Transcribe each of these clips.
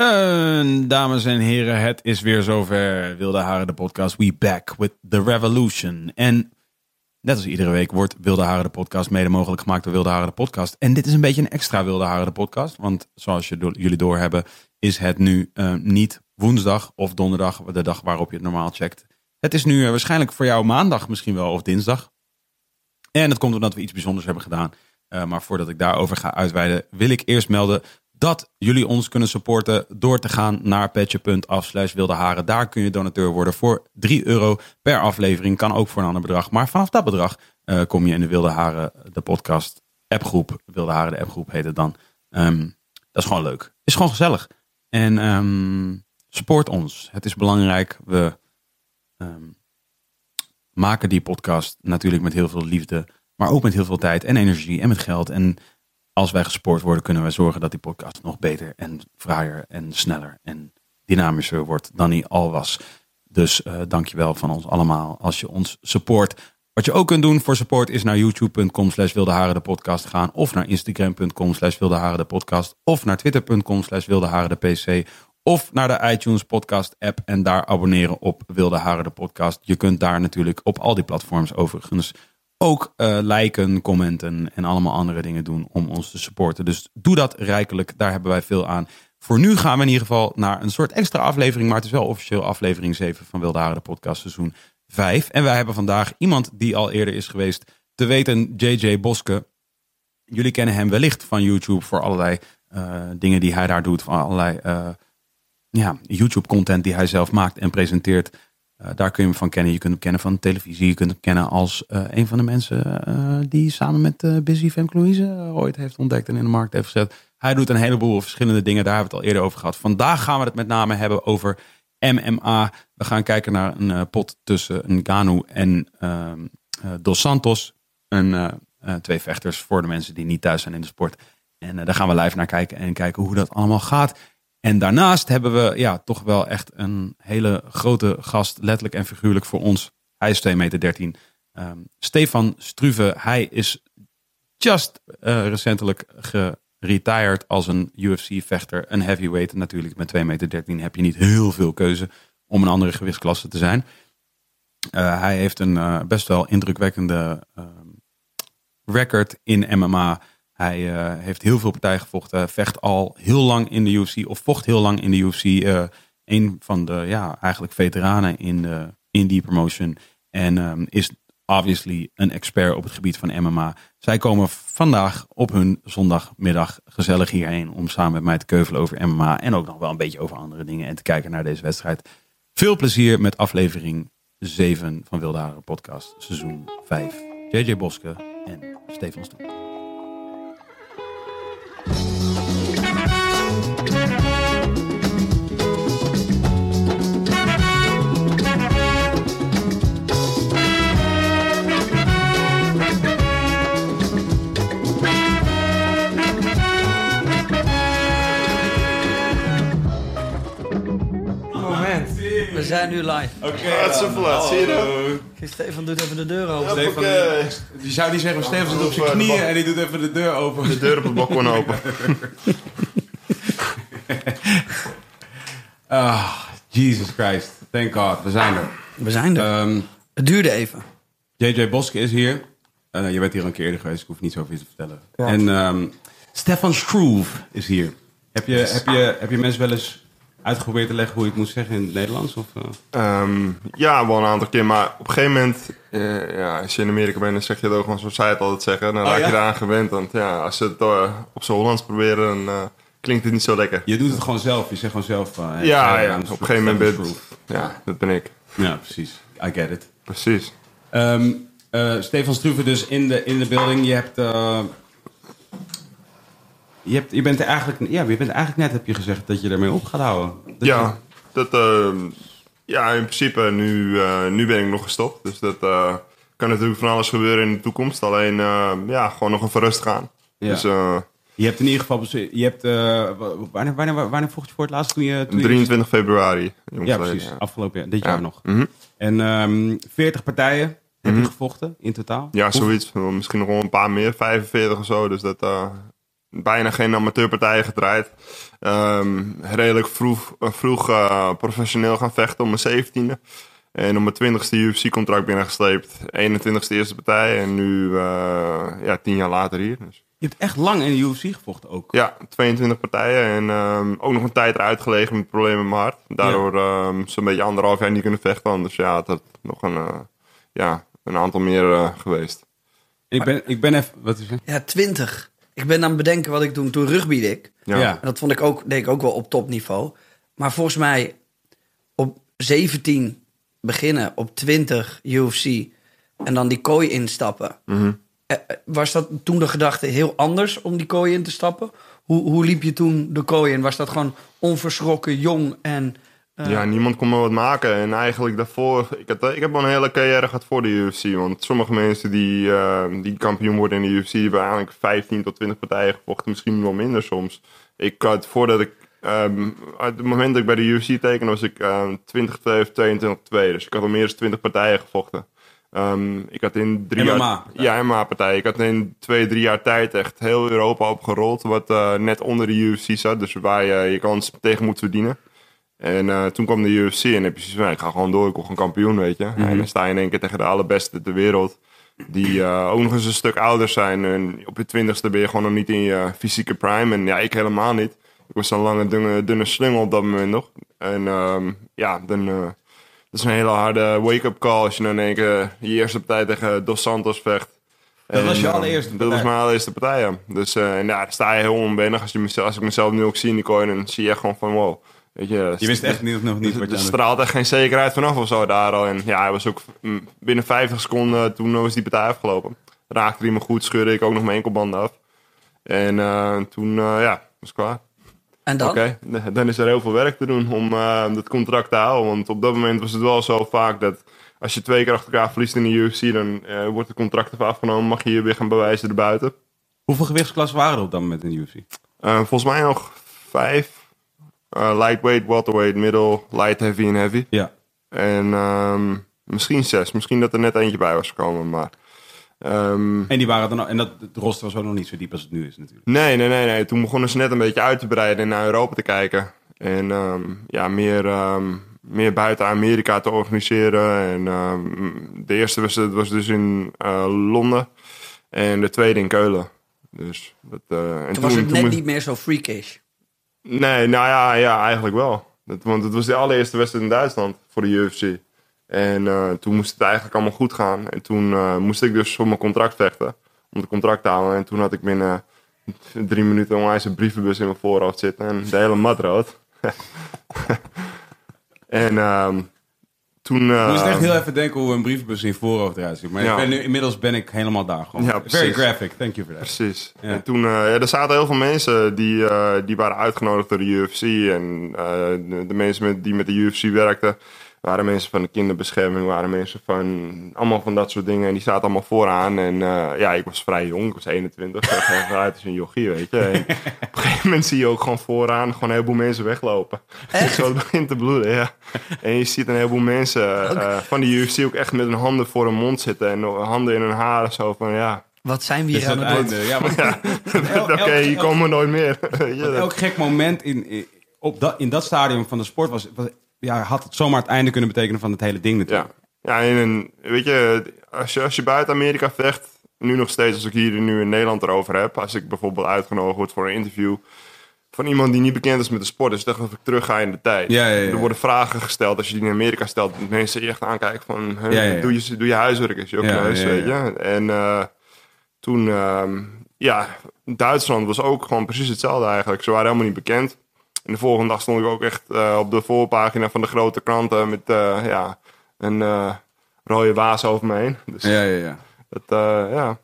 Uh, dames en heren, het is weer zover. Wilde Haren, de podcast. We back with the revolution. En net als iedere week wordt Wilde Haren, de podcast mede mogelijk gemaakt door Wilde Haren, de podcast. En dit is een beetje een extra Wilde Haren, de podcast. Want zoals je do jullie doorhebben, is het nu uh, niet woensdag of donderdag, de dag waarop je het normaal checkt. Het is nu uh, waarschijnlijk voor jou maandag misschien wel of dinsdag. En dat komt omdat we iets bijzonders hebben gedaan. Uh, maar voordat ik daarover ga uitweiden, wil ik eerst melden dat jullie ons kunnen supporten door te gaan naar petje.af slash wilde haren. Daar kun je donateur worden voor 3 euro per aflevering. Kan ook voor een ander bedrag. Maar vanaf dat bedrag uh, kom je in de Wilde Haren, de podcast appgroep. Wilde Haren, de appgroep heet het dan. Um, dat is gewoon leuk. Is gewoon gezellig. En um, support ons. Het is belangrijk. We um, maken die podcast natuurlijk met heel veel liefde. Maar ook met heel veel tijd en energie en met geld. En als wij gespoord worden, kunnen wij zorgen dat die podcast nog beter en fraaier en sneller en dynamischer wordt dan hij al was. Dus uh, dankjewel van ons allemaal als je ons support. Wat je ook kunt doen voor support is naar youtube.com slash wildeharen de podcast gaan. Of naar instagram.com slash wildeharen de podcast. Of naar twitter.com slash wildeharen de pc. Of naar de iTunes podcast app en daar abonneren op Wilde Haren de podcast. Je kunt daar natuurlijk op al die platforms overigens ook uh, liken, commenten en allemaal andere dingen doen om ons te supporten. Dus doe dat rijkelijk, daar hebben wij veel aan. Voor nu gaan we in ieder geval naar een soort extra aflevering, maar het is wel officieel aflevering 7 van Wilde de podcast seizoen 5. En wij hebben vandaag iemand die al eerder is geweest, te weten JJ Boske. Jullie kennen hem wellicht van YouTube voor allerlei uh, dingen die hij daar doet, van allerlei uh, ja, YouTube content die hij zelf maakt en presenteert. Uh, daar kun je hem van kennen. Je kunt hem kennen van televisie. Je kunt hem kennen als uh, een van de mensen uh, die samen met Busy Femke Louise ooit heeft ontdekt en in de markt heeft gezet. Hij doet een heleboel verschillende dingen. Daar hebben we het al eerder over gehad. Vandaag gaan we het met name hebben over MMA. We gaan kijken naar een pot tussen Ngannou en ehm, Dos Santos. Een, twee vechters voor de mensen die niet thuis zijn in de sport. En daar gaan we live naar kijken en kijken hoe dat allemaal gaat. En daarnaast hebben we ja, toch wel echt een hele grote gast, letterlijk en figuurlijk voor ons. Hij is 2,13 meter. Um, Stefan Struve, hij is just uh, recentelijk geretired als een UFC-vechter. Een heavyweight natuurlijk. Met 2,13 meter heb je niet heel veel keuze om een andere gewichtsklasse te zijn. Uh, hij heeft een uh, best wel indrukwekkende record in MMA. Hij uh, heeft heel veel partijen gevochten. Vecht al heel lang in de UFC. Of vocht heel lang in de UFC. Uh, een van de ja, eigenlijk veteranen in, de, in die promotion. En um, is obviously een expert op het gebied van MMA. Zij komen vandaag op hun zondagmiddag gezellig hierheen. Om samen met mij te keuvelen over MMA. En ook nog wel een beetje over andere dingen. En te kijken naar deze wedstrijd. Veel plezier met aflevering 7 van Wilde Haren Podcast. Seizoen 5. JJ Boske en Stefan Stoep. We zijn nu live. Oké, okay, dat is zo laat. Zie je dat? Stefan doet even de deur open. Stefan, okay. die zou niet zeggen, Stefan zit op zijn knieën en die doet even de deur open. De deur op het balkon open. ah, Jesus Christ. Thank God. We zijn er. We zijn er. Um, het duurde even. JJ Boske is hier. Uh, je bent hier al een keer eerder geweest. Ik hoef niet zoveel te vertellen. Ja. En um, Stefan Struve is hier. Heb je, heb, je, heb je mensen wel eens uitgeprobeerd te leggen hoe je het moet zeggen in het Nederlands? Of, uh? um, ja, wel een aantal keer. Maar op een gegeven moment, uh, ja, als je in Amerika bent, dan zeg je het ook gewoon zoals zij het altijd zeggen. Dan oh, raak je eraan gewend. Want ja, als ze het uh, op zijn Hollands proberen, dan klinkt het niet zo lekker. Je doet het gewoon zelf. Je zegt gewoon zelf. ja, ja, op een gegeven moment ben Ja, dat ben ik. Ja, precies. I get it. Precies. Um, Stefan Struve dus in de, in de building. Je hebt... je, hebt, je bent eigenlijk, ja, je bent eigenlijk net, heb je gezegd, dat je ermee op gaat houden. Dat ja, dat, ehm, ja, in principe, nu, eh, nu ben ik nog gestopt. Dus dat eh, kan natuurlijk van alles gebeuren in de toekomst. Alleen, eh, ja, gewoon nog even rustig aan. Ja. Dus eh, Je hebt in ieder geval, je hebt, wa- wanneer, wanneer, wanneer vocht je voor het laatst toen je... Toen je- 23 februari. ja, precies. Ja, Afgelopen jaar, dit Ja. jaar nog. Mhm. En ehm 40 partijen heb je gevochten in totaal. Ja, zoiets. Misschien nog wel een paar meer, 45 of zo. Dus dat bijna geen amateurpartijen gedraaid. Ehm, redelijk vroeg, eh, vroeg eh, professioneel gaan vechten om mijn 17e. En om mijn 20ste UFC-contract binnengesleept. 21ste eerste partij. En nu, eh, ja, tien jaar later hier. Dus. Je hebt echt lang in de UFC gevochten ook. Ja, 22 partijen. En ehm, ook nog een tijd eruit gelegen met problemen met mijn hart. Daardoor ehm, zo'n beetje anderhalf jaar niet kunnen vechten. Dus ja, het had nog een, ja, een aantal meer geweest. Ik ben, ik ben even, wat is het? Ja, 20. Ik ben aan het bedenken wat ik toen, toen rugbyde ik. Ja. Ja. En dat vond ik ook, deed ik ook wel op topniveau. Maar volgens mij op 17 beginnen, op 20 UFC en dan die kooi instappen. Mhm. Eh, eh, Was dat toen de gedachte heel anders om die kooi in te stappen? Hoe, hoe liep je toen de kooi in? Was dat gewoon onverschrokken, jong en... eh, Ja, niemand kon me wat maken. En eigenlijk daarvoor... Ik, had, ik heb wel een hele carrière gehad voor de UFC. Want sommige mensen die, eh, die kampioen worden in de UFC... die hebben eigenlijk 15 tot 20 partijen gevochten. Misschien wel minder soms. Ik had voordat ik... ehm, uit het moment dat ik bij de UFC tekende... was ik ehm 20 2 of 22 2. Dus ik had al meer dan 20 partijen gevochten. Ehm, ik had in drie MMA jaar... Ja, MMA-partij. Ik had in twee, drie jaar tijd echt heel Europa opgerold... wat eh, net onder de UFC zat. Dus waar je je kans tegen moet verdienen. En eh, toen kwam de UFC en heb je zoiets van, ik ga gewoon door, ik word gewoon kampioen, weet je. En dan sta je in één keer tegen de allerbeste ter wereld. Die eh, ook nog eens een stuk ouder zijn. En op je twintigste ben je gewoon nog niet in je fysieke prime. En ja, ik helemaal niet. Ik was een lange, dunne, dunne slungel op dat moment nog. En ehm, ja, dan... eh, dat is een hele harde wake-up call als je dan in één keer je eerste partij tegen Dos Santos vecht. Dat was je eh, allereerste Dat partij? was mijn allereerste partij, ja. Dus eh, en ja, daar sta je heel onbennig. Als, je mezelf, als ik mezelf nu ook zie in die kooi, dan zie je echt gewoon van wow. Weet je, Je wist echt niet, nog niet wat er je het straalt echt geen zekerheid vanaf of zo daar al. En ja, hij was ook binnen 50 seconden, toen was die partij afgelopen. Raakte hij me goed, scheurde ik ook nog mijn enkelbanden af. En eh, toen, eh, ja, was het klaar. En dan? Oké, dan is er heel veel werk te doen om eh, dat contract te houden. Want op dat moment was het wel zo vaak dat als je twee keer achter elkaar verliest in de UFC, dan eh, wordt het contract even afgenomen. Mag je je weer gaan bewijzen erbuiten. Hoeveel gewichtsklassen waren er op dat moment in de UFC? Eh, volgens mij nog vijf. Eh, lightweight, welterweight, middle, light, heavy en heavy. Ja. En ehm, misschien zes. Misschien dat er net eentje bij was gekomen. Maar ehm, En die waren dan, en dat het roster was ook nog niet zo diep als het nu is natuurlijk. nee, nee, nee, nee. Toen begonnen ze net een beetje uit te breiden en naar Europa te kijken. En ehm, ja, meer, ehm, meer buiten Amerika te organiseren. En ehm, de eerste wedstrijd was dus in eh, Londen. En de tweede in Keulen. Dus dat, eh, en Toen was het net niet meer zo freakish. Nee, nou ja, ja eigenlijk wel. Dat, want het was de allereerste wedstrijd in Duitsland voor de UFC. En eh, toen moest het eigenlijk allemaal goed gaan. En toen eh, moest ik dus voor mijn contract vechten. Om het contract te halen. En toen had ik binnen drie minuten onwijs een brievenbus in mijn voorhoofd zitten. En de hele mat rood. en ehm, toen... eh, Ik moest echt heel even denken hoe een brievenbus in voorhoofd eruit ziet. Maar Ja. ik ben nu, inmiddels ben ik helemaal daar gewoon. Ja, Very graphic, thank you for that. Precies. Ja. En toen, eh, ja, er zaten heel veel mensen die, eh, die waren uitgenodigd door de UFC. En eh, de, de mensen met, die met de UFC werkten, waren mensen van de kinderbescherming, waren mensen van allemaal van dat soort dingen. En die zaten allemaal vooraan. En eh, ja, ik was vrij jong, ik was 21. Ik zag echt uit als een jochie, weet je. En op een gegeven moment zie je ook gewoon vooraan gewoon een heleboel mensen weglopen. Zo het begint te bloeden, ja. En je ziet een heleboel mensen eh, van de UFC ook echt met hun handen voor hun mond zitten. En handen in hun haren, zo van ja... Wat zijn we hier is aan het doen? einde. Ja, maar Oké, hier elk- komen we nooit meer. Elk gek moment in, in- op dat, in dat stadium van de sport was, was- ja, had het zomaar het einde kunnen betekenen van het hele ding natuurlijk. Ja, ja en, weet je, als je, als je buiten Amerika vecht, nu nog steeds als ik hier nu in Nederland erover heb, als ik bijvoorbeeld uitgenodigd word voor een interview van iemand die niet bekend is met de sport, dus dat ik terug ga in de tijd. Ja, ja, ja. Er worden vragen gesteld als je die in Amerika stelt, mensen je echt aankijken van, huh, Ja, ja, ja. Doe, je, doe je huiswerk eens, je ook Ja, neus, ja, ja. weet je. En eh, toen, ehm, ja, Duitsland was ook gewoon precies hetzelfde eigenlijk. Ze waren helemaal niet bekend. En de volgende dag stond ik ook echt eh, op de voorpagina van de grote kranten met eh, ja, een eh, rode waas over me heen. Dus Ja, ja, ja. dat, ja,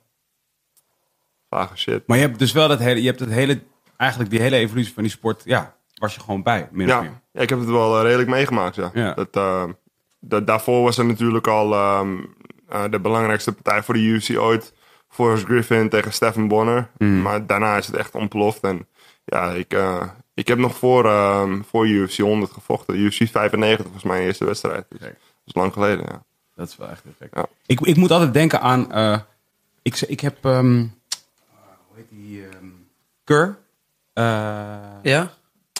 vage shit. Maar je hebt dus wel dat hele, je hebt het hele eigenlijk die hele evolutie van die sport, ja, was je gewoon bij, min of Ja, meer. ja, ik heb het wel redelijk meegemaakt, ja. Ja. Dat, dat, daarvoor was er natuurlijk al ehm, eh, de belangrijkste partij voor de UFC ooit. Forrest Griffin tegen Stephen Bonner. Mm. Maar daarna is het echt ontploft. En ja, ik, ik heb nog voor, ehm, voor UFC 100 gevochten. UFC 95 was mijn eerste wedstrijd. Dus dat is lang geleden, ja. Dat is wel echt heel gek. Ja. Ik, ik moet altijd denken aan, eh, ik, ik heb, ehm, hoe heet die, ehm Keur? Eh, Ja?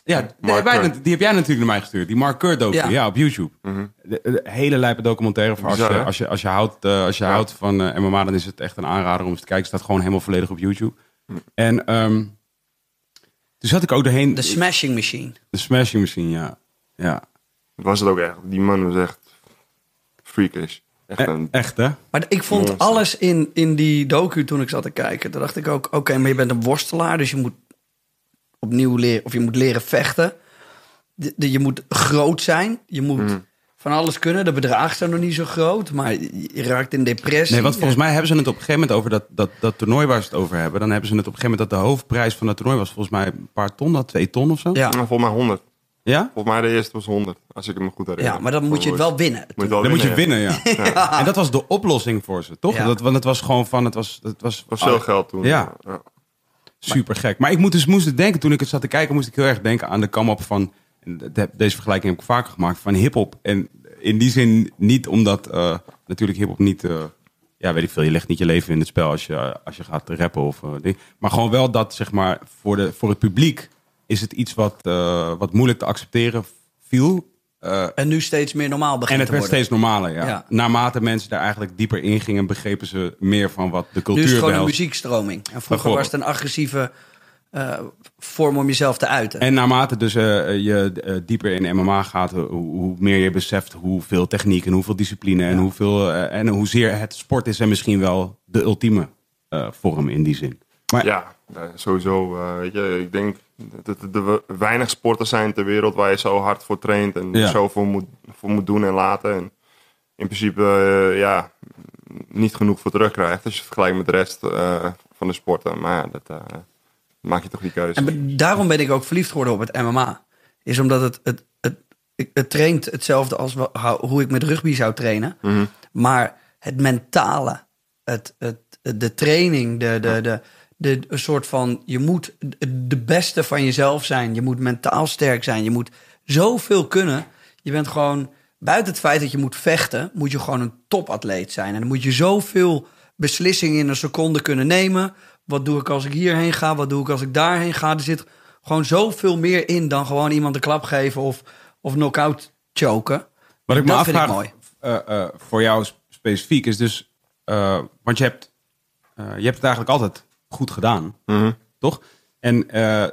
Ja, die, Mark wij- Kerr. die heb jij natuurlijk naar mij gestuurd. Die Mark docu, ja. Ja. op YouTube. de, de hele lijpe documentaire. Voor als, je, als, je, als je houdt, eh, als je Ja. houdt van MMA, dan is het echt een aanrader om eens te kijken. Het staat gewoon helemaal volledig op YouTube. En ehm toen zat ik ook doorheen... De Smashing Machine. de Smashing Machine, ja. ja. Was het ook echt. Die man was echt freakish. Echt E- een... echt, hè? Maar ik vond Monster. alles in, in die docu toen ik zat te kijken. Toen dacht ik ook, oké, maar je bent een worstelaar, dus je moet opnieuw leren, of je moet leren vechten. De, de- je moet groot zijn, je moet Mm. Van alles kunnen. De bedragen zijn nog niet zo groot, maar je raakt in depressie. Nee, want volgens mij hebben ze het op een gegeven moment over dat, dat, dat toernooi waar ze het over hebben. Dan hebben ze het op een gegeven moment dat de hoofdprijs van dat toernooi was volgens mij een paar ton, dat twee ton of zo. Ja, Nou, volgens mij 100. Ja? Volgens mij de eerste was 100. Als ik me goed herinner. ja maar dan moet je het wel winnen. Moet je wel Dan moet je winnen, winnen, ja. En dat was de oplossing voor ze, toch? Ja. Dat, want het was gewoon van, het was, het was, was veel geld toen. Ja. super gek. Maar ik moet dus, moest denken, toen ik het zat te kijken, moest ik heel erg denken aan de come-up van, deze vergelijking heb ik vaker gemaakt, van hip-hop. En in die zin niet omdat, eh, natuurlijk hip-hop niet, eh, ja, weet ik veel, je legt niet je leven in het spel als je, als je gaat rappen of eh, ding. Maar gewoon wel dat, zeg maar, voor, de, voor het publiek is het iets wat, eh, wat moeilijk te accepteren viel. Eh, En nu steeds meer normaal en begint het te werd steeds normaler, ja. Ja. Naarmate mensen daar eigenlijk dieper in gingen, begrepen ze meer van wat de Nu cultuur is het gewoon een muziekstroming. En vroeger was het een agressieve eh, vorm om jezelf te uiten. En naarmate dus eh, je eh, dieper in MMA gaat, hoe, hoe meer je beseft hoeveel techniek en hoeveel discipline en, hoeveel, en hoezeer het sport is en misschien wel de ultieme eh, vorm in die zin. Maar Ja, sowieso. eh, weet je, ik denk dat er we- weinig sporters zijn ter wereld waar je zo hard voor traint en Ja. zoveel moet, voor moet doen en laten. En in principe, ja, niet genoeg voor terugkrijgt als je het vergelijkt met de rest eh, van de sporten. Maar ja, dat eh, maak je toch die keuze. En daarom ben ik ook verliefd geworden op het MMA. Is omdat het, het, het, het, het traint hetzelfde als hoe ik met rugby zou trainen. Maar het mentale, het, het, de training, de, de, de, de, een soort van... Je moet de beste van jezelf zijn. Je moet mentaal sterk zijn. Je moet zoveel kunnen. Je bent gewoon... Buiten het feit dat je moet vechten, moet je gewoon een topatleet zijn. En dan moet je zoveel beslissingen in een seconde kunnen nemen. Wat doe ik als ik hierheen ga? Wat doe ik als ik daarheen ga? Er zit gewoon zoveel meer in dan gewoon iemand een klap geven of, of knock-out choken. wat ik me dat vind ik afvraag mooi. eh, eh, voor jou sp- specifiek is dus, eh, want je hebt, eh, je hebt het eigenlijk altijd goed gedaan. Mhm. toch? En, eh, eh,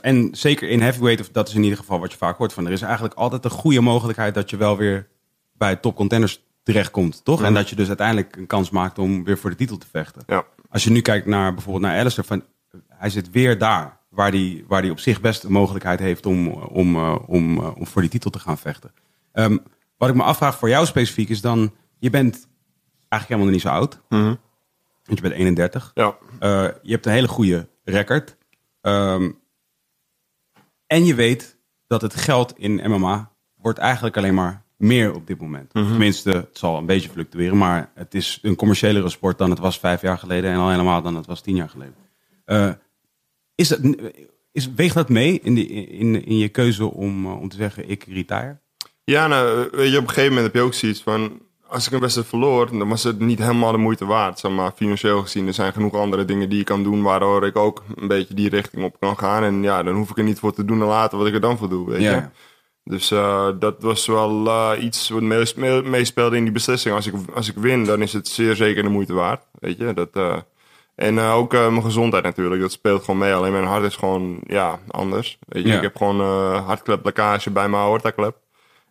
en zeker in heavyweight, of dat is in ieder geval wat je vaak hoort van, er is eigenlijk altijd een goede mogelijkheid dat je wel weer bij top contenders terechtkomt, toch? En dat je dus uiteindelijk een kans maakt om weer voor de titel te vechten. Ja. Als je nu kijkt naar bijvoorbeeld naar Alistair, van, hij zit weer daar waar hij waar die op zich best een mogelijkheid heeft om, om, eh, om, eh, om voor die titel te gaan vechten. Ehm, wat ik me afvraag voor jou specifiek is dan, je bent eigenlijk helemaal niet zo oud, Mhm. want je bent 31. Ja. Uh, je hebt een hele goede record. Ehm, en je weet dat het geld in MMA wordt eigenlijk alleen maar meer op dit moment. Tenminste, het zal een beetje fluctueren, maar het is een commerciëlere sport dan het was vijf jaar geleden en al helemaal dan het was tien jaar geleden. Uh, is dat, is, weegt dat mee in, die, in, in je keuze om, uh, om te zeggen ik retire? Ja, nou, weet je, op een gegeven moment heb je ook zoiets van... Als ik een wedstrijd verloor, dan was het niet helemaal de moeite waard. Zeg maar, financieel gezien, er zijn genoeg andere dingen die je kan doen... waardoor ik ook een beetje die richting op kan gaan. En ja, dan hoef ik er niet voor te doen en laten wat ik er dan voor doe, weet je. Ja. Dus uh, dat was wel uh, iets wat meespeelde mee in die beslissing. Als ik, als ik win, dan is het zeer zeker de moeite waard, weet je. Dat, uh, en ook mijn gezondheid natuurlijk, dat speelt gewoon mee. Alleen mijn hart is gewoon, ja, anders. Weet je, Ja. ik heb gewoon hartkleplekkage bij mijn aortaklep.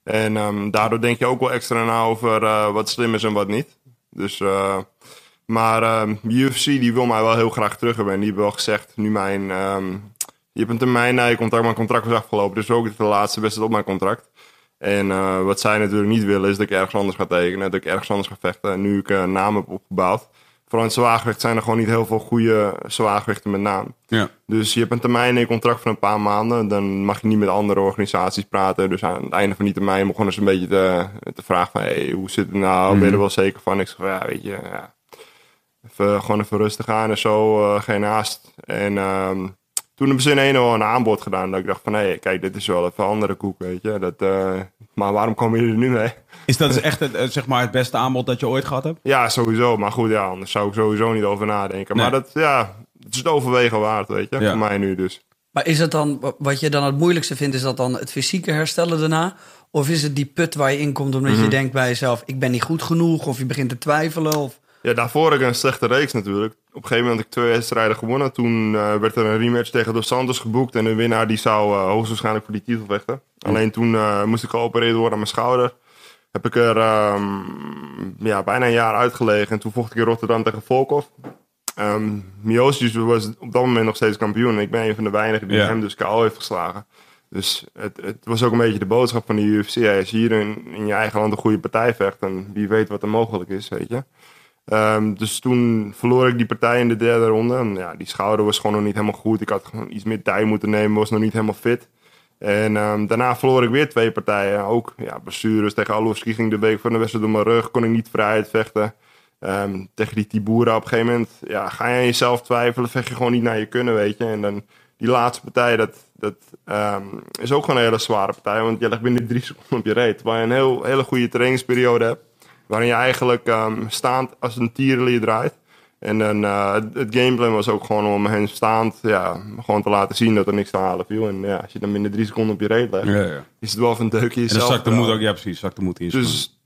En um, daardoor denk je ook wel extra na over wat slim is en wat niet. Dus, maar um, UFC die wil mij wel heel graag terug hebben. En die heeft wel gezegd, nu mijn... Um, je hebt een termijn na je contract, mijn contract was afgelopen. Dus ook de laatste wedstrijd op mijn contract. En uh, wat zij natuurlijk niet willen is dat ik ergens anders ga tekenen. Dat ik ergens anders ga vechten. En nu ik een naam heb opgebouwd, vooral in het zwaargewicht zijn er gewoon niet heel veel goede zwaargewichten met naam. Ja. Dus je hebt een termijn in je contract van een paar maanden. Dan mag je niet met andere organisaties praten. Dus aan het einde van die termijn begonnen ze een beetje te, te vragen van... Hey, hoe zit het nou? Ben je er wel zeker van? Ik zeg ja, weet je... Ja. Even, gewoon even rustig aan en zo. eh, geen haast. En ehm, toen hebben ze in een al een aanbod gedaan. Dat ik dacht van, hé, hey, kijk, dit is wel even een andere koek, weet je. Dat, eh, maar waarom komen jullie er nu mee? Is dat dus echt het, eh, zeg maar het beste aanbod dat je ooit gehad hebt? Ja, sowieso. Maar goed, ja, anders zou ik sowieso niet over nadenken. Nee. Maar dat, ja, het is het overwegen waard, weet je. Ja. Voor mij nu dus. Maar is het dan, wat je dan het moeilijkste vindt, is dat dan het fysieke herstellen daarna? Of is het die put waar je in komt omdat Mhm. je denkt bij jezelf, ik ben niet goed genoeg? Of je begint te twijfelen? Of... Ja, daarvoor had ik een slechte reeks natuurlijk. Op een gegeven moment had ik twee wedstrijden gewonnen. Toen eh, werd er een rematch tegen Dos Santos geboekt. En de winnaar die zou eh, hoogstwaarschijnlijk voor die titel vechten. Alleen toen eh, moest ik geopereerd worden aan mijn schouder. Heb ik er ehm, ja, bijna een jaar uitgelegen. En toen vocht ik in Rotterdam tegen Volkov. Miocic was op dat moment nog steeds kampioen. En ik ben een van de weinigen die Ja. hem dus KO heeft geslagen. Dus het, het was ook een beetje de boodschap van de UFC. Als je hier in, in je eigen land een goede partij vecht, dan wie weet wat er mogelijk is, weet je. Ehm, dus toen verloor ik die partij in de derde ronde. En ja, die schouder was gewoon nog niet helemaal goed. Ik had gewoon iets meer tijd moeten nemen, was nog niet helemaal fit. En ehm, daarna verloor ik weer twee partijen. Ook ja, blessures tegen Alowski ging de week van de wedstrijd door mijn rug. Kon ik niet vrij vechten. Ehm, tegen die Tibura op een gegeven moment ja, ga je aan jezelf twijfelen. Vecht je gewoon niet naar je kunnen, weet je. En dan die laatste partij, dat, dat is ook gewoon een hele zware partij. Want je legt binnen drie seconden op je reet. Waar je een heel, hele goede trainingsperiode hebt. Waarin je eigenlijk ehm, staand als een tierenlier draait. En dan, eh, het, gameplan was ook gewoon om hen staand ja, gewoon te laten zien dat er niks te halen viel. En ja, als je dan binnen drie seconden op je reet legt, Ja, ja. is het wel even een deukje En dan jezelf. zak de moed ook, ja precies, zak de moed in. Dus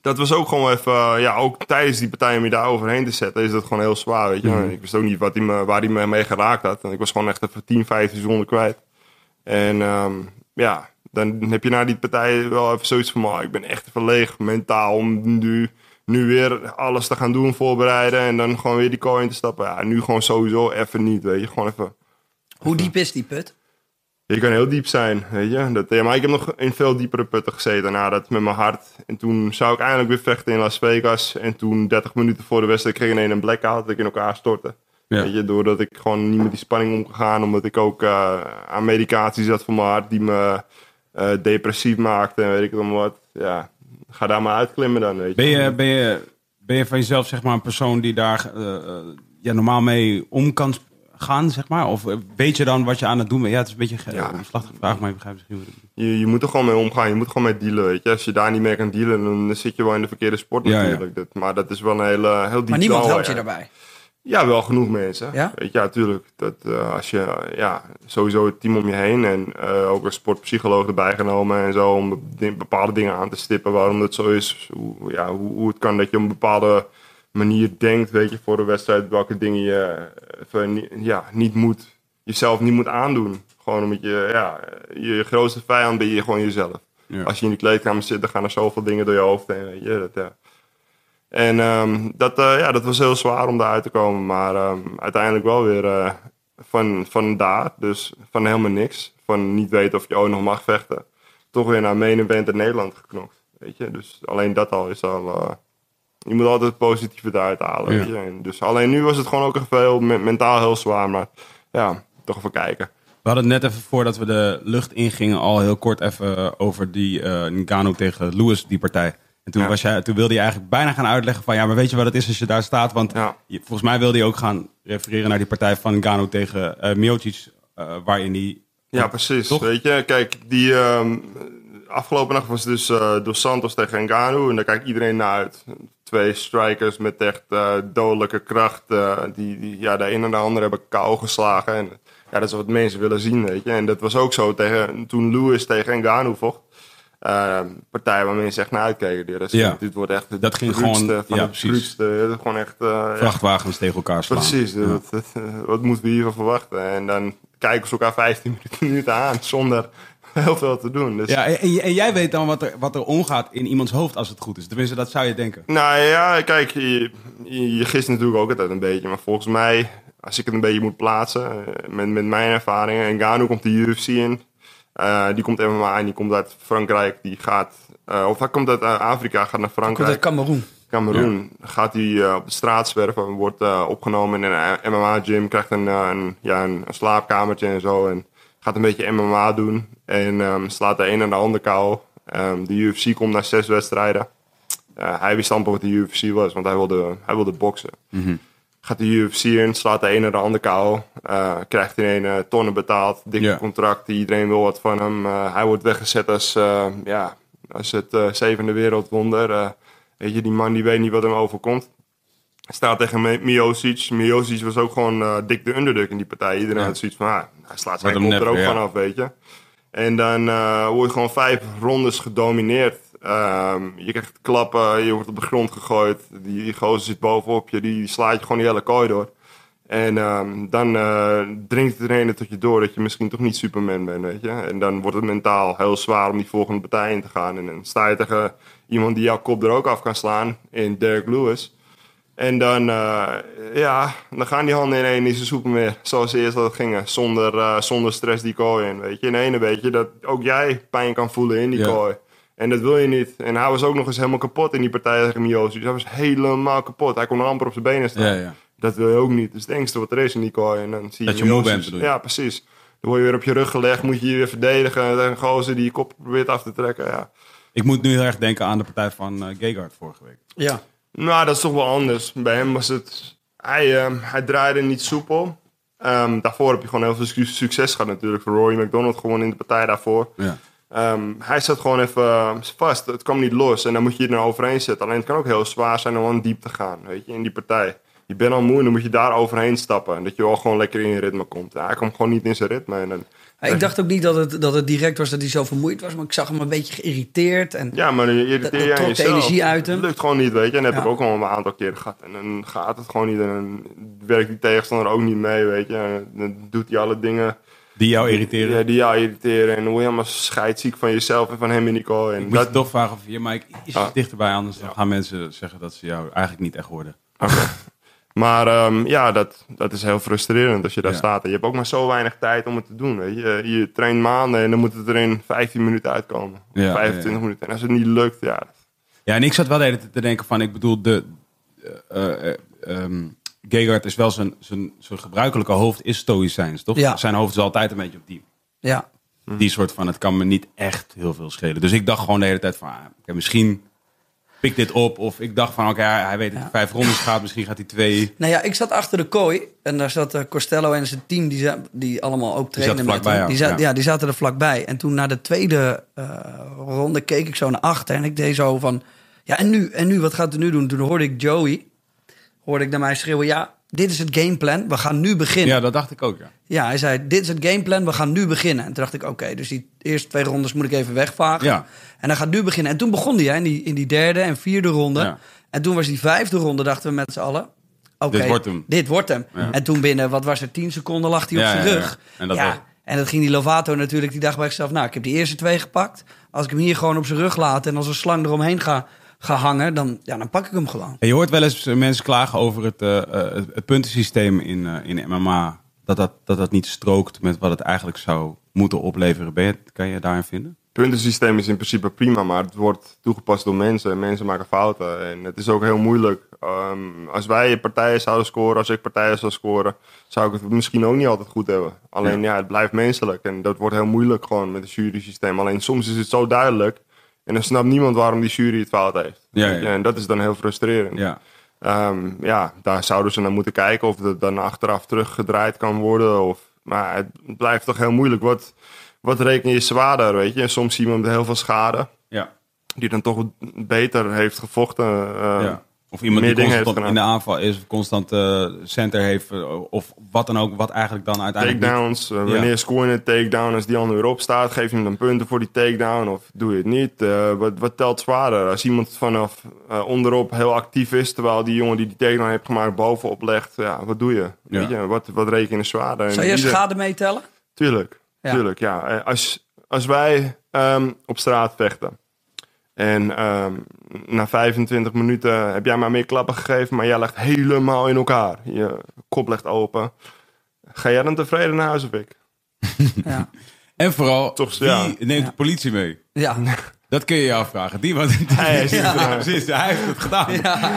dat was ook gewoon even, eh, ja, ook tijdens die partij om je daar overheen te zetten, is dat gewoon heel zwaar, weet je. Mhm. Ik wist ook niet wat hij me, waar hij me mee geraakt had. En ik was gewoon echt even 10, 15 seconden kwijt. En ehm, ja, dan heb je na die partij wel even zoiets van, "Maar ik ben echt even leeg mentaal om nu, nu weer alles te gaan doen, voorbereiden en dan gewoon weer die call in te stappen. Ja, nu gewoon sowieso even niet, weet je. Gewoon even Hoe diep is die put? je kan heel diep zijn, weet je. Dat, ja, maar ik heb nog in veel diepere putten gezeten. Nou, dat met mijn hart. En toen zou ik eindelijk weer vechten in Las Vegas. En toen 30 minuten voor de wedstrijd kreeg ik ineens een blackout. Dat ik in elkaar stortte. Ja. Weet je, doordat ik gewoon niet met die spanning omgegaan. Omdat ik ook eh, aan medicatie zat voor mijn hart. Die me eh, depressief maakte. En weet ik het allemaal wat. Ja, ga daar maar uitklimmen dan, weet je. Ben je, ben, je, ben je van jezelf zeg maar een persoon die daar eh, eh, ja, normaal mee om kan gaan, zeg maar? Of weet je dan wat je aan het doen bent? Ja, het is een beetje een Ja. omslachtige vraag, maar je begrijpt misschien wat ik. Je, je moet er gewoon mee omgaan. Je moet gewoon mee dealen, weet je. Als je daar niet mee kan dealen, dan zit je wel in de verkeerde sport Ja, ja. natuurlijk. Dat, maar dat is wel een hele, heel diep Maar niemand helpt je ja. daarbij. Ja, wel genoeg mensen. Ja? Weet je, ja, tuurlijk. Dat, eh, als je, ja, sowieso het team om je heen en eh, ook een sportpsycholoog erbij genomen en zo om be- bepaalde dingen aan te stippen waarom dat zo is. Hoe, ja, hoe, hoe het kan dat je op een bepaalde manier denkt, weet je, voor de wedstrijd, welke dingen je eh, even ja, niet moet, jezelf niet moet aandoen. Gewoon omdat je, ja, je grootste vijand ben je gewoon jezelf. Ja. Als je in de kleedkamer zit, dan gaan er zoveel dingen door je hoofd heen, weet je. Dat, ja. En ehm, dat, eh, ja, dat was heel zwaar om daaruit te komen. Maar ehm, uiteindelijk wel weer eh, van, van daar. Dus van helemaal niks. Van niet weten of je ooit nog mag vechten. Toch weer naar main event in Nederland geknokt. Weet je? Dus alleen dat al is al... eh, je moet altijd het positieve eruit halen. Ja. Weet je? En dus alleen nu was het gewoon ook veel me- mentaal heel zwaar. Maar ja, toch even kijken. We hadden het net even voordat we de lucht ingingen al heel kort even over die Ngannou tegen Lewis, die partij. En toen, Ja. was jij, toen wilde je eigenlijk bijna gaan uitleggen van ja, maar weet je wat het is als je daar staat? Want Ja. je- volgens mij wilde je ook gaan refereren naar die partij van Ngannou tegen eh Miocic, eh, waarin die... Ja, precies. Toch? Weet je, kijk, die ehm, afgelopen nacht was dus eh Dos Santos tegen Ngannou. En daar kijkt iedereen naar uit. Twee strikers met echt dodelijke kracht. die, die ja, de een en de ander hebben kou geslagen. En ja, dat is wat mensen willen zien, weet je. En dat was ook zo tegen, toen Lewis tegen Ngannou vocht. Eh, partij waar mensen echt naar uitkeken. Is- Ja. dit wordt echt het Dat ging bruutste gewoon- van ja, het bruutste. Gewoon echt... eh, ja. vrachtwagens tegen elkaar slaan. Precies, Ja. eh, wat moeten we hiervan verwachten? En dan kijken ze elkaar 15 minuten aan zonder heel veel te doen. Dus, Ja, en, jij weet dan wat er, wat er omgaat in iemands hoofd als het goed is. Tenminste, dat zou je denken. Nou ja, kijk, je, je, je gist natuurlijk ook altijd een beetje. Maar volgens mij, als ik het een beetje moet plaatsen, eh, met, met mijn ervaringen. En Gano komt de UFC in. Eh, die komt MMA en die komt uit Frankrijk. Die gaat, eh, of hij komt uit eh, Afrika, gaat naar Komt uit Frankrijk. Cameroen. Cameroen. Gaat hij eh, op de straat zwerven, wordt eh, opgenomen in een MMA-gym, krijgt een, een, ja, een, een slaapkamertje en zo. En gaat een beetje MMA doen. En ehm, slaat de een en de ander kou. Ehm, de UFC komt naar zes wedstrijden. Eh, hij wist amper wat de UFC was, want hij wilde, hij wilde boksen. Gaat de UFC in, slaat de een en de ander kou. eh, krijgt ineens eh, tonnen betaald, dikke Ja. contract. Iedereen wil wat van hem. Eh, hij wordt weggezet als, ja, als het zevende wereldwonder. Weet je, die man die weet niet wat hem overkomt. Staat tegen Mi- Miocic. Miocic was ook gewoon dik de underdog in die partij. Iedereen had zoiets van, ah, hij slaat zijn kop er ook ja. vanaf, weet je. En dan word je gewoon vijf rondes gedomineerd. Ehm, je krijgt klappen, je wordt op de grond gegooid. Die, die gozer zit bovenop je, die slaat je gewoon die hele kooi door. En ehm, dan eh, dringt het een tot je door dat je misschien toch niet Superman bent, weet je. En dan wordt het mentaal heel zwaar om die volgende partij in te gaan. En dan sta je tegen iemand die jouw kop er ook af kan slaan, in Derek Lewis. En dan, eh, ja, dan gaan die handen in één niet zo soepel meer. Zoals eerst dat het gingen. Zonder, eh, zonder stress die kooi in, weet je. En ene weet je dat ook jij pijn kan voelen in die Ja. kooi. En dat wil je niet. En hij was ook nog eens helemaal kapot in die partij tegen Miocic. Hij was helemaal kapot. Hij kon amper op zijn benen staan. Ja, ja. Dat wil je ook niet. Dat is het engste wat er is in die kooi. En dan zie Dat je Miocic- moe bent, je? Ja, precies. Dan word je weer op je rug gelegd. Moet je je weer verdedigen. tegen een gozer die je kop probeert af te trekken. Ja. Ik moet nu heel erg denken aan de partij van eh Gegard vorige week. Ja. Nou, dat is toch wel anders. Bij hem was het... Hij, ehm, hij draaide niet soepel. Ehm, daarvoor heb je gewoon heel veel su- succes gehad natuurlijk. Voor Rory McDonald gewoon in de partij daarvoor. Ja. Ehm, hij zat gewoon even eh, vast. Het kwam niet los. En dan moet je je er overheen zetten. Alleen het kan ook heel zwaar zijn om aan diep te gaan. Weet je, in die partij. Je bent al moe en dan moet je daar overheen stappen. En dat je wel gewoon lekker in je ritme komt. Hij kwam gewoon niet in zijn ritme. En dan, Ik dacht ook niet dat het, dat het direct was dat hij zo vermoeid was, maar ik zag hem een beetje geïrriteerd. En ja, maar Dat- irriteer je trok de energie uit hem. Het lukt gewoon niet, weet je. En dat heb ik ook al een aantal keren gehad. En dan gaat het gewoon niet. En dan werkt die tegenstander ook niet mee, weet je. En dan doet hij alle dingen Die jou irriteren. Ja, die jou irriteren. En word je helemaal scheidziek van jezelf en van hem en Nico. En Ik moet je toch vragen of je Mike iets Ah. dichterbij, anders dan gaan mensen zeggen dat ze jou eigenlijk niet echt hoorden. Maar ehm, ja, dat, dat is heel frustrerend als je daar Ja. staat. En je hebt ook maar zo weinig tijd om het te doen. Weet je. je traint maanden en dan moet het er in 15 minuten uitkomen. Ja, 25 ja, ja. minuten. En als het niet lukt, ja. Ja, en ik zat wel de hele tijd te denken van, ik bedoel, de, eh eh, ehm, Gegard is wel zijn, zijn, zijn gebruikelijke hoofd is stoïcijns, toch? Ja. Zijn hoofd is altijd een beetje op die, ja, die soort van, het kan me niet echt heel veel schelen. Dus ik dacht gewoon de hele tijd van, ah, misschien pik dit op. Of ik dacht van, oké, hij hij weet dat hij vijf rondes gaat, misschien gaat hij twee. Nou ja, ik zat achter de kooi en daar zat eh, Costello en zijn team, die, die allemaal ook trainen met hem. Die, ja. ja. die zaten er vlakbij. En toen na de tweede eh, ronde keek ik zo naar achter en ik deed zo van... Ja, en nu? En nu? Wat gaat hij nu doen? Toen hoorde ik Joey, hoorde ik naar mij schreeuwen... Ja, dit is het gameplan, we gaan nu beginnen. Ja, dat dacht ik ook, ja. Ja, hij zei, dit is het gameplan, we gaan nu beginnen. En toen dacht ik, oké, dus die eerste twee rondes moet ik even wegvagen. Ja. En dan gaat nu beginnen. En toen begon hij hè, in, die, in die derde en vierde ronde. Ja. En toen was die vijfde ronde, dachten we met z'n allen... oké, Dit wordt hem. Dit wordt hem. Ja. En toen binnen, wat was er, tien seconden lag hij op zijn rug. En dat ja, en dat ging die Lovato natuurlijk, die dacht bij zichzelf... nou, ik heb die eerste twee gepakt. Als ik hem hier gewoon op zijn rug laat en als een slang eromheen ga, ga hangen... Dan, ja, dan pak ik hem gewoon. En je hoort wel eens mensen klagen over het, eh, eh, het, puntensysteem in, eh, in MMA. Dat dat, dat dat niet strookt met wat het eigenlijk zou moeten opleveren. Ben je, kan je daarin vinden? Het puntensysteem is in principe prima, maar het wordt toegepast door mensen. Mensen maken fouten en het is ook heel moeilijk. Ehm, als wij partijen zouden scoren, als ik partijen zou scoren, zou ik het misschien ook niet altijd goed hebben. Alleen ja, het blijft menselijk en dat wordt heel moeilijk gewoon met het jury systeem. Alleen soms is het zo duidelijk en dan snapt niemand waarom die jury het fout heeft. Ja. En dat is dan heel frustrerend. Ja. Ehm, ja, daar zouden ze naar moeten kijken of het dan achteraf teruggedraaid kan worden. Of, maar het blijft toch heel moeilijk. Wat, wat reken je zwaarder, weet je? En soms zie je iemand heel veel schade, Ja. die dan toch beter heeft gevochten. eh, ja. Of iemand die constant heeft in de aanval is, of constant eh, center heeft, eh, of wat dan ook, wat eigenlijk dan uiteindelijk. Takedowns, eh, wanneer scoor je een takedown als die ander weer opstaat? Geef je hem dan punten voor die takedown of doe je het niet? Eh, wat, wat telt zwaarder? Als iemand vanaf onderop heel actief is, terwijl die jongen die die takedown heeft gemaakt bovenop legt, ja, wat doe je? Weet je wat, wat reken je zwaarder? Zou je ieder- schade meetellen? Tuurlijk, Ja. tuurlijk, ja. Als, als wij ehm, op straat vechten en ehm, na 25 minuten heb jij maar meer klappen gegeven, maar jij legt helemaal in elkaar. Je kop legt open. Ga jij dan tevreden naar huis of ik? Ja. En vooral, Toch, wie ja. neemt Ja. de politie mee? ja. Dat kun je je afvragen. Die, want, Hij is- ja, precies, hij heeft het gedaan.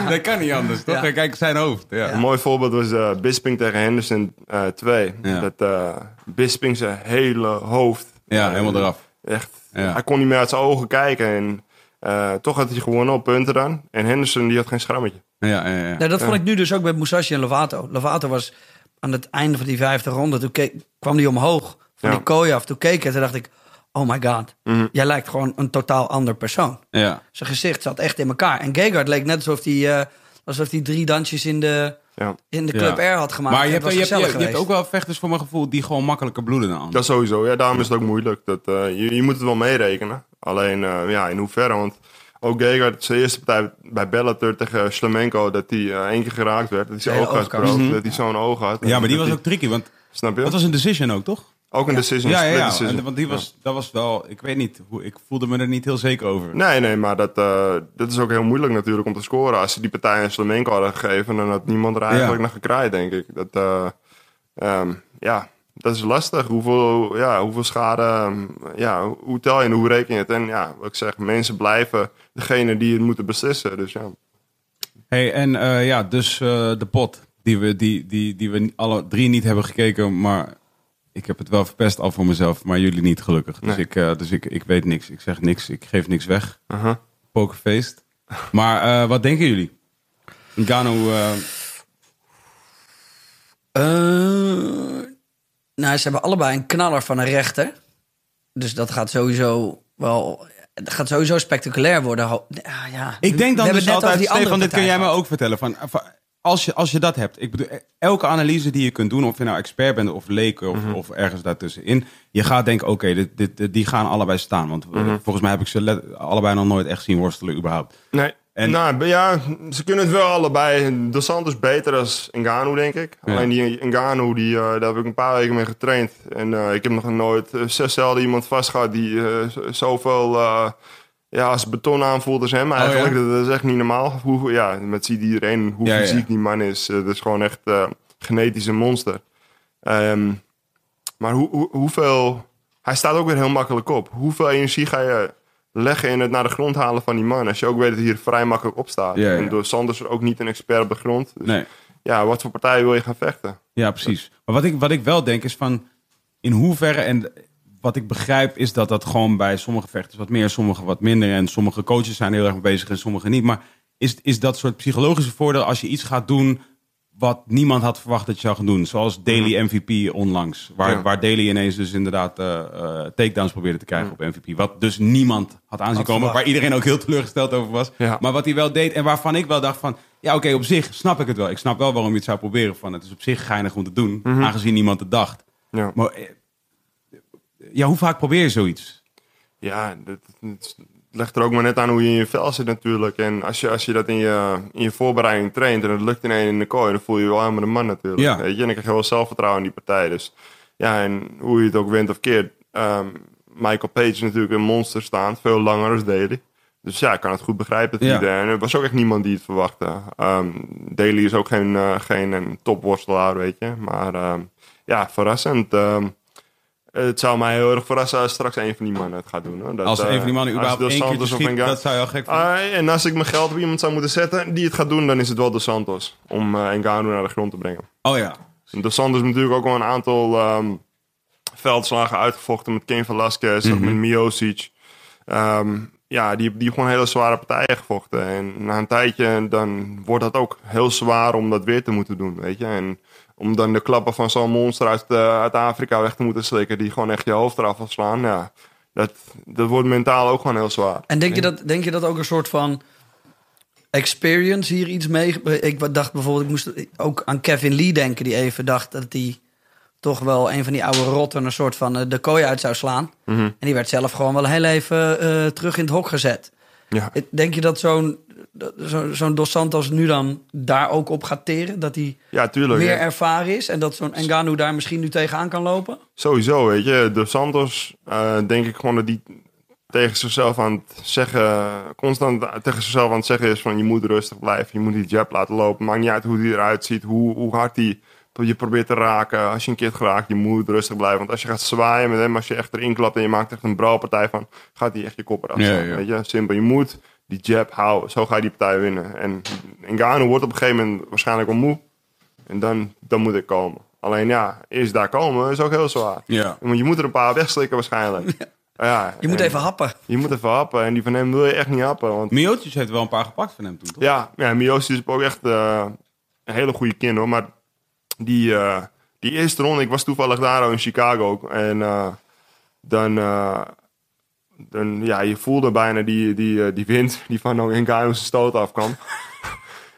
Dat kan niet anders, toch? Ja. Kijk, zijn hoofd. Ja. Een mooi voorbeeld was eh, Bisping tegen Henderson eh 2. Ja. Dat eh, Bisping zijn hele hoofd... Ja, helemaal eraf. Echt, Ja. hij kon niet meer uit zijn ogen kijken. En eh, toch had hij gewonnen op punten dan. En Henderson die had geen schrammetje. Ja, ja, ja. Nou, dat vond ik nu dus ook bij Musashi en Lovato. Lovato was aan het einde van die vijfde ronde. Toen keek- kwam hij omhoog van Ja. die kooi af. Toen keek hij en toen dacht ik... Oh my god, Mhm. jij lijkt gewoon een totaal ander persoon. ja. Zijn gezicht zat echt in elkaar. En Gegard leek net alsof hij, eh, alsof hij drie dansjes in de, Ja. in de Club Ja. R had gemaakt. Maar je hebt, was je, hebt, je, je hebt ook wel vechters voor mijn gevoel die gewoon makkelijker bloeden dan anderen. Dat sowieso. Ja, daarom is het ook moeilijk. Dat, eh, je, je moet het wel meerekenen. Alleen, eh, ja, in hoeverre. Want ook Gegard, zijn eerste partij bij Bellator tegen Slamenko... dat hij eh, één keer geraakt werd. Dat hij zijn Hele oog had. Dat hij zo'n oog had. Ja, maar die was ook tricky, want Snap je? dat was een decision ook, toch? ook een decision, Ja, ja, ja. decision. En, want die was, dat was wel, ik weet niet, hoe, ik voelde me er niet heel zeker over. Nee, nee, maar dat, eh, dat is ook heel moeilijk natuurlijk om te scoren. Als ze die partij aan Slamenko hadden gegeven... dan had niemand er eigenlijk Ja. naar gekraaid, denk ik. Dat, eh, ehm, ja, dat is lastig. Hoeveel, ja, hoeveel schade... ehm, ja, hoe tel je en hoe reken je het? En ja, wat ik zeg, mensen blijven degene die het moeten beslissen. Dus ja. Hey, en eh, ja, dus eh, de pot die we, die, die, die we alle drie niet hebben gekeken, maar ik heb het wel verpest al voor mezelf, maar jullie niet gelukkig. Dus, Nee. ik, eh, dus ik, ik weet niks, ik zeg niks, ik geef niks weg. Aha. Pokerfeest. Maar eh, wat denken jullie? Eh, nou, ze hebben allebei een knaller van een rechter. Dus dat gaat sowieso wel... Het gaat sowieso spectaculair worden. Ja, ja. ik denk We dan hebben dus altijd, die andere Stefan, dit kun jij me ook vertellen. Van, van, als, je, als je dat hebt, ik bedoel, elke analyse die je kunt doen, of je nou expert bent of leek of, Mhm. of ergens daartussenin, je gaat denken, oké, dit, dit, dit- die gaan allebei staan. Want Mhm. volgens mij heb ik ze let- allebei nog nooit echt zien worstelen überhaupt. Nee. En- nou, ja, ze kunnen het wel allebei. Dos Santos beter dan Ngannou, denk ik. Ja. Alleen die Ngannou, die, eh, daar heb ik een paar weken mee getraind. En eh, ik heb nog nooit uh, zelden iemand vastgehad die zoveel ja, als beton aanvoelt als hem eigenlijk. Oh, ja? dat, is echt niet normaal. Hoe, ja, met ziet iedereen hoe Ja, fysiek die man is. Dat is gewoon echt genetisch een monster. Ehm, maar hoe, hoe, hoeveel... Hij staat ook weer heel makkelijk op. Hoeveel energie ga je leggen in het naar de grond halen van die man? Als je ook weet dat hij er vrij makkelijk op staat. Ja, ja. En door Sanders ook niet een expert op de grond. Dus Nee. ja, wat voor partij wil je gaan vechten? Ja, precies. Maar wat ik, wat ik wel denk is van, in hoeverre, en wat ik begrijp is dat dat gewoon bij sommige vechters wat meer, sommige wat minder. En sommige coaches zijn heel erg bezig en sommige niet. Maar is, is dat soort psychologische voordeel als je iets gaat doen wat niemand had verwacht dat je zou gaan doen? Zoals Daily MVP onlangs. Waar, Ja. waar Daily ineens dus inderdaad eh, takedowns probeerde te krijgen op MVP. Wat dus niemand had aanzien Had komen. verwacht. Waar iedereen ook heel teleurgesteld over was. Ja. Maar wat hij wel deed en waarvan ik wel dacht van... Ja, oké, op zich snap ik het wel. Ik snap wel waarom je het zou proberen. Van, het is op zich geinig om te doen, aangezien niemand het dacht. Ja, Maar eh, ja, hoe vaak probeer je zoiets? ja dat, het legt er ook maar net aan hoe je in je vel zit natuurlijk. En als je, als je dat in je, in je voorbereiding traint en het lukt in één in de kooi... dan voel je je wel helemaal de man natuurlijk. Ja. Weet je? En dan krijg je wel zelfvertrouwen in die partij. Dus ja, en hoe je het ook wint of keert... ehm, Michael Page is natuurlijk een monster staan. Veel langer dan Daly. Dus ja, ik kan het goed begrijpen. Ja. en er was ook echt niemand die het verwachtte. Ehm Daly is ook geen, eh, geen een topworstelaar, weet je. Maar ehm, ja, verrassend. Ehm, het zou mij heel erg verrassen als straks een van die mannen het gaat doen. Hoor. Dat, Als een eh, van die mannen überhaupt één keer Santos of schiet, dat zou je al gek vinden. Ah, en als ik mijn geld op iemand zou moeten zetten die het gaat doen, dan is het wel Dos Santos. Om uh, Ngannou naar de grond te brengen. oh ja. Dos Santos heeft natuurlijk ook wel een aantal ehm, veldslagen uitgevochten met Ken Velasquez, ook met Miocic. Ehm, ja, die, die gewoon hele zware partijen gevochten. En na een tijdje, dan wordt dat ook heel zwaar om dat weer te moeten doen, weet je. En om dan de klappen van zo'n monster uit, eh, uit Afrika weg te moeten slikken, die gewoon echt je hoofd eraf wil slaan, ja. Dat, dat wordt mentaal ook gewoon heel zwaar. En denk je, dat, denk je dat ook een soort van experience hier iets mee... Ik dacht bijvoorbeeld, ik moest ook aan Kevin Lee denken... die even dacht dat hij toch wel een van die oude rotten... een soort van eh, de kooi uit zou slaan. En die werd zelf gewoon wel heel even eh, terug in het hok gezet. Ja. Denk je dat zo'n zo, zo'n Dos Santos nu dan daar ook op gaat teren? Dat hij Ja, tuurlijk. meer ja. ervaren is... en dat zo'n Ngannou daar misschien nu tegenaan kan lopen? Sowieso, weet je. De Santos, eh, denk ik gewoon dat die tegen zichzelf aan het zeggen, constant tegen zichzelf aan het zeggen is van je moet rustig blijven, je moet die jab laten lopen. Maakt niet uit hoe die eruit ziet, hoe, hoe hard die je probeert te raken. Als je een keer geraakt, je moet rustig blijven. Want als je gaat zwaaien met hem, als je echt erin klapt en je maakt echt een brouwpartij van, gaat hij echt je kop eraf Ja, staan, ja. Weet je, simpel. Je moet die jab houden. Zo ga je die partij winnen. En Ngannou wordt op een gegeven moment waarschijnlijk wel moe. En dan, dan moet ik komen. Alleen ja, eerst daar komen is ook heel zwaar. Ja. Want je moet er een paar wegslikken waarschijnlijk. Ja, Je moet en even happen. Je moet even happen. En die van hem wil je echt niet happen. Want Miocic heeft wel een paar gepakt van hem toen, toch? ja, ja is ook echt eh, een hele goede kind hoor. Maar die, eh, die eerste ronde, ik was toevallig daar in Chicago. En eh, dan, eh, dan, ja, je voelde bijna die, die, die wind die van Ngannou zijn stoot afkwam.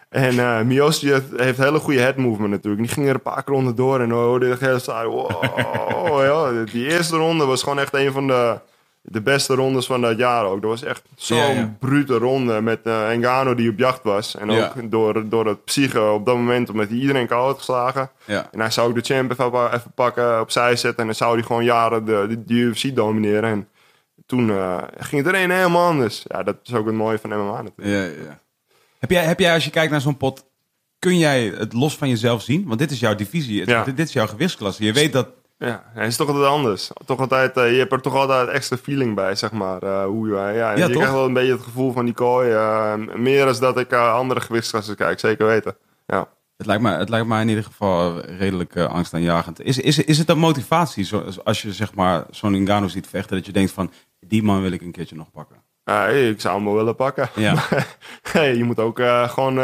En Miocic heeft, hele goede head movement natuurlijk. Die ging er een paar keer onderdoor en hoorde heel saai. Wow, ja. Die eerste ronde was gewoon echt een van de, de beste rondes van dat jaar ook. Dat was echt zo'n Ja, ja. brute ronde met eh Ngannou die op jacht was. En ook door, door het psyche op dat moment, omdat hij iedereen koud had geslagen. Ja. En hij zou ook de champ even, even pakken, opzij zetten. En dan zou hij gewoon jaren de, de, UFC domineren. En toen eh, ging het er een helemaal anders. Ja, dat is ook het mooie van MMA natuurlijk. Ja, ja. Heb, jij, heb jij, als je kijkt naar zo'n pot, kun jij het los van jezelf zien? Want dit is jouw divisie, het- dit, dit is jouw gewichtsklasse. Je weet dat... Ja, het is toch altijd anders. Toch altijd, eh, je hebt er toch altijd extra feeling bij, zeg maar. eh, hoe, je- ja, je toch? krijgt wel een beetje het gevoel van die kooi. eh, meer als dat ik andere gewichtsklassen kijk, zeker weten. Ja. Het lijkt, me, het lijkt mij in ieder geval redelijk angstaanjagend. Is, is, is het een motivatie zo, als je zeg maar, zo'n Ngannou ziet vechten, dat je denkt van, die man wil ik een keertje nog pakken? Ja, hey, ik zou hem wel willen pakken. Ja. Hey, je moet ook gewoon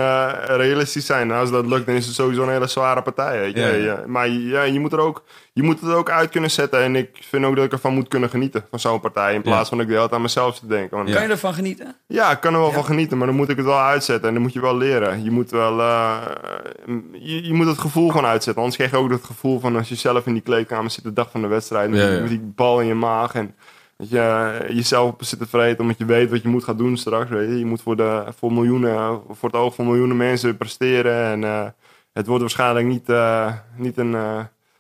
realistisch zijn. Als dat lukt, dan is het sowieso een hele zware partij. Weet je. Ja, ja. Ja, maar ja, je, moet er ook, je moet het ook uit kunnen zetten. En ik vind ook dat ik ervan moet kunnen genieten, van zo'n partij. In plaats Ja. van dat ik de hele tijd aan mezelf te denken. Want. Kan je ervan genieten? Ja, ik kan er wel van genieten, maar dan moet ik het wel uitzetten. En dan moet je wel leren. Je moet wel... eh, je, je moet het gevoel gewoon uitzetten. Anders krijg je ook het gevoel van als je zelf in die kleedkamer zit de dag van de wedstrijd. Met, Ja, met die bal in je maag. En dat je eh, jezelf zit te vreten omdat je weet wat je moet gaan doen straks. Weet je. je moet voor, de, voor, miljoenen, voor het oog van miljoenen mensen presteren. En eh, het wordt waarschijnlijk niet, niet een...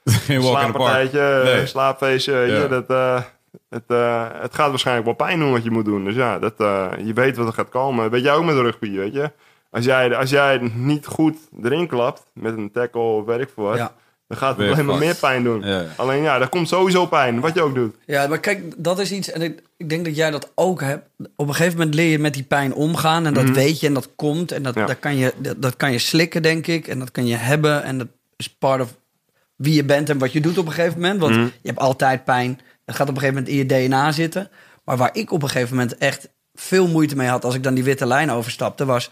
eh, Geen walk in the park. slaappartijtje, Nee. een slaapfeestje. je. Dat, eh, het, eh, het gaat waarschijnlijk wel pijn doen wat je moet doen. Dus ja, dat, eh, je weet wat er gaat komen. Weet jij ook met rugby, weet je? Als jij, als jij niet goed erin klapt met een tackle of weet ik veel wat, Ja. dan gaat het alleen maar meer pijn doen. Ja. Alleen ja, er komt sowieso pijn, wat je ook doet. Ja, maar kijk, dat is iets. En ik, ik denk dat jij dat ook hebt. Op een gegeven moment leer je met die pijn omgaan. En dat weet je en dat komt. En dat, Ja. dat, kan je, dat, dat kan je slikken, denk ik. En dat kan je hebben. En dat is part of wie je bent en wat je doet op een gegeven moment. Want je hebt altijd pijn. Dat gaat op een gegeven moment in je DNA zitten. Maar waar ik op een gegeven moment echt veel moeite mee had... als ik dan die witte lijn overstapte, was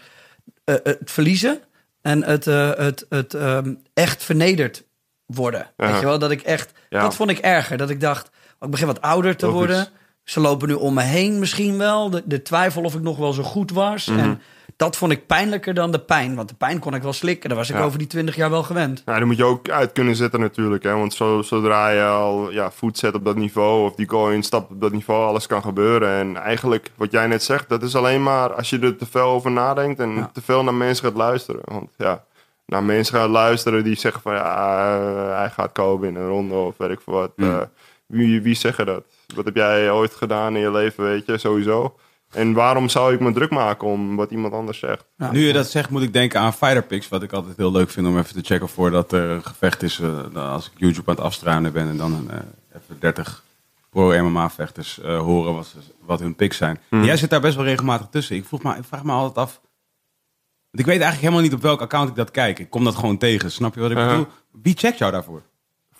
eh, het verliezen... en het, eh, het, het ehm, echt vernederd worden. Ja. Weet je wel? Dat ik echt... Ja. Dat vond ik erger. Dat ik dacht, oh, ik begin wat ouder te Logisch. worden. Ze lopen nu om me heen misschien wel. De, de twijfel of ik nog wel zo goed was. Mhm. En dat vond ik pijnlijker dan de pijn. Want de pijn kon ik wel slikken. Daar was ik Ja. over die twintig jaar wel gewend. Nou, dan moet je ook uit kunnen zetten natuurlijk. Hè? Want zo, zodra je al ja, voet zet op dat niveau of die goal instapt op dat niveau, alles kan gebeuren. En eigenlijk, wat jij net zegt, dat is alleen maar als je er te veel over nadenkt en Ja. te veel naar mensen gaat luisteren. Want ja, naar mensen gaat luisteren die zeggen van ja, eh, hij gaat komen in een ronde of weet ik veel wat. Hmm. Eh, wie, wie zeggen dat? Wat heb jij ooit gedaan in je leven, weet je, sowieso. En waarom zou ik me druk maken om wat iemand anders zegt? Ja. Nu je dat zegt, moet ik denken aan Fighter Picks. Wat ik altijd heel leuk vind om even te checken voordat er een gevecht is. eh, dan als ik YouTube aan het afstruinen ben en dan eh, even 30 pro-MMA-vechters eh, horen wat, wat hun picks zijn. Jij zit daar best wel regelmatig tussen. Ik, vroeg me, ik vraag me altijd af. Want ik weet eigenlijk helemaal niet op welk account ik dat kijk. Ik kom dat gewoon tegen. Snap je wat ik bedoel? Wie checkt jou daarvoor?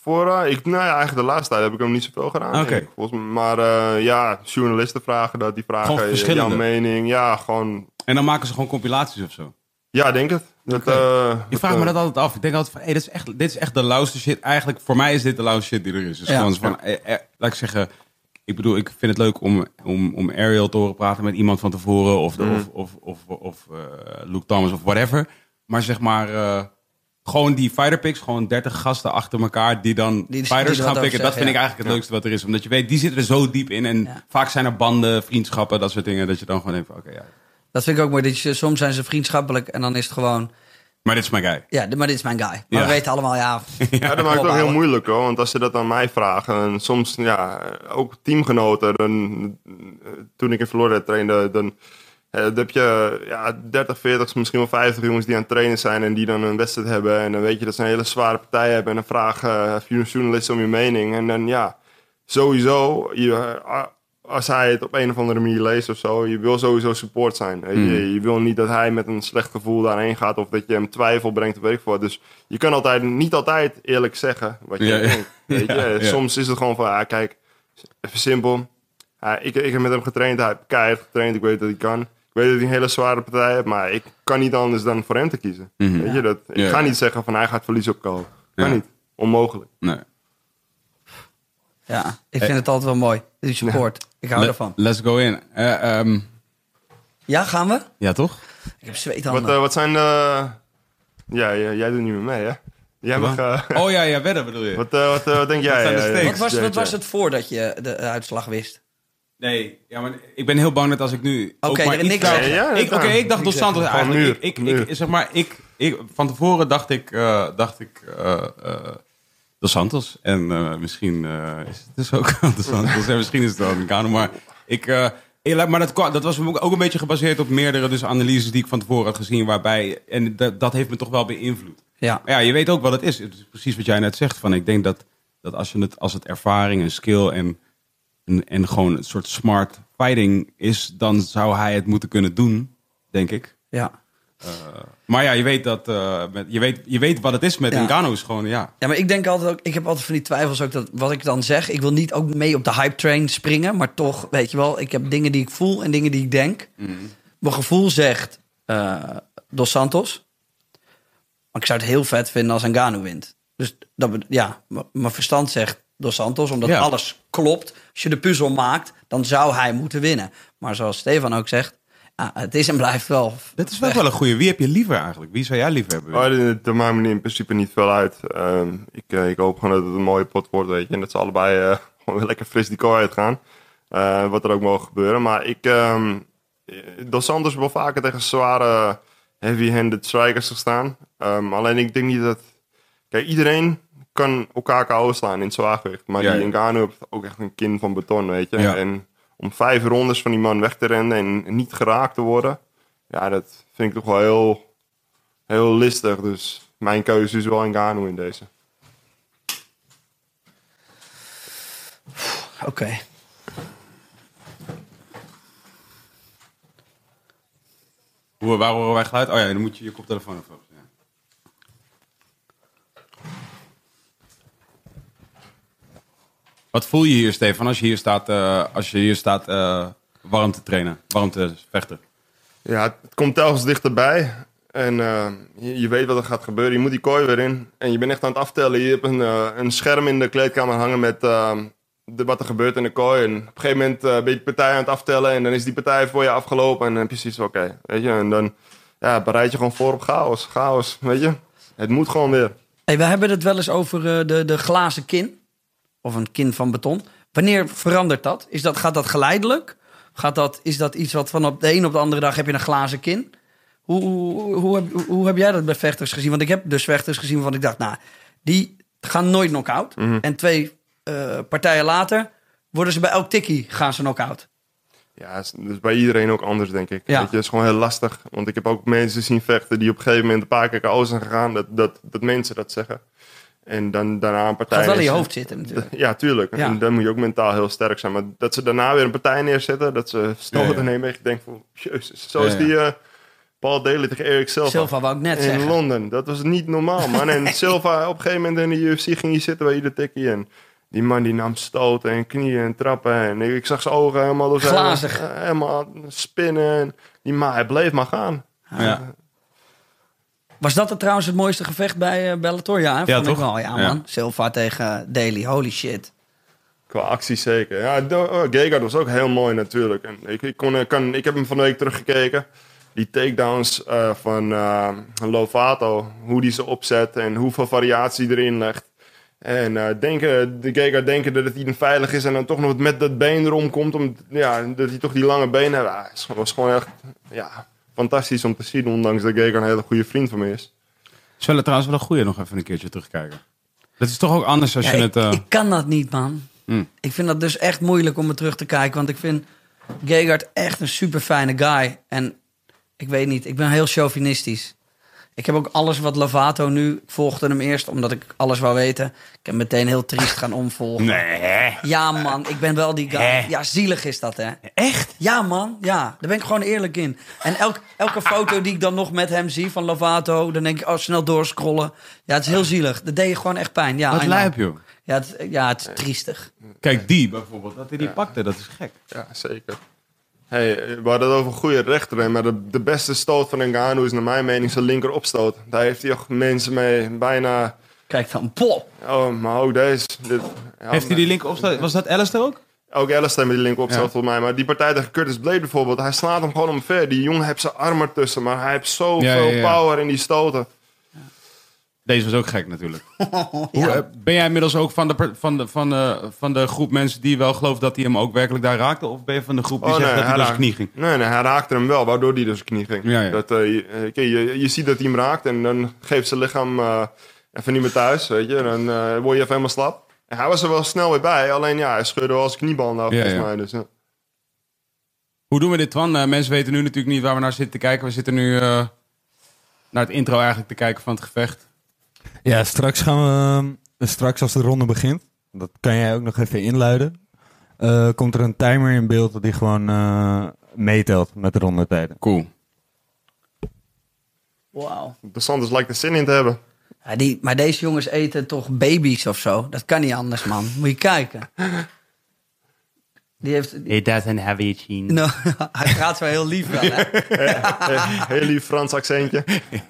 Voor, eh, ik, nou ja, eigenlijk de laatste tijd heb ik hem niet zoveel gedaan. Volgens mij. Maar eh, ja, journalisten vragen dat, die vragen jouw mening. Ja, gewoon, En dan maken ze gewoon compilaties of zo. ja, denk het. Dat, Oké. eh, Ik vraag dat, me dat altijd af. Ik denk altijd van, hey, dit, is echt, dit is echt de lauwste shit. Eigenlijk, voor mij is dit de lauwste shit die er is. Dus Ja. gewoon van, eh, eh, laat ik zeggen... Ik bedoel, ik vind het leuk om, om, om Ariel te horen praten met iemand van tevoren. Of, de, Mm. of, of, of, of eh, Luke Thomas of whatever. Maar zeg maar, eh, gewoon die fighter picks. Gewoon 30 gasten achter elkaar die dan Die- fighters die er gaan pikken. Dat vind ik eigenlijk het leukste wat er is. Omdat je weet, die zitten er zo diep in. En Ja. vaak zijn er banden, vriendschappen, dat soort dingen. Dat je dan gewoon denkt van, oké, ja. Dat vind ik ook mooi. Dat je, soms zijn ze vriendschappelijk en dan is het gewoon... Maar dit is mijn guy. Ja, maar dit is mijn guy. Maar Ja. we weten allemaal, ja... Ja, dat maakt het ook heel moeilijk hoor. Want als ze dat aan mij vragen, en soms ja, ook teamgenoten. Dan, eh, toen ik in Florida trainde, dan, Eh, dan heb je ja, 30, 40, misschien wel 50 jongens die aan het trainen zijn en die dan een wedstrijd hebben. En dan weet je dat ze een hele zware partij hebben. En dan vragen uh, vier journalisten om je mening. En dan ja, sowieso, je, als hij het op een of andere manier leest of zo, je wil sowieso support zijn. Weet je? je wil niet dat hij met een slecht gevoel daarheen gaat of dat je hem twijfel brengt of weet ik wat. Dus je kan altijd, niet altijd eerlijk zeggen wat je Ja, ja. denkt. Weet je? Ja, ja. Soms is het gewoon van, ah, kijk, even simpel. Ja, ik, ik heb met hem getraind, hij heeft keihard getraind, ik weet dat hij kan. Ik weet dat hij een hele zware partij heeft, maar ik kan niet anders dan voor hem te kiezen. Weet je, dat, ik Mhm. Ja. ga niet zeggen van hij gaat verlies opkomen. Kan Ja. niet. Onmogelijk. Nee. Ja, ik vind het altijd wel mooi. Die support. Ik hou Le- ervan. Let's go in. Eh, ehm, Ja, gaan we? ja, toch? Ik heb zweethanden. Wat, eh, wat zijn de... Ja, ja, jij doet niet meer mee, hè? Jij mag... eh, Oh ja, ja, wedden bedoel je? wat, wat, wat denk jij? zijn de stakes? wat, was, wat was het voordat je de uitslag wist? Nee, ja, maar ik ben heel bang dat als ik nu. ook Oké, niks. Ja, Ik- Oké, ik dacht Dos Santos eigenlijk. Ik, muur, ik, ik, zeg maar, ik, ik, van tevoren dacht ik, eh, dacht ik eh, eh, Dos Santos. En eh, misschien eh, is het dus ook Dos Santos. en misschien is het wel Ngannou. Maar, ik, eh, maar dat, dat was ook een beetje gebaseerd op meerdere dus analyses die ik van tevoren had gezien. Waarbij, en dat, dat heeft me toch wel beïnvloed. Ja. Maar ja, je weet ook wat het is. Het is precies wat jij net zegt. Van, ik denk dat, dat als, je het, als het ervaring en skill en, en, en gewoon een soort smart fighting is, dan zou hij het moeten kunnen doen, denk ik. Ja. Maar ja, je weet, dat, eh, met, je weet, je weet wat het is met Ja. Ngannou is gewoon, ja. Ja, maar ik denk altijd ook, ik heb altijd van die twijfels ook dat wat ik dan zeg, ik wil niet ook mee op de hype train springen, maar toch, weet je wel, ik heb dingen die ik voel en dingen die ik denk. Mijn gevoel zegt eh, Dos Santos, maar ik zou het heel vet vinden als Ngannou wint. Dus dat, ja, mijn verstand zegt Dos Santos, omdat Ja. alles klopt. Als je de puzzel maakt, dan zou hij moeten winnen. Maar zoals Stefan ook zegt, ja, het is en blijft wel. Dat is wel wel een goeie. Wie heb je liever eigenlijk? Wie zou jij liever hebben? Oh, dat, dat maakt me in principe niet veel uit. Ehm, ik, eh, ik hoop gewoon dat het een mooie pot wordt, weet je. En dat ze allebei eh, gewoon weer lekker fris die kooi uitgaan. Eh, wat er ook mogen gebeuren. Maar ik... ehm Dos Santos wel vaker tegen zware heavy-handed strikers gestaan. Ehm, alleen ik denk niet dat... Kijk, iedereen kan elkaar KO slaan in het zwaargewicht. Maar Ja, die ja. Ngannou heeft ook echt een kin van beton, weet je. Ja. En om vijf rondes van die man weg te rennen en niet geraakt te worden... Ja, dat vind ik toch wel heel heel listig. Dus mijn keuze is wel Ngannou in deze. Oké. Hoe, waar horen wij geluid? Oh ja, dan moet je je koptelefoon even op. Ja. Wat voel je hier, Stefan, als je hier staat, eh, als je hier staat eh, warm te trainen, warm te vechten? Ja, het komt telkens dichterbij. En eh, je, je weet wat er gaat gebeuren. Je moet die kooi weer in. En je bent echt aan het aftellen. Je hebt een, een scherm in de kleedkamer hangen met eh, de, wat er gebeurt in de kooi. En op een gegeven moment eh, ben je de partij aan het aftellen. En dan is die partij voor je afgelopen. En dan heb je zoiets van, oké. weet je, en dan ja, bereid je gewoon voor op chaos. Chaos, weet je. Het moet gewoon weer. Hey, we hebben het wel eens over de, de glazen kin. Of een kin van beton. Wanneer verandert dat? Is dat gaat dat geleidelijk? Gaat dat, is dat iets wat van op de een op de andere dag heb je een glazen kin? Hoe, hoe, hoe, heb, hoe heb jij dat bij vechters gezien? Want ik heb dus vechters gezien waarvan ik dacht, nou, die gaan nooit knock-out. En twee eh, partijen later worden ze bij elk tikkie gaan ze knock-out. Ja, is dus bij iedereen ook anders, denk ik. Ja. Weet je, het is gewoon heel lastig. Want ik heb ook mensen zien vechten die op een gegeven moment een paar keer KO zijn gegaan. Dat, dat, dat mensen dat zeggen. En dan daarna een partij... Gaat wel in je hoofd zitten natuurlijk. Ja, tuurlijk. Ja. En dan moet je ook mentaal heel sterk zijn. Maar dat ze daarna weer een partij neerzetten, dat ze stoten Ja, ja. nemen. Ik denk van, jezus. Zoals Ja, ja. die eh, Paul Daly tegen Eric Silva. Silva wou ik net in zeggen. Londen. Dat was niet normaal, man. En Silva, op een gegeven moment in de UFC ging hij zitten bij ieder tikkie. En die man die nam stoten en knieën en trappen. En ik, ik zag zijn ogen helemaal... door zijn- Glazig. eh, helemaal spinnen. En die maar hij bleef maar gaan. Ja. Was dat het trouwens het mooiste gevecht bij eh, Bellator? Ja? Ja, Vond ik toch? wel. Ja, Ja. man. Silva tegen Daly. Holy shit. Qua actie zeker. Ja, oh, Gegard was ook heel mooi natuurlijk. En ik, ik, kon, kan, ik heb hem van de week teruggekeken. Die takedowns eh, van eh, Lovato. Hoe die ze opzet en hoeveel variatie erin legt. En eh, denken, de Gegard denken dat het hij veilig is en dan toch nog met dat been erom komt. Om, ja, dat hij toch die lange benen heeft. Het was gewoon echt ja, fantastisch om te zien. Ondanks dat Gegard een hele goede vriend van me is. Zullen trouwens wel een goeie nog even een keertje terugkijken. Dat is toch ook anders als Ja, je ik, het... eh, ik kan dat niet, man. Hmm. Ik vind dat dus echt moeilijk om het terug te kijken. Want ik vind... Gegard echt een super fijne guy. En ik weet niet, ik ben heel chauvinistisch. Ik heb ook alles wat Lavato nu... Ik volgde hem eerst omdat ik alles wou weten. Ik heb meteen heel triest gaan omvolgen. Nee. Ja man, ik ben wel die guy. Hè? Ja, zielig is dat hè. Echt? Ja man, ja. Daar ben ik gewoon eerlijk in. En elk, elke foto die ik dan nog met hem zie van Lavato... dan denk ik, oh, snel doorscrollen. Ja, het is heel zielig. Dat deed je gewoon echt pijn. Ja, Wat lijp, joh. Ja, het, ja, het is triestig. Kijk, die bijvoorbeeld. Dat hij die pakte, dat is gek. Ja, zeker. Hey, we hadden het over goede rechter, maar de, de beste stoot van Ngannou is naar mijn mening zijn linker opstoot. Daar heeft hij ook mensen mee bijna... Kijk dan, pop. Oh, maar ook deze. Dit, ja, Heeft hij die link opstaan? Was dat Alistair ook? Ook Alistair met die link opstoot Ja. volgens mij. Maar die partij tegen Curtis Blade bijvoorbeeld, hij slaat hem gewoon omver. Die jongen heeft zijn arm ertussen, maar hij heeft zoveel Ja, ja, ja. power in die stoten. Deze was ook gek natuurlijk. Ja. eh, ben jij inmiddels ook van de, van, de, van, de, van de groep mensen die wel geloven dat hij hem ook werkelijk daar raakte? Of ben je van de groep die Oh, zegt nee, dat hij hij zijn knie ging? Nee, nee, hij raakte hem wel, waardoor hij zijn knie ging. Ja, ja. Dat, eh, je, eh, je, je ziet dat hij hem raakt en dan geeft zijn lichaam eh, even niet meer thuis, weet je. Dan eh, word je even helemaal slap. En hij was er wel snel weer bij, alleen ja, hij scheurde wel zijn kniebanden af, volgens mij. Dus. Hoe doen we dit, Twan? Eh, mensen weten nu natuurlijk niet waar we naar zitten te kijken. We zitten nu eh, naar het intro eigenlijk te kijken van het gevecht. Ja, straks gaan we, eh, straks als de ronde begint, dat kan jij ook nog even inluiden, eh, komt er een timer in beeld die gewoon eh, meetelt met de rondetijden. Cool. Wauw. De Sanders lijkt er zin in te hebben. Ja, die, maar deze jongens eten toch baby's of zo? Dat kan niet anders, man. Moet je kijken. Die heeft... die- It doesn't have a chin. Nou, hij praat wel heel lief wel, hè? Heel lief Frans accentje.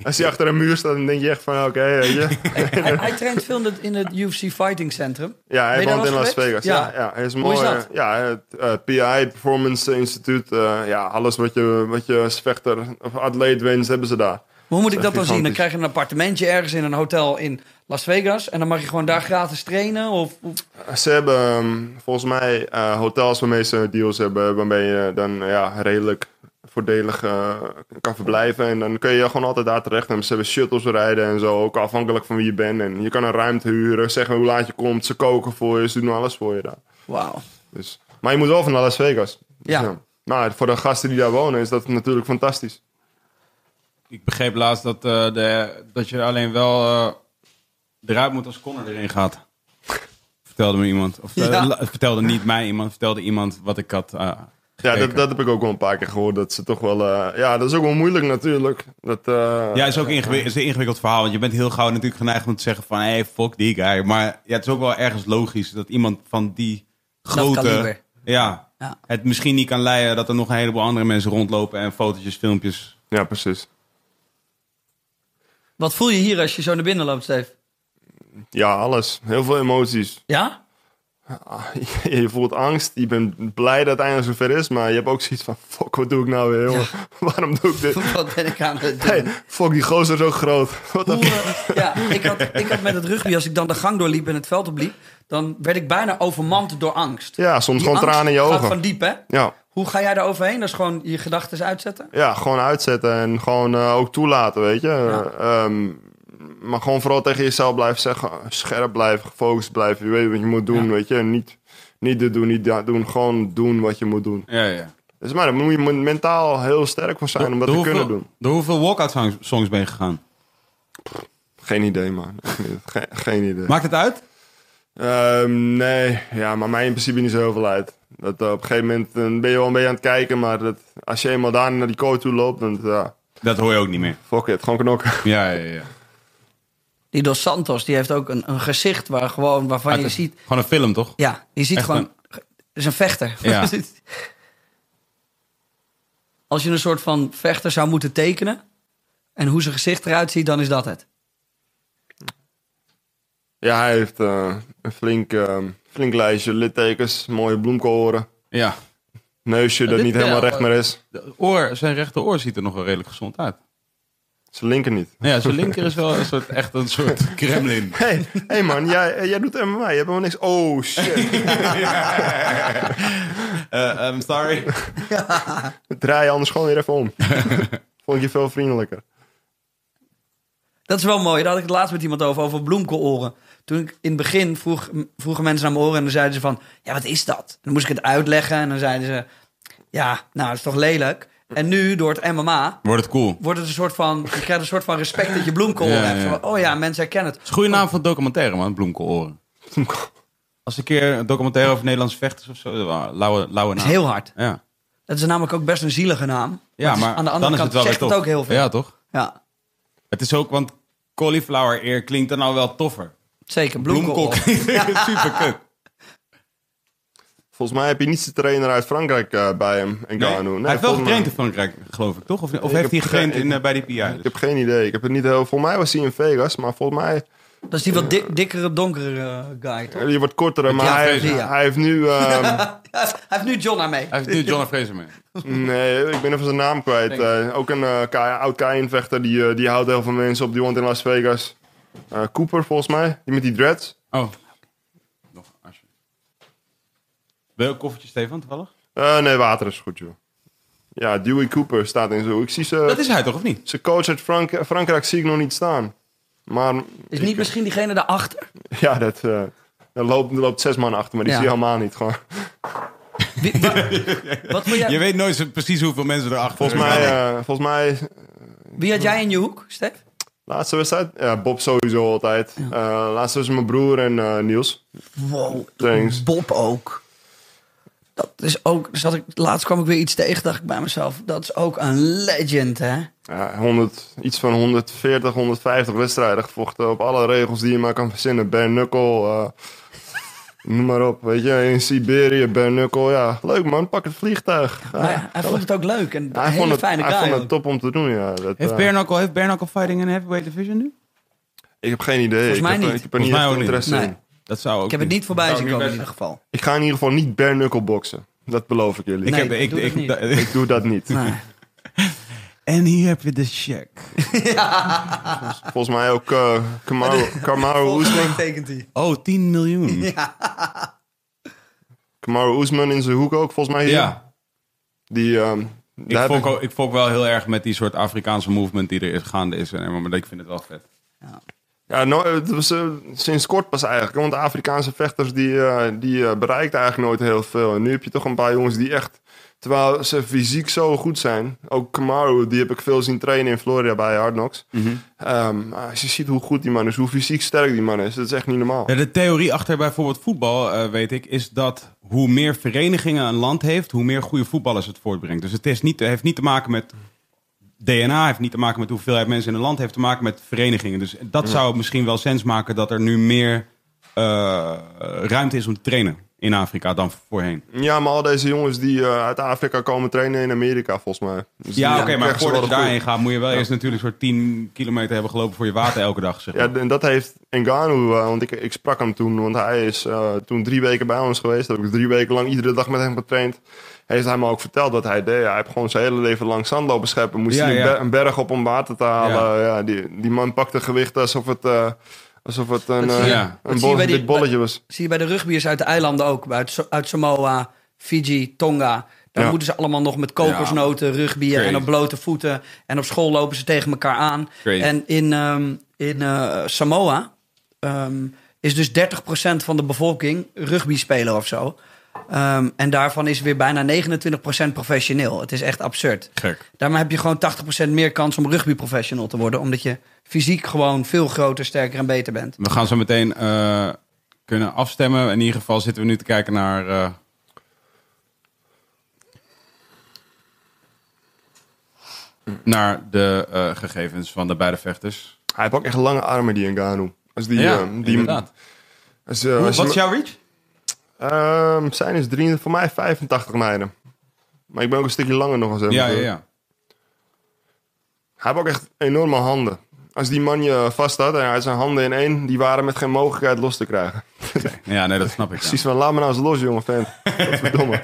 Als hij achter een muur staat, dan denk je echt van, oké, weet je. hij, hij traint veel in het, in het UFC Fighting Centrum. Ja, hij woont in Las? Vegas. Ja, Ja. is Hoe mooi. is eh, dat? Ja, het eh, PI, Performance Instituut. eh, ja, alles wat je, wat je als vechter of atleet wenst, hebben ze daar. Maar hoe moet ik Dat dan zien? Dan krijg je een appartementje ergens in een hotel in Las Vegas. En dan mag je gewoon daar gratis trainen? Of, of- Ze hebben ehm, volgens mij eh, hotels waarmee ze deals hebben, waarmee je dan ja, redelijk voordelig eh, kan verblijven. En dan kun je gewoon altijd daar terecht. En ze hebben shuttles rijden en zo, ook afhankelijk van wie je bent. En je kan een ruimte huren, zeggen hoe laat je komt. Ze koken voor je, ze doen alles voor je daar. Wauw. Dus, maar je moet wel van Las Vegas. Dus Ja. Maar voor de gasten die daar wonen is dat natuurlijk fantastisch. Ik begreep laatst dat, eh, de, dat je alleen wel eh, eruit moet als Connor erin gaat. Vertelde me iemand. Of eh, Ja. vertelde niet mij iemand, vertelde iemand wat ik had. eh, Ja, dat, dat heb ik ook wel een paar keer gehoord. Dat ze toch wel. eh, ja, dat is ook wel moeilijk natuurlijk. Dat, eh, Ja, het is ook ingewik- het is een ingewikkeld verhaal. Want je bent heel gauw natuurlijk geneigd om te zeggen van... Hé, hey, fuck die guy. Maar ja, het is ook wel ergens logisch dat iemand van die grote... Ja, Ja. het misschien niet kan leiden dat er nog een heleboel andere mensen rondlopen... en fotootjes, filmpjes... ja, precies. Wat voel je hier als je zo naar binnen loopt, Steve? Ja, alles. Heel veel emoties. Ja? Je voelt angst. Je bent blij dat het eindelijk zover is. Maar je hebt ook zoiets van: fuck, wat doe ik nou weer, jongen? Waarom doe ik dit? Wat ben ik aan het doen? Hey, fuck, die gozer is ook groot. Wat Hoe, eh, ja, ik had, ik had met het rugby, als ik dan de gang doorliep en het veld opliep... dan werd ik bijna overmand door angst. Ja, soms Die gewoon tranen in je gaat ogen. van diep, hè? Ja. Hoe ga jij daar overheen? Dat is gewoon je gedachten uitzetten? ja, gewoon uitzetten en gewoon eh, ook toelaten, weet je. Ja. Ehm, maar gewoon vooral tegen jezelf blijven zeggen, scherp blijven, gefocust blijven. Je weet wat je moet doen, Ja. weet je. Niet, niet dit doen, niet dat doen. Gewoon doen wat je moet doen. Ja, ja. Dus maar daar moet je mentaal heel sterk voor zijn om dat te kunnen doen. Door hoeveel walkout songs- ben je gegaan? Geen idee, man. Geen, geen idee. Maakt het uit? Ehm, nee, ja, maar mij in principe niet zo heel veel uit. Dat, eh, op een gegeven moment ben je wel een beetje aan het kijken, maar dat, als je eenmaal daar naar die coach toe loopt, dan ja, Dat hoor je ook niet meer. fuck it, gewoon knokken. Ja, ja, ja. Die Dos Santos, die heeft ook een, een gezicht waar gewoon, waarvan je ziet... Gewoon een film, toch? Ja, je ziet Echt gewoon... Het is een vechter. Ja. Als je een soort van vechter zou moeten tekenen... en hoe zijn gezicht eruit ziet, dan is dat het. Ja, hij heeft eh, een flink, ehm, flink lijstje littekens, mooie bloemkoren, Ja. neusje dat dit- niet helemaal ja, recht meer is. De oor, zijn rechteroor ziet er nog wel redelijk gezond uit. Zijn linker niet. Ja, zijn linker is wel een soort, echt een soort Kremlin. Hey, hey man, jij, jij doet MMA, je hebt helemaal niks. Oh shit, Eh, I'm sorry. draai je anders gewoon weer even om. Vond ik je veel vriendelijker. Dat is wel mooi. Daar had ik het laatst met iemand over, over bloemkooloren. Toen ik in het begin vroeg, vroegen mensen naar mijn oren en dan zeiden ze van... Ja, wat is dat? Dan moest ik het uitleggen en dan zeiden ze... Ja, nou, dat is toch lelijk. En nu, door het MMA, Wordt het cool. wordt het een soort van... Je krijgt een soort van respect dat je bloemkool Ja, hebt. ja. Van, oh ja, mensen herkennen het. Het is een goede naam voor een documentaire, man. Bloemkooloren. Als een keer een documentaire over Nederlandse vechters of zo. Lauwe, lauwe Dat naam. is heel hard. Ja, Dat is namelijk ook best een zielige naam. ja maar aan de dan andere is kant het wel weer zegt het ook heel veel. Ja, toch? Ja, Het is ook, want cauliflower ear klinkt dan nou wel toffer. zeker. Bloemkool Bloemkool. klinkt super kut. Volgens mij heb je niet de trainer uit Frankrijk eh, bij hem, Ngannou. hij heeft wel mij- getraind in Frankrijk, geloof ik, toch? Of, of Ik heeft hij getraind geen- in, eh, bij die PI? Ik heb geen idee. Ik heb het niet heel... Volgens mij was hij in Vegas, maar volgens mij... Dat is die wat dik- dikkere, donkere eh, guy, toch? Die wordt korter, maar hij, hij heeft nu... ehm, Hij heeft nu John mee. Hij heeft nu John Fraser mee. nee, ik ben even zijn naam kwijt. Ook een oud K1-vechter, die, die houdt heel veel mensen op. Die woont in Las Vegas. Eh, Cooper, volgens mij. Die met die dreads. Oh. Nog, alsje. Wil je ook koffertje, Stefan, toevallig? Eh, nee, water is goed, joh. Ja, Dewey Cooper staat in zo. Ik zie Dat ze... is hij toch, of niet? Zijn coach uit Frank Frankrijk zie ik nog niet staan. Maar Is niet misschien diegene daarachter? ja, dat, eh er, loopt, er loopt zes man achter, maar die Ja. zie je helemaal niet. Gewoon. Wie- wa- wat wil Je jij, weet nooit zo precies hoeveel mensen erachter Volgens mij, eh, volgens mij wie had jij in je hoek, Stef? laatste wedstrijd. Ja, Bob sowieso altijd. Eh, laatste was mijn broer en eh, Niels. Wow, Thanks. Bob ook. Dat is ook, zat ik, laatst kwam ik weer iets tegen, dacht ik bij mezelf. Dat is ook een legend, hè? Ja, 100, iets van 140, 150 wedstrijden gevochten op alle regels die je maar kan verzinnen. Bare knuckle, eh, noem maar op. Weet je, in Siberië, bare knuckle. Ja, leuk man, pak het vliegtuig. Ja, hij vond het ook leuk en hij een vond het, fijne hij guy vond ook. het top om te doen, ja. Dat, Heeft eh, Bare Knuckle, heeft Bare Knuckle Fighting een heavyweight division nu? ik heb geen idee. Volgens ik mij heb, niet. Ik heb er Volgens niet echt ook niet. interesse Nee. in. Dat zou ook Ik heb het niet voorbij zien komen in ieder geval. Ik ga in ieder geval niet bare knuckle boksen. Dat beloof ik jullie. Ik heb, ik, doe dat ik, doe dat niet. Nee. En hier heb je de check. Volgens mij ook eh Kamaru, Kamaru Oesman. tekent hij. Oh, 10 miljoen. Ja. Kamaru Oesman in zijn hoek ook, volgens mij hier. Die, ehm, Ik, ook- ik wel heel erg met die soort Afrikaanse movement die er is, gaande is. En, maar ik vind het wel vet. Ja, no, het was eh, sinds kort pas eigenlijk. Want de Afrikaanse vechters die, eh die eh, bereikten eigenlijk nooit heel veel. En nu heb je toch een paar jongens die echt... Terwijl ze fysiek zo goed zijn. Ook Kamaru, die heb ik veel zien trainen in Florida bij Hard Knocks. Ehm, maar als je ziet hoe goed die man is, hoe fysiek sterk die man is. Dat is echt niet normaal. Ja, de theorie achter bijvoorbeeld voetbal, weet ik, is dat hoe meer verenigingen een land heeft, hoe meer goede voetballers het voortbrengt. Dus het is niet, heeft niet te maken met DNA, heeft niet te maken met hoeveelheid mensen in een land, heeft te maken met verenigingen. Dus dat zou misschien wel sens maken dat er nu meer eh, ruimte is om te trainen in Afrika dan voorheen. Ja, maar al deze jongens die eh, uit Afrika komen trainen in Amerika, volgens mij. Dus Ja, oké, maar voordat je daarheen gaat, moet je wel eerst natuurlijk een soort 10 kilometer hebben gelopen voor je water elke dag. Zeg maar. Ja, en dat heeft Ngannou, eh, want ik, ik sprak hem toen, want hij is toen drie weken bij ons geweest. Heb ik drie weken lang iedere dag met hem getraind. Heeft hij me ook verteld dat hij deed. Hij heeft gewoon zijn hele leven lang zand lopen scheppen. Moest Ja, hij een, ja. ber- een berg op om water te halen. Ja. die, die man pakte gewicht alsof het, eh, alsof het een, Dat eh, een bol- die- dik bolletje was. Zie je bij de rugbiers uit de eilanden ook. Uit, uit Samoa, Fiji, Tonga. Daar Ja. moeten ze allemaal nog met kokosnoten, rugbier en op blote voeten. En op school lopen ze tegen elkaar aan. Crazy. En in, ehm, in eh, Samoa ehm, is dus 30% van de bevolking rugbyspeler of zo. Ehm, en daarvan is weer bijna 29% professioneel. Het is echt absurd. Gek. Daarmee heb je gewoon 80% meer kans om rugbyprofessional te worden. Omdat je fysiek gewoon veel groter, sterker en beter bent. We gaan zo meteen eh, kunnen afstemmen. In ieder geval zitten we nu te kijken naar. eh, naar de eh, gegevens van de beide vechters. Hij heeft ook echt lange armen, die Ngannou. Als die, ja, die, inderdaad. Als, Hoe, als je wat is jouw reach? Ehm, zijn is drie, voor mij 85 mijnen. Maar ik ben ook een stukje langer nog als hem. Ja, ja, ja. Hij heeft ook echt enorme handen. Als die man je vast had en hij had zijn handen in één, die waren met geen mogelijkheid los te krijgen. Ja, nee, dat snap ik. Precies van, laat me nou eens los, jongen vent. Wat verdomme.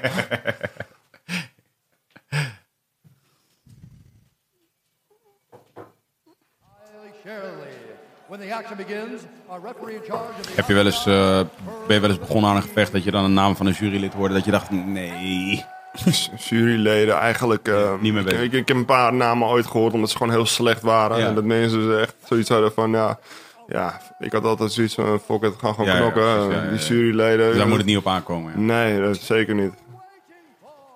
Heb je wel eens, eh, ben je wel eens begonnen aan een gevecht dat je dan een naam van een jurylid hoorde dat je dacht, nee. Juryleden eigenlijk. eh, Niet meer bezig. ik, ik heb een paar namen ooit gehoord omdat ze gewoon heel slecht waren. Ja. En dat mensen dus echt zoiets hadden van, ja... Ja, ik had altijd zoiets van, fuck it, ga gewoon Ja, ja, knokken. precies, ja, ja, Die juryleden. Dus daar moet het niet op aankomen. Ja. Nee, dat zeker niet.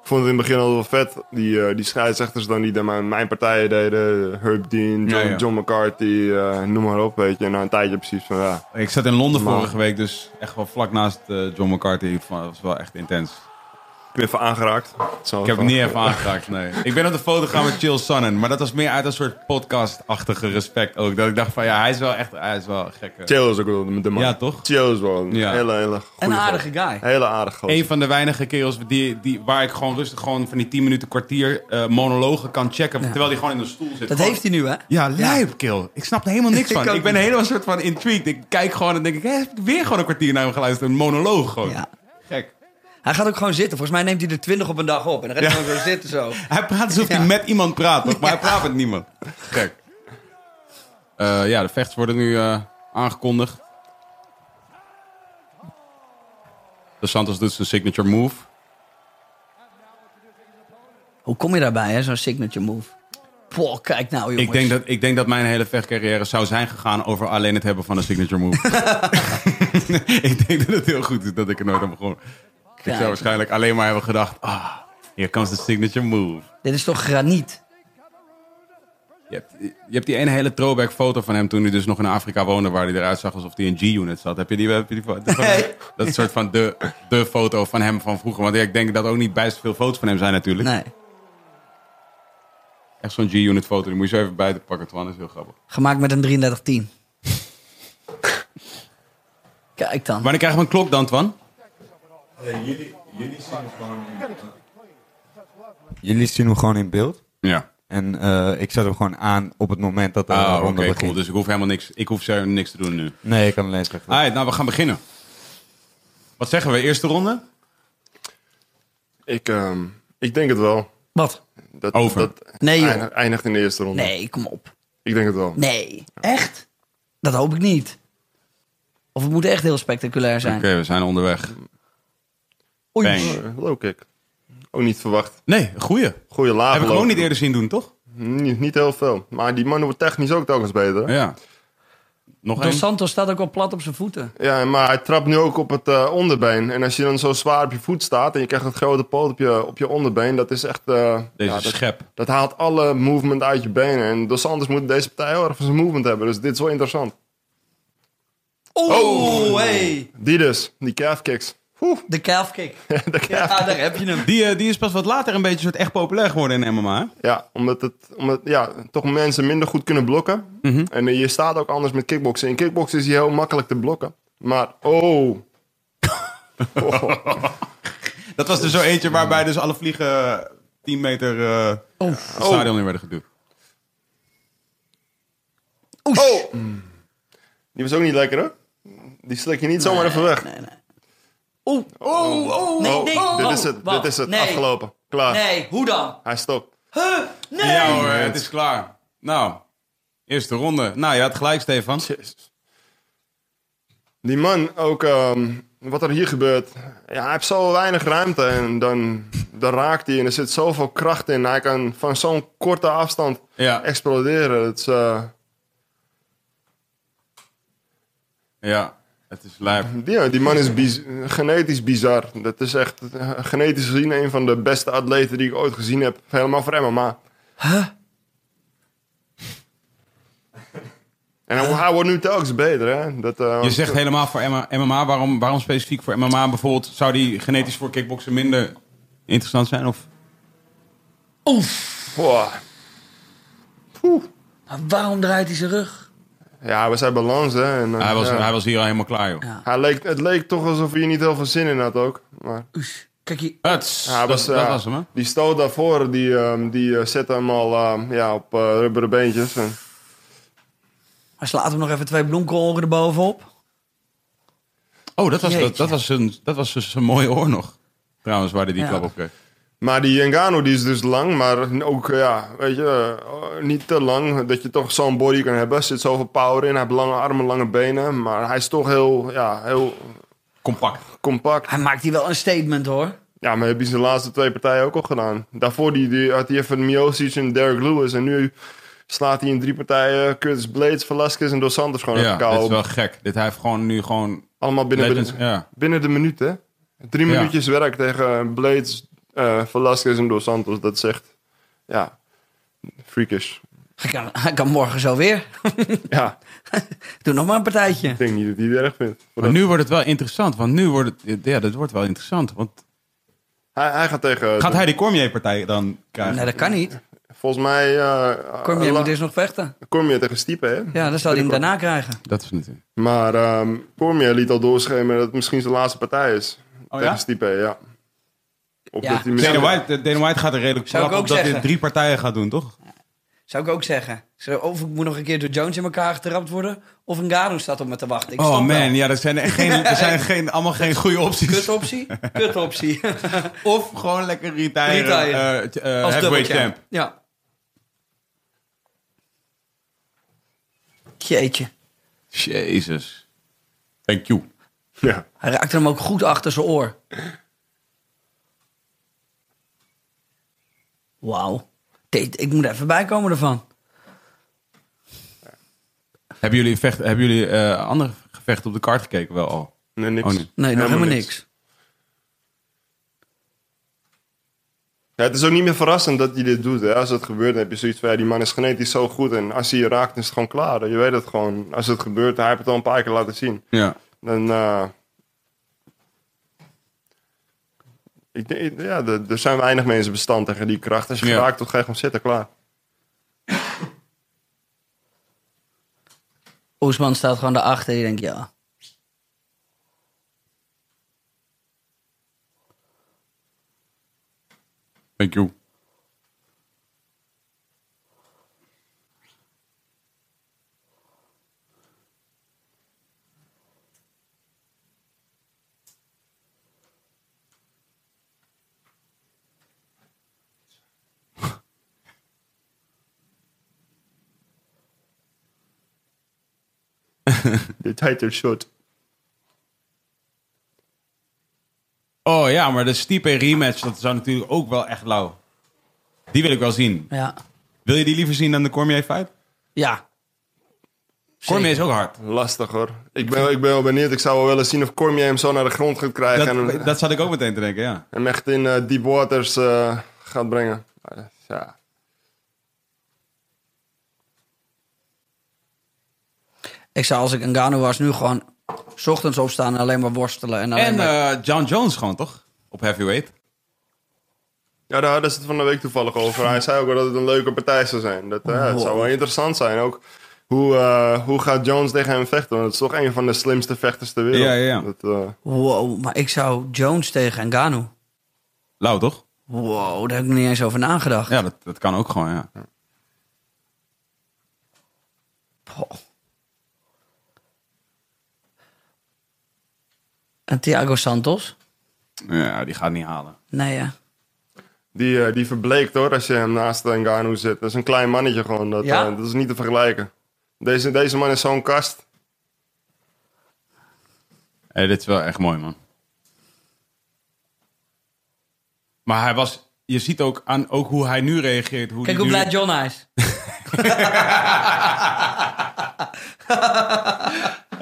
Ik vond het in het begin al wel vet. Die, eh, die scheidsrechters dan die dan mijn, mijn partijen deden. Herb Dean, John, Ja, ja. John McCarthy, eh, noem maar op, weet je. En na een tijdje precies van, ja. Ik zat in Londen Maar- vorige week, dus echt wel vlak naast eh, John McCarthy. Dat was wel echt intens. Ik ben even aangeraakt. Zo Ik heb het niet even aangeraakt, nee. Ik ben op de foto gegaan met Chill Sonnen, maar dat was meer uit een soort podcast-achtige respect ook. Dat ik dacht van, ja, hij is wel echt, hij is wel gek. Chill is ook wel de man. Ja, toch? Chill is wel een Ja. hele, hele goede Een aardige guy. Hele aardige gozer. Een van de weinige kerels die, die, waar ik gewoon rustig gewoon van die 10 minuten kwartier eh, monologen kan checken, terwijl hij gewoon in een stoel zit. Dat Gewoon- heeft hij nu, hè? Ja, lijp, kill. Ik snap er helemaal niks Ik van. ook Ik ben helemaal een soort van intrigued. Ik kijk gewoon en denk ik, hé, heb ik weer gewoon een kwartier naar hem geluisterd. Een monoloog gewoon. Ja. Gek. Hij gaat ook gewoon zitten. Volgens mij neemt hij er twintig op een dag op. En dan gaat hij gewoon zo zitten zo. Hij praat alsof hij met iemand praat, toch? Maar hij praat met niemand. Gek. Eh, ja, de vechts worden nu eh, aangekondigd. De Santos doet zijn signature move. Hoe kom je daarbij, hè? Zo'n signature move. Poh, kijk nou, jongens. Ik denk, dat, ik denk dat mijn hele vechtcarrière zou zijn gegaan over alleen het hebben van een signature move. ik denk dat het heel goed is dat ik er nooit aan begon. Ik zou waarschijnlijk alleen maar hebben gedacht... Ah, here comes the signature move. Dit is toch graniet? Je hebt, je hebt die ene hele throwback foto van hem toen hij dus nog in Afrika woonde... waar hij eruit zag alsof hij in G-Unit zat. Heb je die, heb je die foto? Nee. Dat is een soort van de, de foto van hem van vroeger. Want ik denk dat ook niet bijst veel foto's van hem zijn natuurlijk. Nee. Echt zo'n G-Unit foto. Die moet je zo even bij te pakken, Twan. Dat is heel grappig. Gemaakt met een 3310. Kijk dan. Wanneer krijgen we een klok dan, Twan? Jullie zien hem gewoon in beeld. Ja. En eh, ik zet hem gewoon aan op het moment dat de Ah, oké, ronde begint. cool. Dus ik hoef helemaal niks, ik hoef niks te doen nu. Nee, ik kan alleen zeggen. Alright, nou, we gaan beginnen. Wat zeggen we? Eerste ronde? Ik, ehm, ik denk het wel. Wat? Dat, Over. Dat Nee, joh. eindigt, in de eerste ronde. Nee, kom op. Ik denk het wel. Nee. Echt? Dat hoop ik niet. Of het moet echt heel spectaculair Oké, zijn. we zijn onderweg. Oei. Bang. Eh, Low kick. Ook niet verwacht. Nee, een goeie. Goeie lage Heb ik ook niet eerder zien doen, toch? Niet, niet heel veel. Maar die man wordt technisch ook telkens beter. Ja. Nog Dos? Santos staat ook wel plat op zijn voeten. Ja, maar hij trapt nu ook op het eh, onderbeen. En als je dan zo zwaar op je voet staat en je krijgt een grote poot op je, op je onderbeen, dat is echt... eh, Deze ja, dat, schep. dat haalt alle movement uit je benen. En Dos Santos moet deze partij heel erg van zijn movement hebben. Dus dit is wel interessant. Oh, hey. Die dus, die calf kicks. Oeh, De calf kick. de calf Ja, daar heb je hem. Die, eh, die is pas wat later een beetje soort echt populair geworden in MMA. Ja, omdat, het, omdat ja, toch mensen minder goed kunnen blokken. Mhm. En eh, je staat ook anders met kickboksen. In kickboksen is hij heel makkelijk te blokken. Maar, oh. Oh. Dat was er zo eentje waarbij dus alle vliegen 10 meter eh het stadion in werden geduwd. oh. Die was ook niet lekker, hè? Die slik je niet zomaar even weg. Nee, nee. Oeh. Oh, oh. Nee, Oh, nee. dit oh, is het, wacht. dit is het. Nee. Afgelopen. Klaar. Nee, hoe dan? Hij stopt. Huh? Nee. Ja hoor, het is klaar. Nou, eerste ronde. Nou, je had gelijk, Stefan. Jezus. Die man ook, ehm, wat er hier gebeurt. Ja, hij heeft zo weinig ruimte en dan, dan raakt hij en er zit zoveel kracht in. Hij kan van zo'n korte afstand Ja, exploderen. Het is, eh, ja. Het is lijp. ja, die man is biz- genetisch bizar. Dat is echt eh, genetisch gezien een van de beste atleten die ik ooit gezien heb. Helemaal voor MMA. En hij, hij wordt nu telkens beter, hè? Dat, eh, Je zegt helemaal voor MMA. MMA. Waarom, waarom specifiek voor MMA bijvoorbeeld? Zou die genetisch voor kickboksen minder interessant zijn? Of? Boah. Maar Waarom draait hij zijn rug? Ja, we zijn balans, hè? En, eh, Hij was, ja. hij was hier al helemaal klaar, joh. Ja. Hij leek, het leek toch alsof hij niet heel veel zin in had ook. Maar Oesh. Kijk hier. Ja, dat, was, dat was hem, hè? die stoot daarvoor, die, ehm, die eh, zette hem al ehm, ja, op eh, rubberen beentjes. En, Hij slaat hem nog even twee bloemkolen erbovenop. Oh, dat was, dat, Jeetje. dat was, een, dat was dus een mooie oor nog. Trouwens, waar hij die Ja. klap op kreeg. Maar die Ngannou die is dus lang, maar ook, ja, weet je, eh, niet te lang. Dat je toch zo'n body kan hebben. Er zit zoveel power in. Hij heeft lange armen, lange benen. Maar hij is toch heel, ja, heel Compact. compact. Hij maakt hier wel een statement hoor. Ja, maar heb je zijn laatste twee partijen ook al gedaan. Daarvoor die, die, had hij even Miocic en Derek Lewis. En nu slaat hij in drie partijen Curtis Blades, Velasquez en Dos Santos gewoon Ja, kou. is wel gek. Dit hij heeft gewoon nu gewoon... Allemaal binnen, Legends, binnen, ja. binnen de minuut, hè? Drie Ja. minuutjes werk tegen Blades, eh Velasquez en Dos Santos, dat is echt, ja, freakish. Hij kan, hij kan morgen zo weer. Ja, Doe nog maar een partijtje. ik denk niet dat hij het erg vindt. Maar nu wordt het wel interessant, want nu wordt het, ja, dat wordt wel interessant. Want Hij, hij gaat tegen, gaat hij die Cormier-partij dan krijgen? Nee, dat kan niet. volgens mij, eh Cormier La- moet eerst nog vechten. Cormier tegen Stipe, hè? Ja, dan zal hij hem daarna krijgen. Dat is natuurlijk. Maar ehm Cormier liet al doorschemeren dat het misschien zijn laatste partij is. Oh tegen ja? Stipe, ja. Of Ja. dat hij misschien... Dana White, Dana White gaat er redelijk Zou ik krap ook op dat hij zeggen. drie partijen gaat doen, toch? Zou ik ook zeggen. Zo, Of ik moet nog een keer door Jones in elkaar getrapt worden. Of een Garo staat op me te wachten. Ik oh man, wel. ja, dat zijn echt geen, er zijn geen, allemaal geen goede opties. Kutoptie? Kutoptie. Of gewoon lekker retiren. Retiren. eh, t- eh, Als heavyweight champ. Ja. Jeetje. Jezus. Thank you. Ja. Hij raakte hem ook goed achter zijn oor. Wauw. Ik moet even bijkomen ervan. Hebben jullie, vecht, hebben jullie eh, andere gevechten op de kaart gekeken wel al? Nee, niks. Oh, nee. Nee, nog helemaal niks. Ja, het is ook niet meer verrassend dat hij dit doet. Hè. Als het gebeurt, dan heb je zoiets van... Ja, die man is genetisch zo goed. En als hij je raakt, is het gewoon klaar. Je weet het gewoon. Als het gebeurt, hij heeft het al een paar keer laten zien. Ja. Dan... eh, ik denk, ja, er, er zijn weinig mensen bestand tegen die kracht. Als je Ja. geraakt wordt, ga je gewoon zitten, klaar. Oesman staat gewoon daarachter. Die denkt, ja. Thank you. De title shot. Oh ja, maar de Stipe rematch, dat zou natuurlijk ook wel echt lauw. Die wil ik wel zien. Ja. Wil je die liever zien dan de Cormier fight? Ja. Cormier is ook hard. Lastig hoor. Ik ben, ik ben wel benieuwd. Ik zou wel willen zien of Cormier hem zo naar de grond gaat krijgen. en, hem- Dat, dat zat ik ook meteen te denken, ja. hem echt in eh, deep waters eh, gaat brengen. Ja. Ik zou als ik een Gano was nu gewoon... 's ochtends opstaan en alleen maar worstelen. En, alleen En maar... eh, John Jones gewoon, toch? Op heavyweight. ja, daar hadden ze het van de week toevallig over. Hij zei ook wel dat het een leuke partij zou zijn. Dat, eh, Het zou wel interessant zijn. Ook hoe, eh, hoe gaat Jones tegen hem vechten? Want het is toch een van de slimste vechters ter wereld. Ja, ja, ja. Dat, eh, Wow, maar ik zou Jones tegen Ngannou. Lauw, toch? Wow, daar heb ik niet eens over nagedacht. Ja, dat, dat kan ook gewoon, ja. Poh. En Thiago Santos? Ja, die gaat niet halen. Nee, ja. die, eh, die verbleekt hoor, als je hem naast Ngannou zit. Dat is een klein mannetje gewoon. Dat, Ja? eh, dat is niet te vergelijken. Deze, deze man is zo'n kast. Hey, dit is wel echt mooi, man. Maar hij was... Je ziet ook aan ook hoe hij nu reageert. Hoe Kijk hoe nu- blij John hij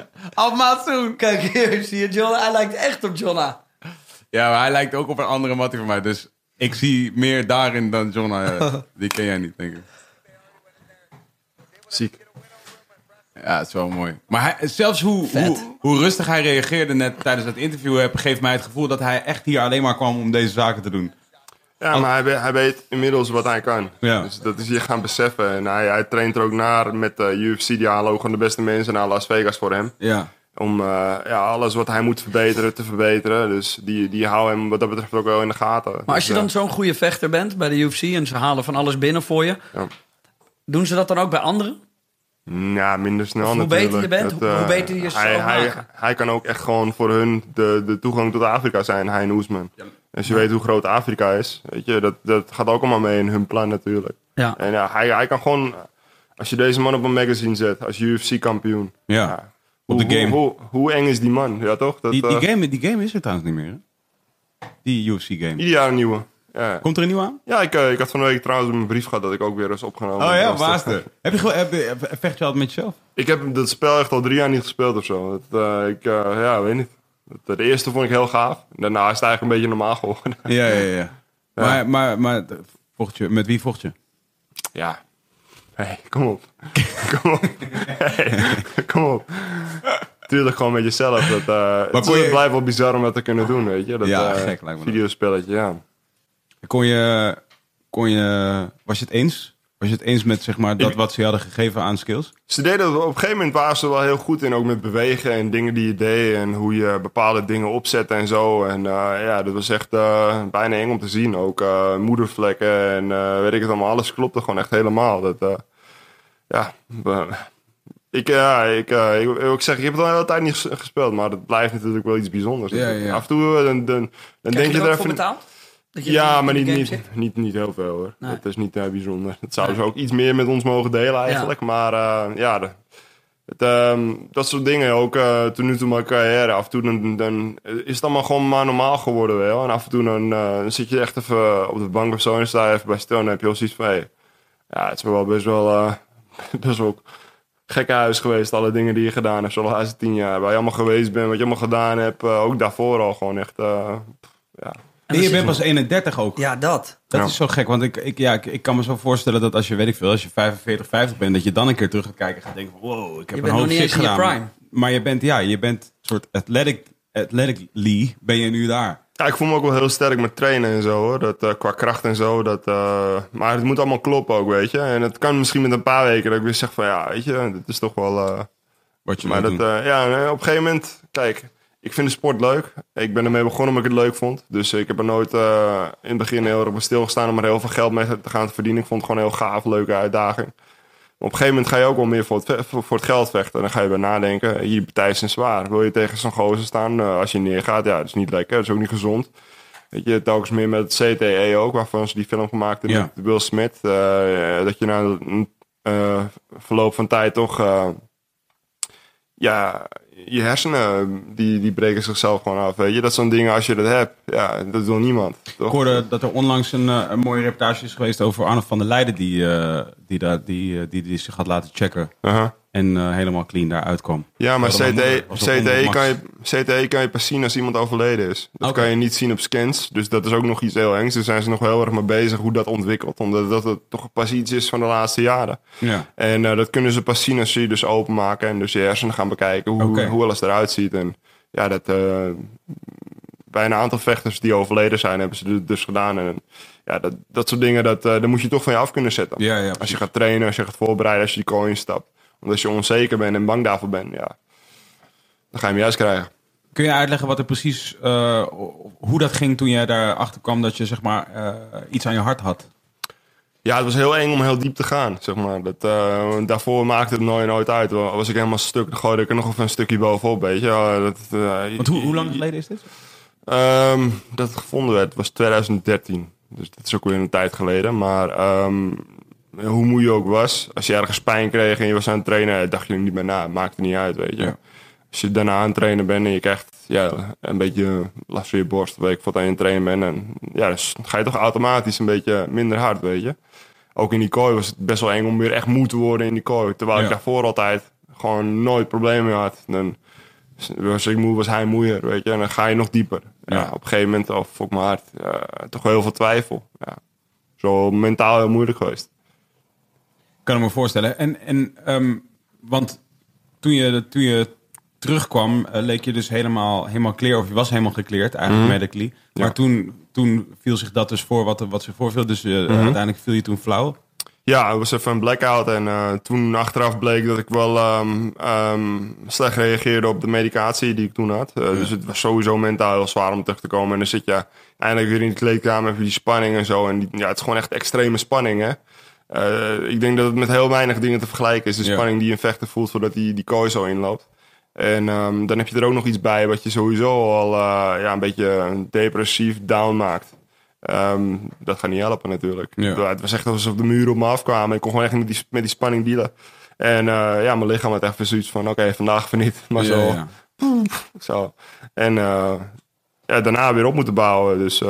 Almaatsoen! Kijk hier, zie je John? Hij lijkt echt op Jonna. Ja, maar hij lijkt ook op een andere mattie van mij. Dus ik zie meer daarin dan John. eh, die ken jij niet, denk ik. Ziek. Ja, het is wel mooi. Maar hij, zelfs hoe, hoe, hoe rustig hij reageerde net tijdens het interview... heb- geeft mij het gevoel dat hij echt hier alleen maar kwam om deze zaken te doen. Ja, maar hij, hij weet inmiddels wat hij kan. Ja. Dus dat is hier gaan beseffen. En hij, hij traint er ook naar met de UFC. Die halen ook gewoon de beste mensen naar Las Vegas voor hem. Ja. Om eh, ja, alles wat hij moet verbeteren, te verbeteren. Dus die, die houden hem wat dat betreft ook wel in de gaten. Maar als je Dus, dan zo'n goede vechter bent bij de UFC en ze halen van alles binnen voor je, Ja. doen ze dat dan ook bij anderen? Eh, Ja, minder snel Of hoe natuurlijk. beter je bent, Dat, hoe- hoe eh, beter je hij, hij, maken. hij kan ook echt gewoon voor hun de, de toegang tot Afrika zijn, hij en Oesman. Als je weet hoe groot Afrika is, weet je, dat, dat gaat ook allemaal mee in hun plan natuurlijk. Ja. En ja, hij, hij kan gewoon, als je deze man op een magazine zet, als UFC-kampioen. Ja. Op Hoe, de game. Hoe, hoe, hoe eng is die man? Ja, toch? Dat, Die, die, eh, game, die game is er trouwens niet meer, hè? Die UFC-game. Ieder jaar een nieuwe. Ja, Komt er een nieuwe aan? ja ik, eh, ik had van de week trouwens een brief gehad dat ik ook weer eens opgenomen. Oh ja, was. waarste. Heb je, gewoon- heb je, vecht je altijd met jezelf? Ik heb dat spel echt al drie jaar niet gespeeld of zo. Dat, eh, ik, eh, ja, weet niet. Dat, de eerste vond ik heel gaaf. Daarna is het eigenlijk een beetje normaal geworden. Ja, ja, ja. Maar, maar, maar vocht je, met wie vocht je? Ja. Hey, kom op. kom op. Hey, kom op. Tuurlijk gewoon met jezelf. Dat, eh het kon je- het blijft wel bizar om dat te kunnen doen, weet je. Dat, Ja, eh, gek lijkt me dat. Videospelletje, ja. Kon je, kon je, was je het eens? Was je het eens met zeg maar, dat wat ze je hadden gegeven aan skills? Ze deden op een gegeven moment waren ze er wel heel goed in, ook met bewegen en dingen die je deed en hoe je bepaalde dingen opzette en zo. En eh, ja, dat was echt eh, bijna eng om te zien. Ook eh, moedervlekken en eh, weet ik het allemaal, alles klopte gewoon echt helemaal. Dat, eh, ja, ik, ja, ik, ik, zeggen, ik heb het al de hele tijd niet ges- gespeeld, maar dat blijft natuurlijk wel iets bijzonders. Ja, ja. Af en toe dan, dan, dan denk je je er er voor even... betaald? Ja, maar niet, niet, niet, niet heel veel hoor. Nee. Dat is niet eh, bijzonder. Dat zouden ze ook iets meer met ons mogen delen eigenlijk. Maar eh, ja, de, het, ehm, dat soort dingen ook uh, tot nu toe mijn carrière. Af en toe dan, dan is het allemaal gewoon maar normaal geworden wel. En af en toe dan, eh, dan zit je echt even op de bank of zo en sta je even bij stil. En dan heb je wel zoiets van, hey, ja, het is wel best wel, eh, best wel gekke huis geweest. Alle dingen die je gedaan hebt, zo de laatste tien jaar. Waar je allemaal geweest bent, wat je allemaal gedaan hebt. eh, ook daarvoor al gewoon echt, eh, ja. En Nee, je bent pas 31 ook. Ja, dat. Dat Ja. is zo gek, want ik, ik, ja, ik, ik kan me zo voorstellen dat als je, weet ik veel, als je 45, 50 bent, dat je dan een keer terug gaat kijken en gaat denken van, wow, ik heb Je een bent hoop nog niet shit eens in je gedaan. prime. Maar je bent, ja, je bent soort athletic, athletically ben je nu daar. Ja, ik voel me ook wel heel sterk met trainen en zo hoor. Dat, eh, qua kracht en zo. Dat, eh, maar het moet allemaal kloppen ook, weet je. En het kan misschien met een paar weken dat ik weer zeg van ja, weet je, dit is toch wel. eh, Wat je maar moet dat, doen. eh, ja, op een gegeven moment, kijk, ik vind de sport leuk. Ik ben ermee begonnen omdat ik het leuk vond. Dus ik heb er nooit eh, in het begin heel erg bij stilgestaan om er heel veel geld mee te gaan te verdienen. Ik vond het gewoon een heel gaaf, leuke uitdaging. Maar op een gegeven moment ga je ook wel meer voor het, voor, het geld vechten. En dan ga je bij nadenken, hier partij zijn zwaar. Wil je tegen zo'n gozer staan eh, als je neergaat? Ja, dat is niet lekker, dat is ook niet gezond. Weet je, telkens meer met het CTE ook, waarvan ze die film gemaakt hebben Ja. met Will Smith. eh, dat je na een eh, verloop van tijd toch... eh, ja, je hersenen die, die breken zichzelf gewoon af. Weet je, dat zijn dingen als je dat hebt. Ja, dat wil niemand. Toch? Ik hoorde dat er onlangs een, eh, een mooie reportage is geweest over Arne van der Leijden, die, eh, die, die, eh, die, die zich had laten checken Aha. En eh, helemaal clean daaruit kwam. Ja, maar CTE, CTE, 100 kan je. CTE kan je pas zien als iemand overleden is. Dat kan je niet zien op scans. Dus dat is ook nog iets heel engs. Daar zijn ze nog heel erg mee bezig hoe dat ontwikkelt. Omdat dat het toch pas iets is van de laatste jaren. Ja. En eh, dat kunnen ze pas zien als ze je dus openmaken. En dus je hersenen gaan bekijken hoe, Oké. hoe alles eruit ziet. En ja, dat... eh, bij een aantal vechters die overleden zijn, hebben ze dit dus gedaan. En ja, dat, dat soort dingen, dat, dat moet je toch van je af kunnen zetten. Ja, ja, als je gaat trainen, als je gaat voorbereiden, als je die kooi instapt. Want als je onzeker bent en bang daarvoor bent, ja, dan ga je hem juist krijgen. Kun je uitleggen wat er precies, eh, hoe dat ging toen jij daarachter kwam dat je zeg maar eh, iets aan je hart had? Ja, het was heel eng om heel diep te gaan, zeg maar. Dat, eh, daarvoor maakte het nooit nooit uit. Wa- Was ik helemaal stuk, dan gooide ik er nog even een stukje bovenop, weet je. Dat, Want hoe, hoe lang geleden is dit? Ehm, dat het gevonden werd, was 2013. Dus dat is ook weer een tijd geleden. Maar ehm, hoe moe je ook was, als je ergens pijn kreeg en je was aan het trainen, dacht je er niet meer na. Het maakte niet uit, weet je. Ja. Als je daarna aan het trainen bent en je krijgt ja, een beetje last van je borst, weet ik wat aan je trainen bent. En ja, dus ga je toch automatisch een beetje minder hard, weet je. Ook in die kooi was het best wel eng om weer echt moe te worden in die kooi. Terwijl Ja. ik daarvoor altijd gewoon nooit problemen mee had. Dan was ik moe, was hij moeier, weet je. En dan ga je nog dieper. Ja, Ja. op een gegeven moment, oh fuck mijn hart, ja, toch wel heel veel twijfel. Ja. Zo mentaal heel moeilijk geweest. Kan ik me voorstellen. En, en ehm, want toen je, toen je terugkwam, eh, leek je dus helemaal, helemaal clear, of je was helemaal gekleerd, eigenlijk medically. Maar Ja. toen, toen viel zich dat dus voor wat, wat zich voorviel. Dus eh, uiteindelijk viel je toen flauw. Ja, het was even een blackout. En eh, toen achteraf bleek dat ik wel ehm, ehm, slecht reageerde op de medicatie die ik toen had. Dus het was sowieso mentaal heel zwaar om terug te komen. En dan zit je eindelijk weer in de kleedkamer, heb je die spanning en zo. En die, ja, het is gewoon echt extreme spanning, hè. Eh, ik denk dat het met heel weinig dingen te vergelijken is. De Ja. spanning die een vechter voelt voordat hij die kooi zo inloopt. En ehm, dan heb je er ook nog iets bij wat je sowieso al eh, ja, een beetje depressief down maakt. Ehm, dat gaat niet helpen natuurlijk. Ja. Het was echt alsof de muren op me afkwamen. Ik kon gewoon echt met die, met die spanning dealen. En eh, ja, mijn lichaam had echt zoiets van... Oké, vandaag even niet. Maar zo, Ja, zo. En ja, daarna weer op moeten bouwen. Dus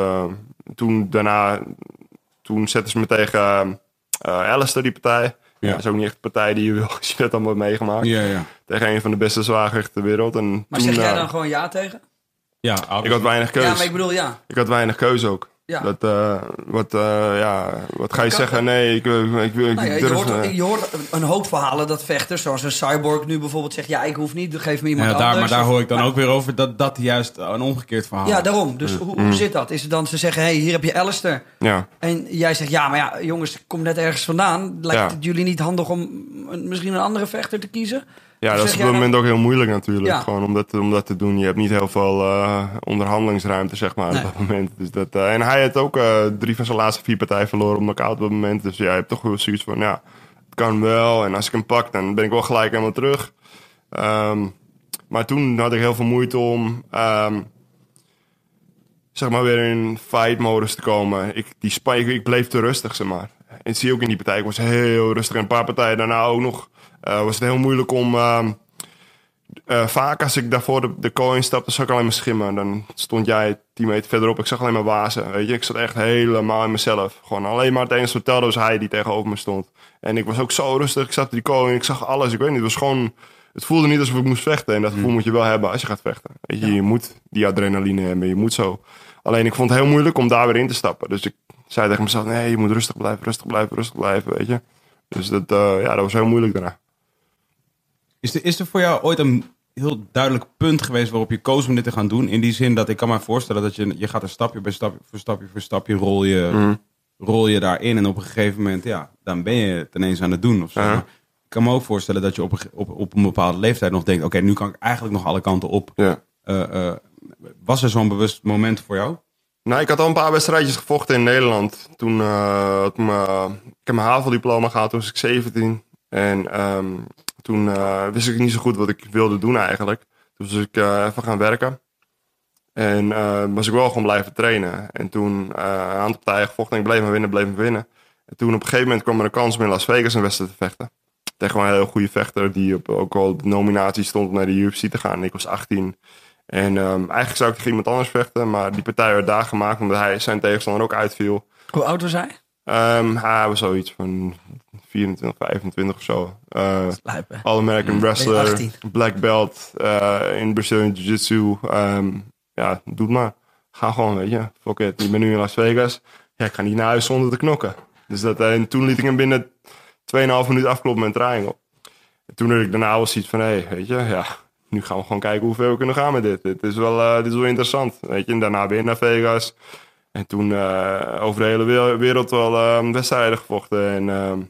toen daarna... Toen zetten ze me tegen eh Alistair, die partij. Ja. Dat is ook niet echt de partij die je wil als je dat allemaal hebt meegemaakt. Ja, ja. Tegen een van de beste zwaargewichten ter wereld. En Maar toen, zeg jij eh, dan gewoon ja tegen? Ja, Ik had weinig Ja, keus. maar ik bedoel ja. Ik had weinig keuze ook. Ja. Dat, eh, wat, eh, ja, wat ga je Kan- zeggen? Nee, ik, eh, ik, wil ik, Nou ja, je, hoort, je hoort een hoop verhalen dat vechters, zoals een cyborg nu bijvoorbeeld, zegt: Ja, ik hoef niet, geef me iemand Ja, daar, anders. maar daar hoor ik dan Maar- ook weer over dat dat juist een omgekeerd verhaal Ja, daarom. Dus hoe, hoe zit dat? Is het dan ze zeggen: Hey, hier heb je Alistair. ja. En jij zegt: Ja, maar ja, jongens, ik kom net ergens vandaan. Lijkt Ja. het jullie niet handig om misschien een andere vechter te kiezen? Ja, Of dat is op dat moment ook heel moeilijk natuurlijk. Ja. Gewoon om dat, om dat te doen. Je hebt niet heel veel eh, onderhandelingsruimte, zeg maar, Nee. op dat moment. Dus dat, eh, en hij had ook eh, drie van zijn laatste vier partijen verloren op elkaar op dat moment. Dus ja, je hebt toch wel zoiets van, ja, het kan wel. En als ik hem pak, dan ben ik wel gelijk helemaal terug. Ehm, maar toen had ik heel veel moeite om... ehm, zeg maar weer in fight-modus te komen. Ik, die spa- ik, ik bleef te rustig, zeg maar. En zie je ook in die partij. Ik was heel rustig. En een paar partijen daarna ook nog was het heel moeilijk om... ehm, eh, vaak als ik daarvoor de, de coin stapte, zag ik alleen maar schimmen. Dan stond jij 10 meter verderop. Ik zag alleen maar wazen. Weet je, ik zat echt helemaal in mezelf. Gewoon alleen maar het enige wat telde was hij die tegenover me stond. En ik was ook zo rustig. Ik zat op die coin. Ik zag alles. Ik weet niet. Het was gewoon. Het voelde niet alsof ik moest vechten. En dat gevoel moet je wel hebben als je gaat vechten. Weet je, je moet die adrenaline hebben. Je moet zo. Alleen ik vond het heel moeilijk om daar weer in te stappen. Dus ik zei tegen mezelf: nee, je moet rustig blijven, rustig blijven, rustig blijven. Weet je. Dus dat, eh, ja, dat was heel moeilijk daarna. Is er, is er voor jou ooit een heel duidelijk punt geweest waarop je koos om dit te gaan doen? In die zin dat ik kan me voorstellen dat je, je gaat een stapje bij stapje voor stapje voor stapje rol je, Mhm. rol je daarin. En op een gegeven moment, ja, dan ben je het ineens aan het doen. Of zo. Ik kan me ook voorstellen dat je op een, op, op een bepaalde leeftijd nog denkt, oké, nu kan ik eigenlijk nog alle kanten op. Ja. Eh, eh, was er zo'n bewust moment voor jou? Nou, ik had al een paar wedstrijdjes gevochten in Nederland. Toen, me, ik heb mijn haveldiploma gehaald, toen was ik 17. En ehm, toen eh, wist ik niet zo goed wat ik wilde doen eigenlijk. Toen was ik eh, even gaan werken. En eh, was ik wel gewoon blijven trainen. En toen een aantal partijen gevochten en ik bleef maar winnen, bleef maar winnen. En toen op een gegeven moment kwam er een kans om in Las Vegas een wedstrijd te vechten. Tegen een heel goede vechter die op, ook al de nominatie stond om naar de UFC te gaan. Ik was 18. En ehm, eigenlijk zou ik tegen iemand anders vechten, maar die partij werd daar gemaakt omdat hij zijn tegenstander ook uitviel. Hoe oud was hij? Ehm, hij was zoiets van 24, 25 of zo. Eh? All-American wrestler, 18. black belt uh, in Brazilian Jiu-Jitsu. Ehm, ja, doe het maar. Ga gewoon, weet je. Fuck it. Ik ben nu in Las Vegas. Ja, ik ga niet naar huis zonder te knokken. Dus dat, eh, en toen liet ik hem binnen 2,5 minuten afkloppen met een triangle. En toen had ik daarna wel zoiets van, hé, hey, weet je, ja, nu gaan we gewoon kijken hoe ver we kunnen gaan met dit. Dit is wel, eh, dit is wel interessant, weet je. En daarna weer naar Vegas. En toen eh, over de hele we- wereld wel eh, wedstrijden gevochten. En ehm,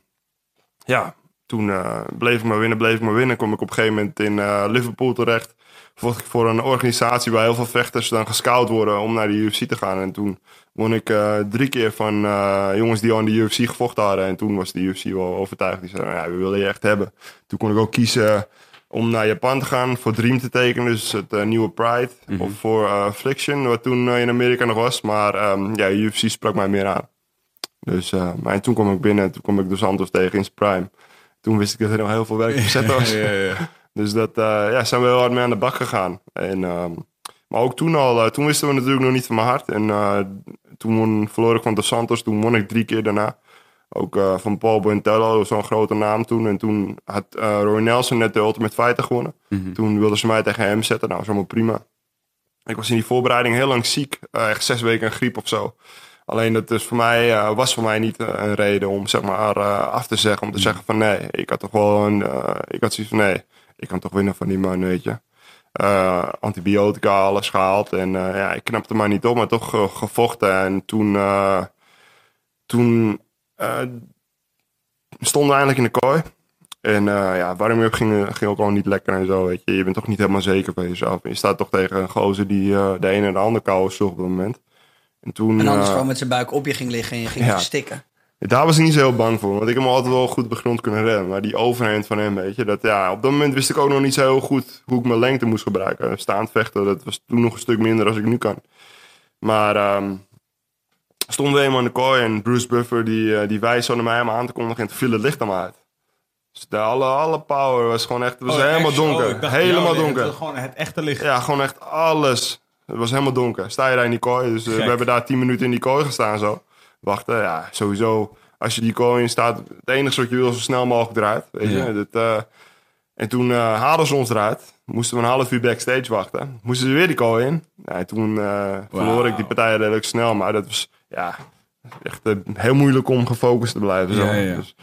ja, toen eh, bleef ik maar winnen, bleef ik maar winnen. Kom ik op een gegeven moment in eh, Liverpool terecht. Vocht ik voor een organisatie waar heel veel vechters dan gescout worden om naar de UFC te gaan. En toen won ik drie keer van jongens die al in de UFC gevochten hadden. En toen was de UFC wel overtuigd. Die zeiden, ja, we willen je echt hebben. Toen kon ik ook kiezen om naar Japan te gaan voor Dream te tekenen. Dus het eh, nieuwe Pride. Of voor eh, Friction, wat toen eh, in Amerika nog was. Maar ehm, ja, UFC sprak mij meer aan. Dus, maar en toen kwam ik binnen. Toen kwam ik Dos Santos tegen in zijn prime. Toen wist ik dat er nog heel veel werk zetten was. Ja, ja. Dus dat ja, zijn we heel hard mee aan de bak gegaan. En, ehm, maar ook toen al, toen wisten we natuurlijk nog niet van mijn hart. En toen won, verloor ik van Dos Santos, toen won ik drie keer daarna. Ook eh, van Paul Bontello, zo'n grote naam toen. En toen had eh, Roy Nelson net de Ultimate Fighter gewonnen. Toen wilden ze mij tegen hem zetten. Nou, was allemaal prima. Ik was in die voorbereiding heel lang ziek. Eh, echt zes weken een griep of zo. Alleen dat is voor mij, was voor mij niet een reden om zeg maar af te zeggen. Om te zeggen van nee, ik had toch wel een... ik had zoiets van nee, ik kan toch winnen van die man, weet je. Antibiotica, alles gehaald. En ja, ik knapte maar niet op, maar toch gevochten. En toen... toen stonden we eindelijk in de kooi. En eh ja, warming-up ging, ging ook al niet lekker en zo, weet je. Je bent toch niet helemaal zeker van jezelf. Je staat toch tegen een gozer die eh, de ene en de andere kou sloeg op dat moment. En toen... En anders eh, gewoon met zijn buik op je ging liggen en je ging ja. verstikken. daar was ik niet zo heel bang voor, want ik heb me altijd wel goed op de grond kunnen redden. Maar die overhand van hem, weet je, dat ja, op dat moment wist ik ook nog niet zo heel goed hoe ik mijn lengte moest gebruiken. Staand vechten, dat was toen nog een stuk minder als ik nu kan. Maar ehm, stonden we eenmaal in de kooi en Bruce Buffer die, eh, die wijst zo naar mij om aan te kondigen en toen viel het licht aan uit. Dus de, alle, alle power was gewoon echt, het was Oh, helemaal echt? Oh, donker. helemaal jou, donker. het- Gewoon het echte licht. Ja, gewoon echt alles. Het was helemaal donker. Sta je daar in die kooi. Dus eh, we hebben daar tien minuten in die kooi gestaan zo. Wachten, ja, sowieso. Als je die kooi in staat, het enige wat je wil is zo snel mogelijk eruit. Weet je? Ja. Dat, eh, en toen eh, haalden ze ons eruit. Moesten we een half uur backstage wachten. Moesten ze weer die kooi in. Ja, en toen eh, verloor ik die partij redelijk snel. Maar dat was, ja, echt eh, heel moeilijk om gefocust te blijven. Zo. Ja, ja, ja. Dus,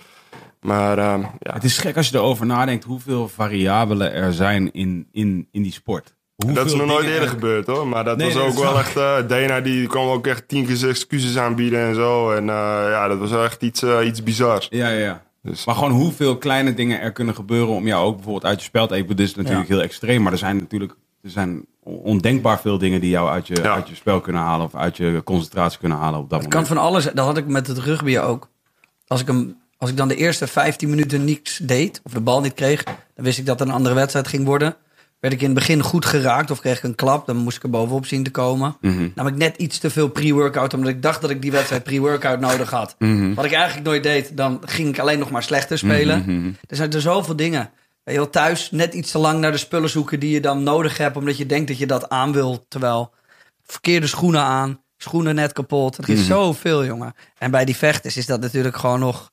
maar ehm, ja, Het is gek als je erover nadenkt hoeveel variabelen er zijn in, in, in die sport. Hoeveel dat is nog nooit eerder er- gebeurd hoor. Maar dat Nee, was nee, ook dat wel echt. eh Dana die kwam ook echt tien keer excuses aanbieden en zo. En eh, ja, dat was wel echt iets, iets bizars. Ja, ja, ja. Dus, Maar gewoon hoeveel kleine dingen er kunnen gebeuren om jou ook bijvoorbeeld uit je spel te eten. Dit is natuurlijk heel extreem, maar er zijn natuurlijk er zijn ondenkbaar veel dingen die jou uit je, Ja. uit je spel kunnen halen of uit je concentratie kunnen halen op dat Het kan moment. van alles. Dat had ik met het rugby ook. Als ik, hem, als ik dan de eerste 15 minuten niks deed, of de bal niet kreeg, dan wist ik dat het een andere wedstrijd ging worden. Werd ik in het begin goed geraakt of kreeg ik een klap, dan moest ik er bovenop zien te komen. Mhm. Nam ik net iets te veel pre-workout, omdat ik dacht dat ik die wedstrijd pre-workout nodig had. Mhm. Wat ik eigenlijk nooit deed, dan ging ik alleen nog maar slechter spelen. Mhm. Er zijn er zoveel dingen. Wel, thuis net iets te lang naar de spullen zoeken die je dan nodig hebt, omdat je denkt dat je dat aan wil. Terwijl verkeerde schoenen aan, schoenen net kapot. Er is zoveel, jongen. En bij die vechters is dat natuurlijk gewoon nog,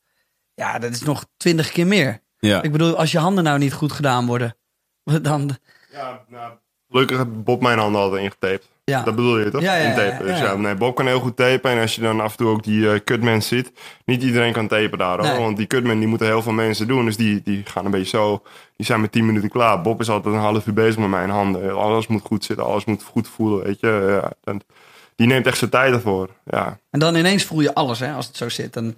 ja, dat is nog twintig keer meer. Ja. Ik bedoel, als je handen nou niet goed gedaan worden, dan, ja, nou, gelukkig Bob mijn handen altijd ingetaped. Ja. Dat bedoel je toch? Ja, ja, ja, Dus ja. nee, Bob kan heel goed tapen. En als je dan af en toe ook die eh cutmans ziet. Niet iedereen kan tapen daar hoor. Nee. Want die cutmen die moeten heel veel mensen doen. Dus die, die gaan een beetje zo. Die zijn met 10 minuten klaar. Bob is altijd een half uur bezig met mijn handen. Alles moet goed zitten. Alles moet goed voelen. Weet je. Ja, dan- die neemt echt zijn tijd ervoor. Ja. En dan ineens voel je alles, hè, als het zo zit. En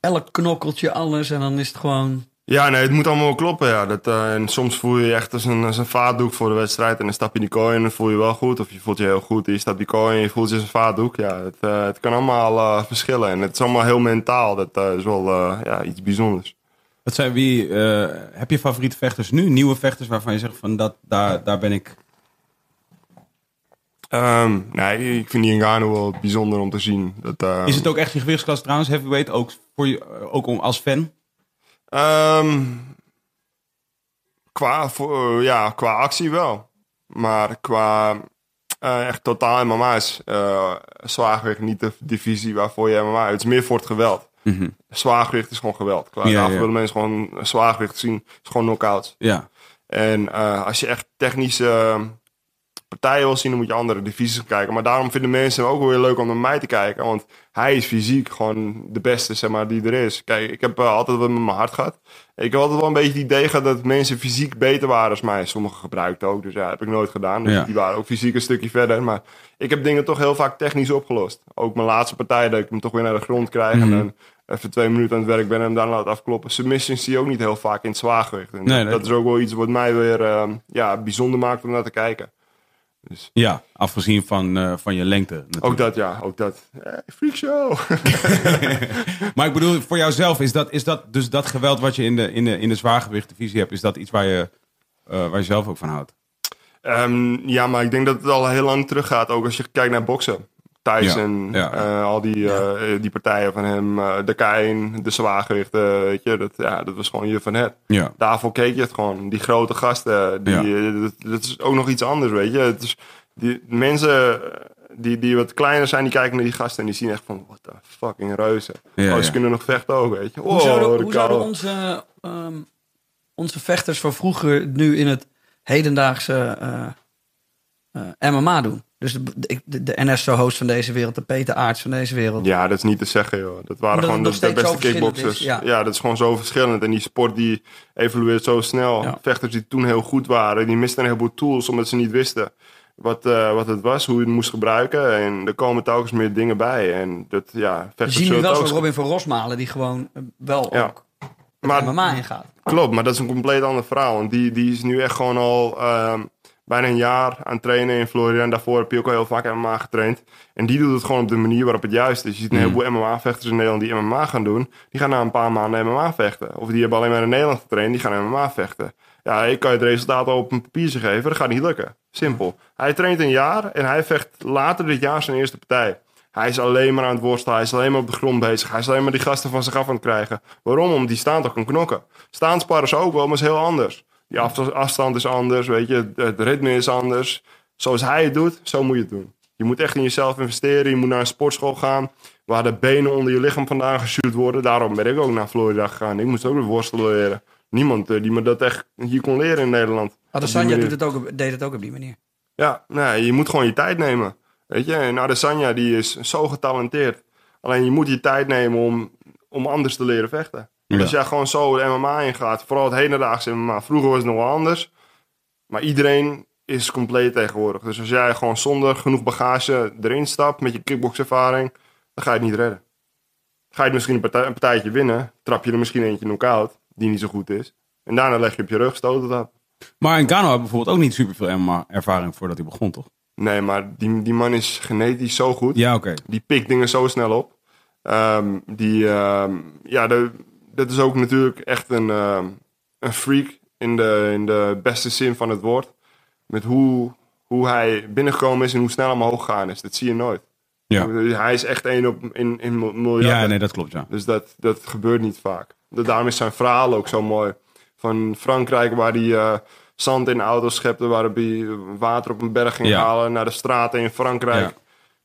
elk knokkeltje, alles. En dan is het gewoon... Ja, nee, het moet allemaal wel kloppen. Ja. Dat, eh, en soms voel je je echt als een, als een vaatdoek voor de wedstrijd. En dan stap je die kooi en dan voel je wel goed. Of je voelt je heel goed. En je stapt die kooi en je voelt je als een vaatdoek. Ja, het, eh, het kan allemaal eh, verschillen. En het is allemaal heel mentaal. Dat is wel ja, iets bijzonders. Wat zijn wie, heb je favoriete vechters nu? Nieuwe vechters waarvan je zegt van dat, daar, daar ben ik. Ehm, nee, ik vind die Ngannou wel bijzonder om te zien. Dat, Is het ook echt je gewichtsklasse trouwens, heavyweight, ook, voor je, ook om, als fan? Ehm, qua, voor, eh, ja, qua actie wel. Maar qua eh, echt totaal MMA is eh zwaargewicht niet de divisie waarvoor je MMA... Het is meer voor het geweld. Zwaargewicht is gewoon geweld. Klaar. Ja, willen mensen gewoon zwaargewicht zien. is gewoon knockouts. Ja. En als je echt technische partijen wil zien, dan moet je andere divisies kijken. Maar daarom vinden mensen hem ook wel weer leuk om naar mij te kijken. Want hij is fysiek gewoon de beste, zeg maar, die er is. Kijk, ik heb eh, altijd wat met mijn hart gehad. Ik heb altijd wel een beetje het idee gehad dat mensen fysiek beter waren als mij. Sommigen gebruikten ook, dus ja, heb ik nooit gedaan. Dus Ja. die waren ook fysiek een stukje verder. Maar ik heb dingen toch heel vaak technisch opgelost. Ook mijn laatste partij, dat ik hem toch weer naar de grond krijg. Mhm. En dan even twee minuten aan het werk ben en hem dan laat afkloppen. Submissions zie je ook niet heel vaak in het zwaargewicht. En Nee, dat, nee. is ook wel iets wat mij weer eh, ja, bijzonder maakt om naar te kijken. Ja, afgezien van, eh, van je lengte. natuurlijk. Ook dat, ja, ook dat. Eh, freak show. Maar ik bedoel, voor jouzelf is dat, is dat dus dat geweld wat je in de, in de, in de zwaargewichtdivisie hebt, is dat iets waar je, eh, waar je zelf ook van houdt? Ehm, ja, maar ik denk dat het al heel lang teruggaat. Ook als je kijkt naar boksen. Tyson, Ja, ja. eh, al die, eh, die partijen van hem, eh, de Kain, de zwaargewichten, weet je, dat, ja, dat was gewoon je van het. Ja. Daarvoor keek je het gewoon. Die grote gasten, die, Ja. dat, dat is ook nog iets anders, weet je. Het is, die mensen die, die wat kleiner zijn, die kijken naar die gasten en die zien echt van, what the fucking reuzen. Ja, oh, ze ja. kunnen nog vechten ook, weet je. Hoe Oh, zouden, de hoe zouden onze, ehm, onze vechters van vroeger nu in het hedendaagse MMA doen? Dus de, de, de, NSO-host van deze wereld, de Peter Aarts van deze wereld. Ja, dat is niet te zeggen, joh. Dat waren Omdat gewoon de, beste kickboxers. is, ja. ja. dat is gewoon zo verschillend. En die sport die evolueert zo snel. Ja. Vechters die toen heel goed waren, die misten een heleboel tools omdat ze niet wisten wat, eh, wat het was, hoe je het moest gebruiken. En er komen telkens meer dingen bij. En dat, ja, We vechters zien nu wel zo'n Robin van Rosmalen die gewoon eh, wel Ja. ook Maar- MMA ingaat. Klopt, maar dat is een compleet ander verhaal. Want die, die is nu echt gewoon al ehm, bijna een jaar aan trainen in Florida. En daarvoor heb je ook al heel vaak MMA getraind. En die doet het gewoon op de manier waarop het juist is. Je ziet een heleboel MMA-vechters in Nederland die MMA gaan doen. Die gaan na een paar maanden MMA vechten. Of die hebben alleen maar in Nederland getraind, die gaan MMA vechten. Ja, ik kan je het resultaat al op een papiertje geven. Dat gaat niet lukken. Simpel. Hij traint een jaar en hij vecht later dit jaar zijn eerste partij. Hij is alleen maar aan het worstelen. Hij is alleen maar op de grond bezig. Hij is alleen maar die gasten van zich af aan het krijgen. Waarom? Omdat die staan toch kan knokken. Staansparren is ook wel, maar is heel anders. Die af- afstand is anders, weet je. Het- ritme is anders. Zoals hij het doet, zo moet je het doen. Je moet echt in jezelf investeren. Je moet naar een sportschool gaan. Waar de benen onder je lichaam vandaan geshoot worden. Daarom ben ik ook naar Florida gegaan. Ik moest ook weer worstelen leren. Niemand eh, die me dat echt hier kon leren in Nederland. Die Adesanya doet het ook, deed het ook op die manier. Ja, nee, je moet gewoon je tijd nemen. Weet je, en Adesanya die is zo getalenteerd. Alleen je moet je tijd nemen om, om anders te leren vechten. Ja. Als jij gewoon zo de MMA ingaat, vooral het hedendaagse MMA. Vroeger was het nog wel anders. Maar iedereen is compleet tegenwoordig. Dus als jij gewoon zonder genoeg bagage erin stapt met je kickboxervaring, dan ga je het niet redden. Ga je het misschien een, partij- een partijtje winnen, trap je er misschien eentje knock-out, die niet zo goed is. En daarna leg je op je rug, stoot het af. Maar Ngannou had bijvoorbeeld ook niet superveel MMA-ervaring voordat hij begon, toch? Nee, maar die, die man is genetisch zo goed. Ja, oké. Die pikt dingen zo snel op. Ehm, die, ehm, ja, de, dat is ook natuurlijk echt een, ehm, een freak in de, in de beste zin van het woord. Met hoe, hoe hij binnengekomen is en hoe snel hij omhoog gegaan is. Dat zie je nooit. Ja. Hij is echt één op in, in miljarden. Ja, nee, dat klopt, ja. Dus dat, dat gebeurt niet vaak. Da- Daarom is zijn verhaal ook zo mooi. Van Frankrijk, waar hij eh, zand in auto's schepte, waar hij water op een berg ging Ja. halen, naar de straten in Frankrijk, Ja.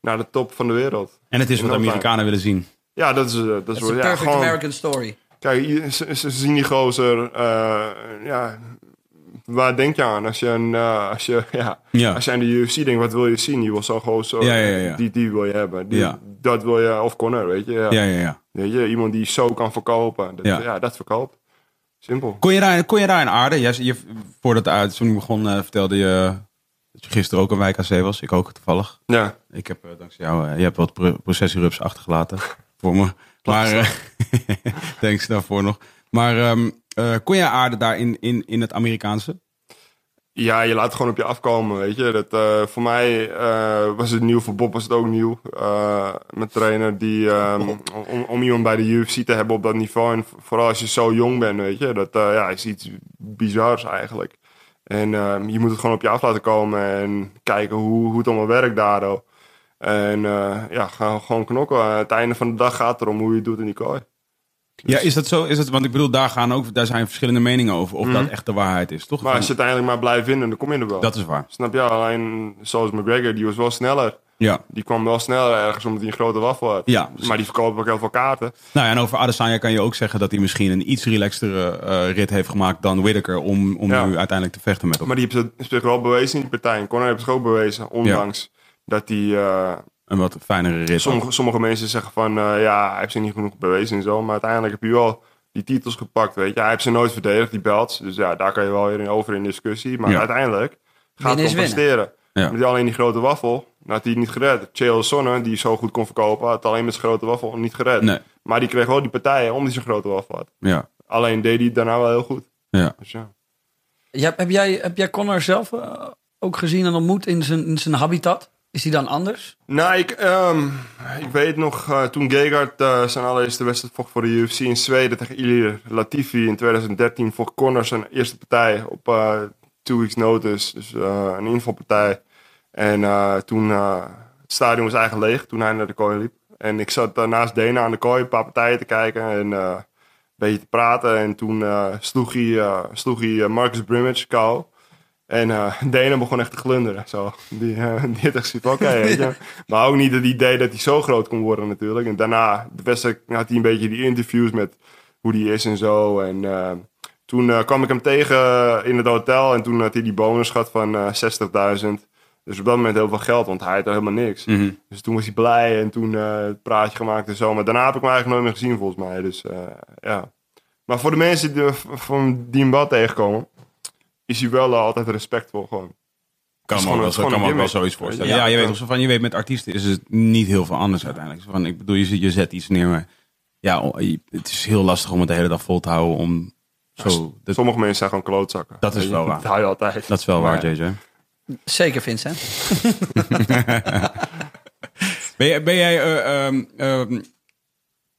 naar de top van de wereld. En het is wat In. Amerikanen willen zien. Ja, dat is, eh, dat is, ja, perfect gewoon, American story. Kijk, ze, ze zien die gozer, eh, ja, waar denk je aan als je, een, eh, als je, ja, Ja. als je aan de UFC denkt, wat wil je zien? Je wil zo'n gozer, Ja, ja, ja. Die, die wil je hebben. Die. Dat wil je, of Connor, weet je. Ja. Ja, ja, ja. Weet je, iemand die zo kan verkopen. Dat, Ja. dat verkoopt. Simpel. Kon je daar, kon je daar in aarde? Jij, je, voordat de uitzending begon, eh, vertelde je dat je gisteren ook een wijk AC was. Ik ook toevallig. Ja. Ik heb dankzij jou, je hebt wat pro processierups achtergelaten voor me. Maar eh thanks daarvoor nog. Maar ehm, eh, kon je aarde daar in, in, in het Amerikaanse? Ja, je laat het gewoon op je afkomen, weet je. Dat, eh, voor mij was het nieuw, voor Bob was het ook nieuw. Eh mijn trainer, die, ehm, om, om iemand bij de UFC te hebben op dat niveau. En vooral als je zo jong bent, weet je. Dat ja, is iets bizars eigenlijk. En ehm, je moet het gewoon op je af laten komen en kijken hoe, hoe het allemaal werkt daardoor. En eh, ja, ga gewoon knokken. Aan het einde van de dag gaat het erom hoe je het doet in die kooi. Ja, is dat zo? Is het, want ik bedoel, daar, gaan ook, daar zijn verschillende meningen over of dat echt de waarheid is, toch? Mhm. Maar als je uiteindelijk maar blijft winnen, dan kom je er wel. Dat is waar. Snap je? Alleen zoals McGregor, die was wel sneller. Ja. Die kwam wel sneller ergens omdat hij een grote waffel had. Ja. Maar die verkoopt ook heel veel kaarten. Nou ja, en over Adesanya kan je ook zeggen dat hij misschien een iets relaxtere eh, rit heeft gemaakt dan Whittaker om, om Ja. nu uiteindelijk te vechten met hem. Maar die heeft zich- zich wel bewezen in die partij. En Conor heeft zich ook bewezen, ondanks dat hij... eh, Een wat fijnere rit. sommige, sommige mensen zeggen van... eh, ja, hij heeft zich niet genoeg bewezen en zo. Maar uiteindelijk heb je wel die titels gepakt, weet je. Hij heeft ze nooit verdedigd, die belts. Dus ja, daar kan je wel weer in over in discussie. Maar Ja. uiteindelijk gaat het om presteren. Ja. Met die alleen die grote waffel, had hij niet gered. Chael Sonne, die zo goed kon verkopen, had alleen met zijn grote waffel niet gered. Nee. Maar die kreeg wel die partijen omdat hij zijn grote waffel had. Ja. Alleen deed hij het daarna wel heel goed. Ja. Dus ja. Ja, heb, jij, heb jij Connor zelf eh, ook gezien en ontmoet in zijn, in zijn habitat? Is die dan anders? Nou, ik, ehm, ik weet nog, eh, toen Gegard eh, zijn allereerste wedstrijd vocht voor de UFC in Zweden tegen Ilir Latifi in 2013, vocht Conor zijn eerste partij op eh, two weeks notice. Dus een invalpartij. En toen, het stadion was eigenlijk leeg toen hij naar de kooi liep. En ik zat naast Dana aan de kooi een paar partijen te kijken en een beetje te praten. En toen sloeg hij, sloeg hij Marcus Brimage kou. En Dana begon echt te glunderen. Zo. Die, eh, die had echt zoiets oké. Maar ook niet het idee dat hij zo groot kon worden natuurlijk. En daarna de wedstrijd had hij een beetje die interviews met hoe die is en zo. En eh, toen kwam ik hem tegen in het hotel. En toen had hij die bonus gehad van eh 60.000. Dus op dat moment heel veel geld, want hij had helemaal niks. Mhm. Dus toen was hij blij en toen het praatje gemaakt en zo. Maar daarna heb ik hem eigenlijk nooit meer gezien volgens mij. Dus ja. Maar voor de mensen die, van die hem wel tegenkomen, is hij wel eh, altijd respectvol gewoon. Kan me wel, een- zo, kan me ook wel zoiets voorstellen. Ja, Ja. je weet, of van, je weet met artiesten is het niet heel veel anders uiteindelijk. Van, ik bedoel, je, zet- je zet iets neer, maar ja, het is heel lastig om het de hele dag vol te houden om zo... Dat, Sommige mensen zijn gewoon klootzakken. Dat is wel waar. Dat hou je altijd. dat is wel waar, JJ. Zeker, Vincent. Ben, jij- ben jij... eh, ehm, ehm,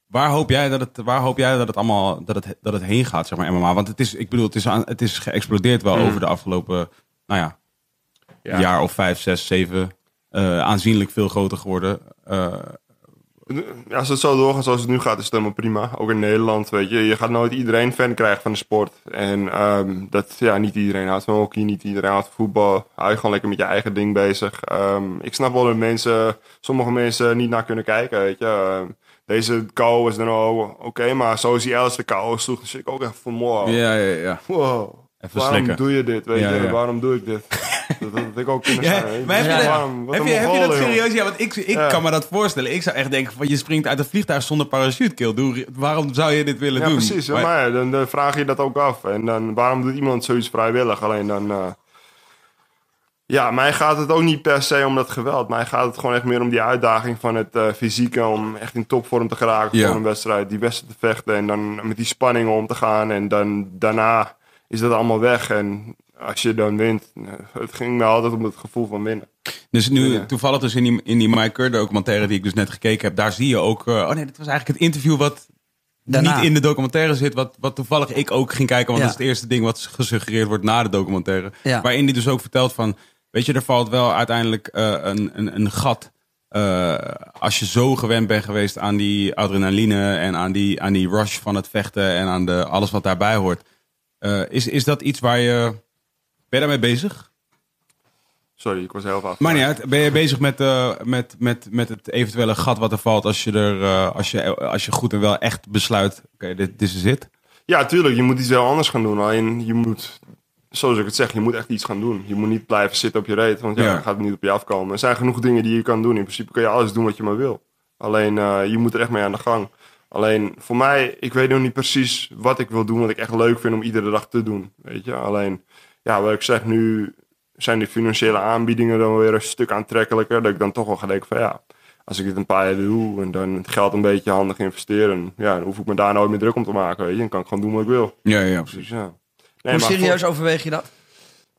waar, hoop jij dat het, waar hoop jij dat het allemaal dat het, dat het heen gaat, zeg maar, MMA? Want het is, ik bedoel, het is, aan, het is geëxplodeerd wel over de afgelopen, nou ja, Ja. jaar of vijf, zes, zeven. eh, aanzienlijk veel groter geworden. Eh, Ja, als het zo doorgaat zoals het nu gaat, is het helemaal prima. Ook in Nederland, weet je. Je gaat nooit iedereen fan krijgen van de sport. En ehm, dat, ja, niet iedereen houdt van hockey, niet iedereen houdt van voetbal. Hou je gewoon lekker met je eigen ding bezig. Ehm, ik snap wel dat mensen, sommige mensen niet naar kunnen kijken, weet je. Ehm, deze kou is dan al oké, maar zoals die Alice de kou sloeg, dus ik ook echt van wow. ja, ja, ja. Wow. Even Waarom slikken. doe je dit, weet Ja, je? ja. Waarom doe ik dit? Dat had ik ook kunnen Ja, zijn. maar heb je, Ja, dat, waarom? Wat heb, een je, heb je dat Mongolen, joh. serieus? Ja, want ik, ik Ja. kan me dat voorstellen. Ik zou echt denken, van, je springt uit een vliegtuig zonder parachute, kill. Doe, waarom zou je dit willen Ja, doen? precies. Maar- dan, dan vraag je dat ook af. En dan, waarom doet iemand zoiets vrijwillig? Alleen dan... eh, ja, mij gaat het ook niet per se om dat geweld. Mij gaat het gewoon echt meer om die uitdaging van het eh, fysieke. Om echt in topvorm te geraken Ja. voor een wedstrijd. Die wedstrijd te vechten en dan met die spanning om te gaan. En dan daarna is dat allemaal weg. En als je dan wint, eh, het ging me altijd om het gevoel van winnen. Dus nu, Ja. toevallig dus in die, in die Mike Kerr documentaire die ik dus net gekeken heb, daar zie je ook... eh, oh nee, dat was eigenlijk het interview wat Daarna. niet in de documentaire zit, wat, wat toevallig ik ook ging kijken, want Ja. dat is het eerste ding wat gesuggereerd wordt na de documentaire. Ja. Waarin die dus ook vertelt van, weet je, er valt wel uiteindelijk eh, een, een, een gat. eh, als je zo gewend bent geweest aan die adrenaline en aan die, aan die rush van het vechten en aan de, alles wat daarbij hoort. Eh, is, is dat iets waar je... Ben je daarmee bezig? Sorry, ik was heel af. Maar niet uit. Ben je bezig met, eh, met, met, met het eventuele gat wat er valt als je, er, als je, als je goed en wel echt besluit, oké, dit, dit is het? Ja, tuurlijk. Je moet iets heel anders gaan doen. Alleen je moet, zoals ik het zeg, je moet echt iets gaan doen. Je moet niet blijven zitten op je reet, want ja, Ja. dan gaat het niet op je afkomen. Er zijn genoeg dingen die je kan doen. In principe kun je alles doen wat je maar wil. Alleen eh, je moet er echt mee aan de gang. Alleen voor mij, ik weet nog niet precies wat ik wil doen, wat ik echt leuk vind om iedere dag te doen. Weet je, alleen, ja, wat ik zeg, nu zijn die financiële aanbiedingen dan weer een stuk aantrekkelijker. Dat ik dan toch wel ga denken van ja, als ik dit een paar jaar doe en dan het geld een beetje handig investeren, ja, dan hoef ik me daar nooit meer druk om te maken. Weet je, dan kan ik gewoon doen wat ik wil. Ja, ja, precies. Dus ja. Nee, Hoe serieus voor- overweeg je dat?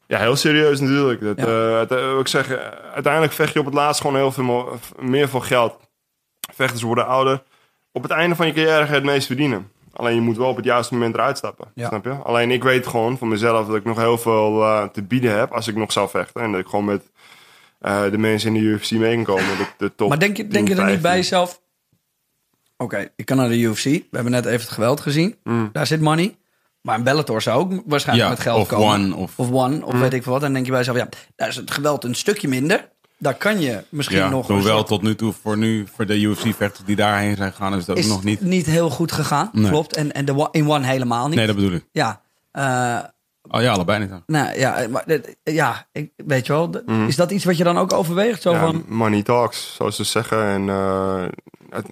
ja, heel serieus natuurlijk. Dat, Ja. eh, eh, ik zeg, eh, uiteindelijk vecht je op het laatst gewoon heel veel meer voor geld. Vechters worden ouder. Op het einde van je carrière ga je het meest verdienen. Alleen je moet wel op het juiste moment eruit stappen. Ja. Snap je? Alleen ik weet gewoon van mezelf dat ik nog heel veel te bieden heb als ik nog zou vechten. En dat ik gewoon met de mensen in de UFC mee kan komen. De, de top Maar denk je, 10, denk je er niet bij 15. jezelf... Oké, ik kan naar de UFC. We hebben net even het geweld gezien. Mm. Daar zit money. Maar een Bellator zou ook waarschijnlijk Ja, met geld of komen. One, of- of One, Mm. of weet ik veel wat. En dan denk je bij jezelf, ja, daar is het geweld een stukje minder. Daar kan je misschien Ja, nog... hoewel soort- tot nu toe, voor nu, voor de UFC-vechters die daarheen zijn gegaan, is dat is nog niet. heel goed gegaan, Nee. klopt. En, en de one- in One helemaal niet. Nee, dat bedoel ik. Ja, eh, Oh ja, allebei niet. nou ja, maar, ja ik, weet je wel. d- Is dat iets wat je dan ook overweegt? Zo Mhm. Ja, van, money talks, zoals ze zeggen. En eh, het,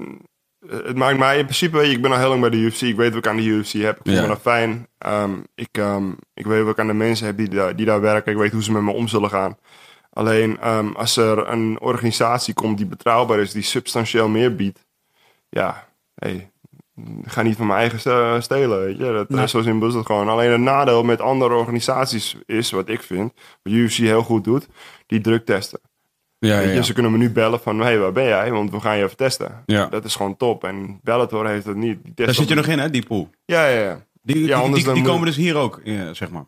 het maakt mij in principe, ik ben al heel lang bij de UFC. Ik weet wat ik aan de UFC heb. Ik vind Ja. nog fijn. Ehm, ik, ehm, ik weet wat ik aan de mensen heb die, daar- die daar werken. Ik weet hoe ze met me om zullen gaan. Alleen ehm, als er een organisatie komt die betrouwbaar is, die substantieel meer biedt. Ja, hey, ga niet van mijn eigen st- stelen, weet je. Dat, Nee. Zo simpel is het gewoon. Alleen het nadeel met andere organisaties is, wat ik vind, wat UFC heel goed doet, die druk testen. Ja, ja, Weet je, ja. Ze kunnen me nu bellen van, hé, hey, waar ben jij? Want we gaan je even testen. Ja. Dat is gewoon top. En Bellator heeft dat niet. Die Daar zit je nog in, hè, die pool. Ja, ja, ja. Die, die, Ja, moet- komen dus hier ook, ja, zeg maar.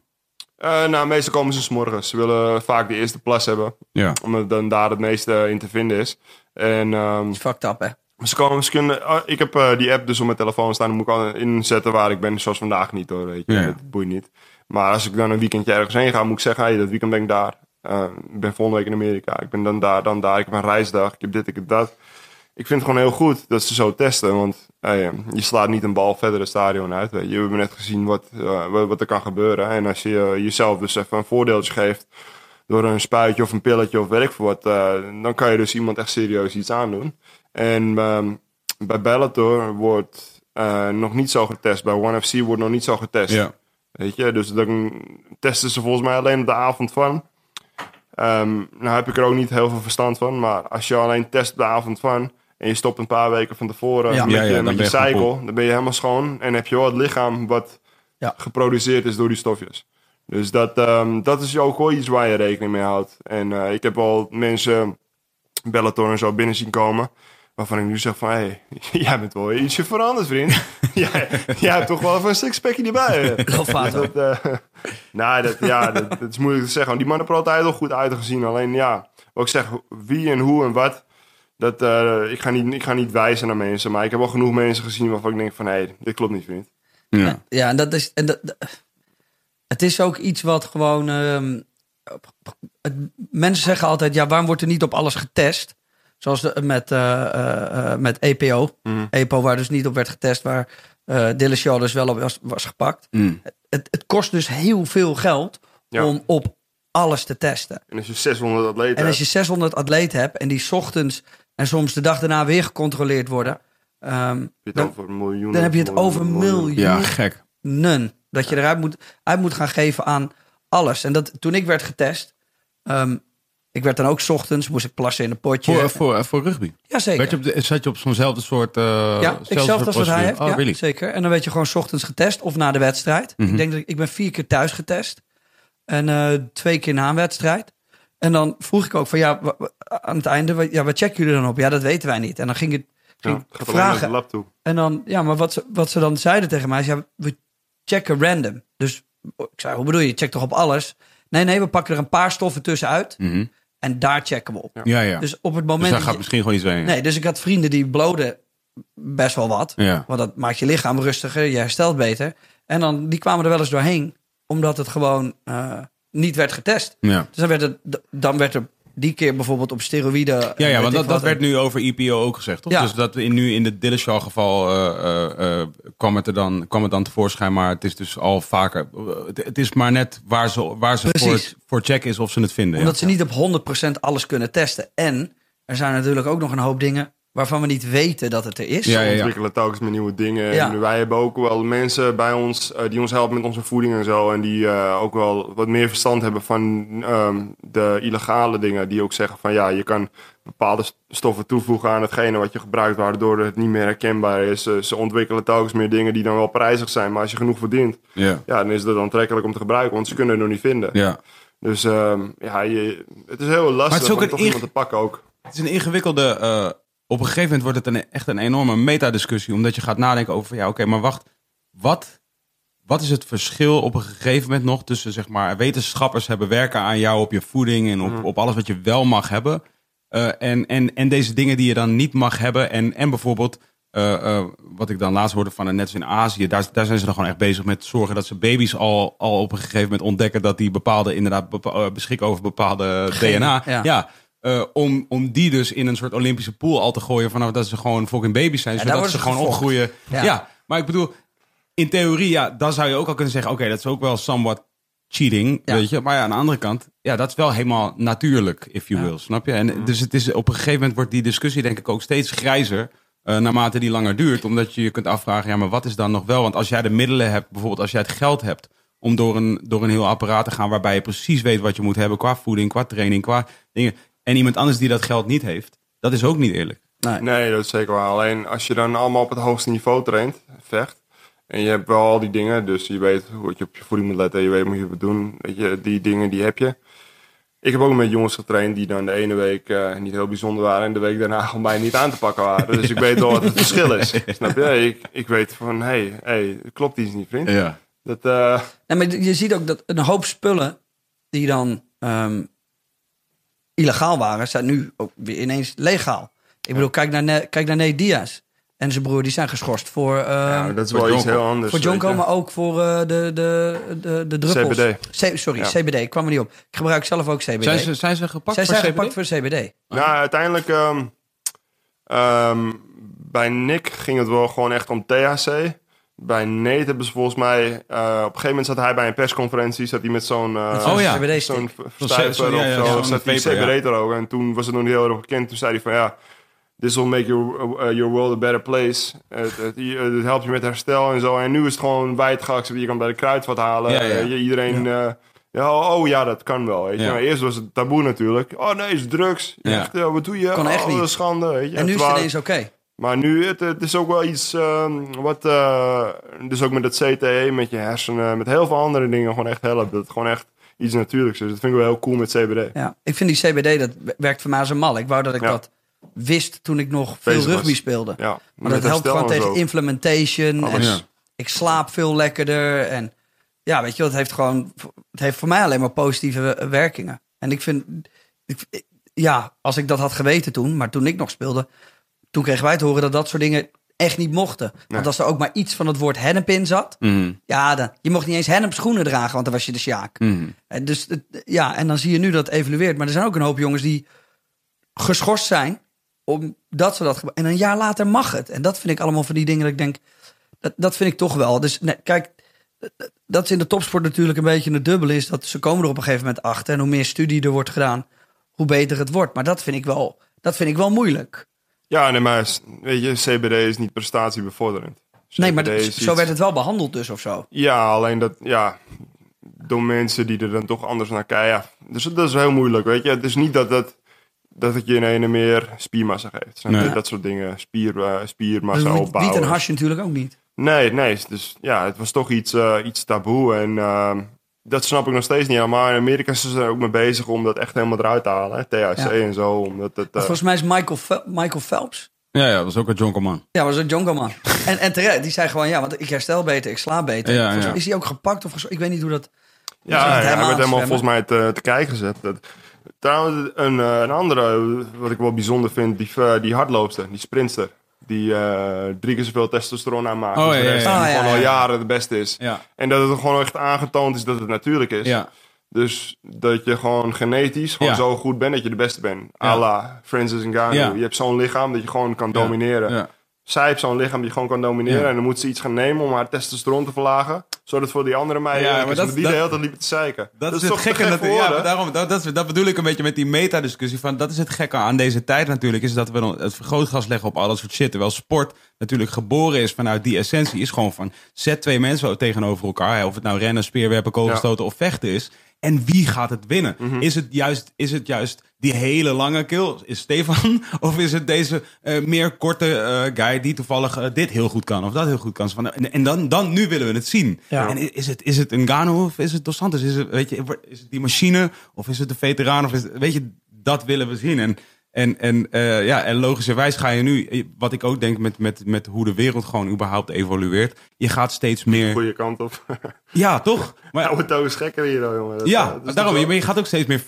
Eh, nou, meestal komen ze 's morgens. Ze willen vaak de eerste plas hebben. Ja. Omdat dan daar het meeste in te vinden is. En ehm, is fucked up, hè? ze komen, ze kunnen, ah, ik heb eh, die app dus op mijn telefoon staan. Dan moet ik al inzetten waar ik ben. Zoals vandaag niet hoor, weet je. Ja. Dat boeit niet. Maar als ik dan een weekendje ergens heen ga, moet ik zeggen... Hey, dat weekend ben ik daar. Eh, ik ben volgende week in Amerika. Ik ben dan daar, dan daar. Ik heb een reisdag. Ik heb dit, ik heb dat. Ik vind het gewoon heel goed dat ze zo testen. Want je slaat niet een bal verder het stadion uit. Weet je. We hebben net gezien wat, eh, wat, er kan gebeuren. En als je eh, jezelf dus even een voordeeltje geeft... door een spuitje of een pilletje of ik veel wat... eh, dan kan je dus iemand echt serieus iets aandoen. En ehm, bij Bellator wordt nog niet zo getest. Bij ONE FC wordt nog niet zo getest. Ja. Weet je, dus dan testen ze volgens mij alleen op de avond van. Ehm, nou heb ik er ook niet heel veel verstand van. Maar als je alleen test op de avond van... en je stopt een paar weken van tevoren Ja. met, Ja, ja, je, dan met ben je je gewoon cycle... dan ben je helemaal schoon. En heb je wel het lichaam wat Ja. geproduceerd is door die stofjes. Dus dat, ehm, dat is ook wel iets waar je rekening mee houdt. En eh, ik heb al mensen Bellator en zo binnen zien komen... waarvan ik nu zeg van... hé, hey, jij bent wel ietsje veranderd, vriend. jij, jij hebt toch wel even een sixpackje erbij. Lovato. Dat, eh, nou, dat, ja, dat, dat is moeilijk te zeggen. Want die mannen hebben er altijd wel goed uitgezien. Alleen ja, wat ik zeg, wie en hoe en wat. Dat, eh, ik, ga niet, ik ga niet wijzen naar mensen. Maar ik heb wel genoeg mensen gezien waarvan ik denk van... hé, hey, dit klopt niet, vriend. Ja. Ja, en dat is. En dat, dat- het is ook iets wat gewoon. ehm, het- mensen zeggen altijd: ja, waarom wordt er niet op alles getest? Zoals de, met, eh, eh, eh, met EPO. Mhm. EPO, waar dus niet op werd getest, waar eh Dillashaw dus wel op was, was gepakt. Mm. Het, het kost dus heel veel geld Ja. om op alles te testen. En als je 600 atleten En als je hebt, 600 atleten hebt en die 's ochtends en soms de dag daarna weer gecontroleerd worden, ehm, heb je het dan, over miljoenen. dan heb je het over miljoenen. Ja, gek. dat je eruit moet, uit moet gaan geven aan alles. En dat, toen ik werd getest, ehm, ik werd dan ook 's ochtends, moest ik plassen in een potje. Voor, voor, voor rugby. Jazeker. Werd je op de, zat je op zo'nzelfde soort... eh ja, zelfde hetzelfde soort als wat hij heeft. Oh, ja, really? zeker. En dan werd je gewoon 's ochtends getest of na de wedstrijd. Mhm. Ik denk dat ik, ik ben vier keer thuis getest. En eh, twee keer na een wedstrijd. En dan vroeg ik ook van ja, aan het einde, ja, wat checken jullie dan op? Ja, dat weten wij niet. En dan ging ik, ging Ja, ik gaat alleen naar de vragen. lab toe. En dan, ja, maar wat ze, wat ze dan zeiden tegen mij is, ja, we checken random. Dus ik zei, hoe bedoel je? Je checkt toch op alles? Nee, nee, we pakken er een paar stoffen tussenuit Mhm. En daar checken we op. Ja, ja. Dus, Dus op het moment daar dat gaat je- misschien gewoon iets heen. Nee, dus ik had vrienden die bloden best wel wat. Ja. Want dat maakt je lichaam rustiger, je herstelt beter. En dan, die kwamen er wel eens doorheen, omdat het gewoon eh, niet werd getest. Ja. Dus dan werd, het, dan werd er die keer bijvoorbeeld op steroïden... Ja, en ja, weet want dat, werd nu over EPO ook gezegd, toch? Ja. Dus dat in, nu in de Dillashaw geval eh, eh, eh, kwam, het er dan, kwam het dan tevoorschijn, maar het is dus al vaker. Het, het is maar net waar ze, waar ze voor, Precies. voor check is of ze het vinden. Omdat ja. ze niet op 100% alles kunnen testen. En er zijn natuurlijk ook nog een hoop dingen waarvan we niet weten dat het er is. Ja, ja, ja. ontwikkelen telkens met nieuwe dingen. Ja. En wij hebben ook wel mensen bij ons eh, die ons helpen met onze voeding en zo. En die eh, ook wel wat meer verstand hebben van ehm, de illegale dingen. Die ook zeggen van ja, je kan bepaalde st- stoffen toevoegen aan hetgene wat je gebruikt, waardoor het niet meer herkenbaar is. Eh, ze ontwikkelen telkens meer dingen die dan wel prijzig zijn. Maar als je genoeg verdient, Ja. ja, dan is dat aantrekkelijk om te gebruiken. Want ze kunnen het nog niet vinden. ja. Dus ehm, ja, je, het is heel lastig het is ook om toch iemand te pakken ook. Het is een ingewikkelde. Op een gegeven moment wordt het een, echt een enorme metadiscussie. Omdat je gaat nadenken over. Ja, oké, maar wacht. Wat, wat is het verschil op een gegeven moment nog tussen zeg maar. Wetenschappers hebben werken aan jou op je voeding en op, op alles wat je wel mag hebben. eh, en, en, en deze dingen die je dan niet mag hebben. En, en bijvoorbeeld. eh, eh, wat ik dan laatst hoorde van net als in Azië, daar, daar zijn ze dan gewoon echt bezig met zorgen dat ze baby's al, al op een gegeven moment ontdekken dat die bepaalde inderdaad bepa- beschikken over bepaalde DNA. ja. ja eh, om, om die dus in een soort Olympische pool al te gooien vanaf dat ze gewoon fucking baby's zijn. Ja, zodat ze gewoon opgroeien. Ja. Ja. maar ik bedoel, in theorie, ja, dan zou je ook al kunnen zeggen, oké, dat is ook wel somewhat cheating, Ja. weet je. Maar ja, aan de andere kant, ja, dat is wel helemaal natuurlijk, if you will, snap je? En dus het is op een gegeven moment wordt die discussie denk ik ook steeds grijzer. eh, naarmate die langer duurt, omdat je je kunt afvragen, ja, maar wat is dan nog wel? Want als jij de middelen hebt, bijvoorbeeld als jij het geld hebt om door een, door een heel apparaat te gaan waarbij je precies weet wat je moet hebben qua voeding, qua training, qua dingen. En iemand anders die dat geld niet heeft, dat is ook niet eerlijk. Nee. Nee, dat is zeker waar. Alleen als je dan allemaal op het hoogste niveau traint, vecht. En je hebt wel al die dingen, dus je weet hoe je op je voeding moet letten. Je weet hoe je het moet doen. Weet je, die dingen die heb je. Ik heb ook met jongens getraind die dan de ene week eh, niet heel bijzonder waren. En de week daarna gewoon mij niet aan te pakken waren. Dus ik weet wel wat het verschil is. Snap je? Ik, ik weet van, hé, hey, hey, klopt iets niet vriend. Ja. Dat, eh, Nee, maar je ziet ook dat een hoop spullen die dan ehm, illegaal waren, zijn nu ook weer ineens legaal. Ik bedoel, kijk naar, Ne- kijk naar Nate Diaz en zijn broer, die zijn geschorst voor, ehm, ja, dat is wel iets heel anders. voor Jonko, maar ook voor eh, de, de, de, de druppels. CBD. C- sorry, Ja. CBD, ik kwam er niet op. Ik gebruik zelf ook CBD. Zijn ze, zijn ze gepakt Zij voor zijn CBD? gepakt voor CBD. Nou, uiteindelijk... ehm, ehm, bij Nick ging het wel gewoon echt om THC. Bij Nate hebben ze volgens mij... eh, op een gegeven moment zat hij bij een persconferentie... zat hij met zo'n... eh, Oh ja. Zo'n of zo. zat hij. CBD er ook. En toen was het nog niet heel erg bekend. Toen zei hij van ja... This will make your, uh, your world a better place. Het, het, het helpt je met herstel en zo. En nu is het gewoon wijd geaccepteerd. Je kan bij de kruidvat halen. Ja. Eh, iedereen... Ja. ja, oh ja, dat kan wel. Weet je. Ja. Maar eerst was het taboe natuurlijk. Oh nee, is drugs. Ja. Echt, wat doe je? Kon echt oh, niet. dat is schande. Weet je. En nu is het ineens oké. Maar nu, het, het is ook wel iets ehm, wat, eh, dus ook met het CTE, met je hersenen, met heel veel andere dingen gewoon echt helpt. Dat het gewoon echt iets natuurlijks is. Dat vind ik wel heel cool met CBD. Ja, ik vind die CBD, dat werkt voor mij als een mal. Ik wou dat ik Ja. dat wist toen ik nog veel Bezig was. rugby speelde. Ja, Maar dat helpt gewoon en tegen implementation. En. Ja. ik slaap veel lekkerder. En ja, weet je het heeft gewoon... Het heeft voor mij alleen maar positieve werkingen. En ik vind... Ik, ja, als ik dat had geweten toen, maar toen ik nog speelde... Toen kregen wij te horen dat dat soort dingen echt niet mochten. Want als er ook maar iets van het woord hennep in zat... Mhm. Ja, dan, je mocht niet eens hennep schoenen dragen, want dan was je de sjaak. Mhm. En Dus het- ja, en dan zie je nu dat het evolueert. Maar er zijn ook een hoop jongens die geschorst zijn omdat ze dat En een jaar later mag het. En dat vind ik allemaal van die dingen dat ik denk, dat, dat vind ik toch wel. Dus nee, kijk, dat is in de topsport natuurlijk een beetje het dubbele is dat ze komen er op een gegeven moment achter en hoe meer studie er wordt gedaan, hoe beter het wordt. Maar dat vind ik wel, dat vind ik wel moeilijk. Ja, nee, maar weet je, CBD is niet prestatiebevorderend. Nee, maar dat- zo iets- werd het wel behandeld dus of zo. Ja, alleen dat, ja, door mensen die er dan toch anders naar kijken. Ja, dus dat is heel moeilijk, weet je. Het is niet dat het, dat het je in ene meer spiermassa geeft. Nee. Dat soort dingen, spier, Dus spiermassa wiet, opbouwen. wiet en hasje natuurlijk ook niet. Nee, nee. Dus ja, het was toch iets, eh, iets taboe. En ehm, dat snap ik nog steeds niet helemaal. In Amerika zijn ze er ook mee bezig om dat echt helemaal eruit te halen. hè. THC Ja. en zo. Omdat het, eh, Volgens mij is Michael, Fel- Michael Phelps. Ja, ja, dat was ook een jonkerman. Ja, was een jonko man. en, en terecht, die zei gewoon, ja, want ik herstel beter, ik sla beter. Ja, ja. Is hij ook gepakt of Ik weet niet hoe dat... Is Ja, hij helemaal werd helemaal volgens mij te, te kijken gezet. Dat, trouwens, een, eh, een andere, wat ik wel bijzonder vind, die, eh, die hardloopster, die sprintster. Die eh, drie keer zoveel testosteron aanmaakt. Oh, als de ja, ja, rest, ja. die Ah, ja, gewoon ja. al jaren de beste is. Ja. En dat het gewoon echt aangetoond is dat het natuurlijk is. Ja. Dus dat je gewoon genetisch gewoon Ja. zo goed bent dat je de beste bent. Ja. A la Francis Ngannou. Ja. Je hebt zo'n lichaam dat je gewoon kan domineren. Zij heeft zo'n lichaam die gewoon kan domineren. Ja. En dan moet ze iets gaan nemen om haar testosteron te verlagen. Zodat voor die andere meiden... Ja, maar dat- die dat- de hele tijd liepen te zeiken. Dat, is, het gekke gek natuurlijk. Ja, maar daarom, dat, dat, dat bedoel ik een beetje met die meta-discussie. Van, dat is het gekke aan deze tijd natuurlijk. Is dat we het vergrootglas leggen op alles soort shit. Terwijl sport natuurlijk geboren is vanuit die essentie. Is gewoon van zet twee mensen tegenover elkaar. Of het nou rennen, speerwerpen, kogelstoten of vechten is. En wie gaat het winnen? Mhm. is, het juist, is het juist die hele lange kill? Is Stefan? Of is het deze eh, meer korte eh, guy die toevallig eh, dit heel goed kan? Of dat heel goed kan? Van, en en dan, dan, nu willen we het zien. Ja. En is het, is het een Gano of is het Dos Santos? Is het, weet je, is het die machine of is het de veteraan? Of is het- weet je, dat willen we zien. En, en, en, eh, ja, en logischerwijs ga je nu, wat ik ook denk met, met, met hoe de wereld gewoon überhaupt evolueert. Je gaat steeds meer... Goeie kant op. Ja, toch? Maar, Nou, het is gekker hier, hoor, jongen. Dat, ja, dat daarom. Je, gaat ook steeds meer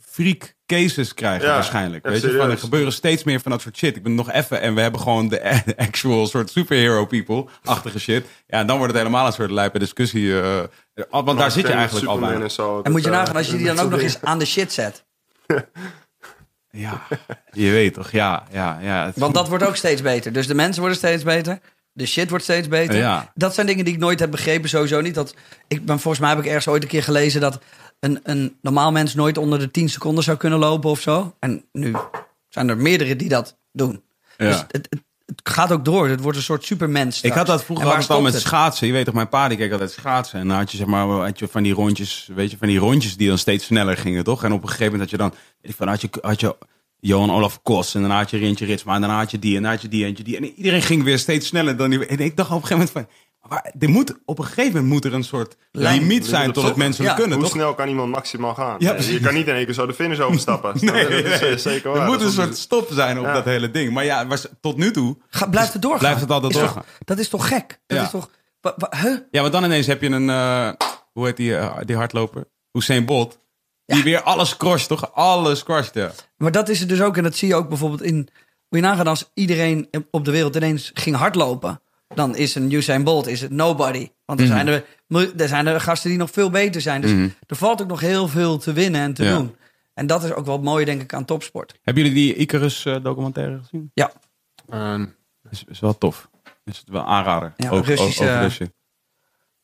freak cases krijgen Ja, waarschijnlijk. ja, Weet je, van, er gebeuren steeds meer van dat soort shit. Ik ben nog even en we hebben gewoon de actual soort superhero people-achtige shit. Ja, en dan wordt het helemaal een soort lijpe discussie. eh, want daar zit je eigenlijk al bij. en zo. En moet je nagaan als je die dan ook nog eens aan de shit zet. Ja, je weet toch? Ja, ja, ja. Het- Want dat wordt ook steeds beter. Dus de mensen worden steeds beter. De shit wordt steeds beter. Ja. Dat zijn dingen die ik nooit heb begrepen. Sowieso niet. Dat, ik ben, volgens mij heb ik ergens ooit een keer gelezen... dat een, een normaal mens nooit onder de 10 seconden zou kunnen lopen of zo. En nu zijn er meerdere die dat doen. Ja. Dus het, het, het gaat ook door. Het wordt een soort supermens Ik had dat vroeger altijd al met het? schaatsen. Je weet toch, mijn pa die keek altijd schaatsen. En dan had je zeg maar had je van die rondjes, weet je, van die rondjes die dan steeds sneller gingen, toch? En op een gegeven moment had je dan, weet ik van, had je, had je Johan Olaf Kos en dan had je Rintje Ritsma en dan had je die en dan had je die en je die. En iedereen ging weer steeds sneller dan die. En ik dacht op een gegeven moment van, maar er moet, op een gegeven moment moet er een soort Lijn. limiet zijn tot het mensen Ja. kunnen, Hoe toch? snel kan iemand maximaal gaan? Ja, je kan niet in één keer zo de finish overstappen. Nee, dat is nee. eh, zeker waar. Er moet Dat een is soort stop zijn op Ja. dat hele ding. Maar ja, was- tot nu toe. Ga, blijft het doorgaan? Blijft het altijd Is toch- doorgaan. dat is toch gek? Dat Ja. is toch... wa- wa- huh? Ja, want dan ineens heb je een, eh, hoe heet die, eh, die hardloper? Usain Bolt. Die weer alles crosst, toch? Alles crosst, ja. Maar dat is het dus ook. En dat zie je ook bijvoorbeeld in... Moet je nagaan als iedereen op de wereld ineens ging hardlopen. Dan is een Usain Bolt is het nobody. Want er, Mhm. zijn er, er zijn er gasten die nog veel beter zijn. Dus er valt ook nog heel veel te winnen en te Ja. doen. En dat is ook wel mooi, denk ik, aan topsport. Hebben jullie die Icarus eh, documentaire gezien? Ja, Is, is wel tof. Is het wel aanrader. Ja, Russische- Russen.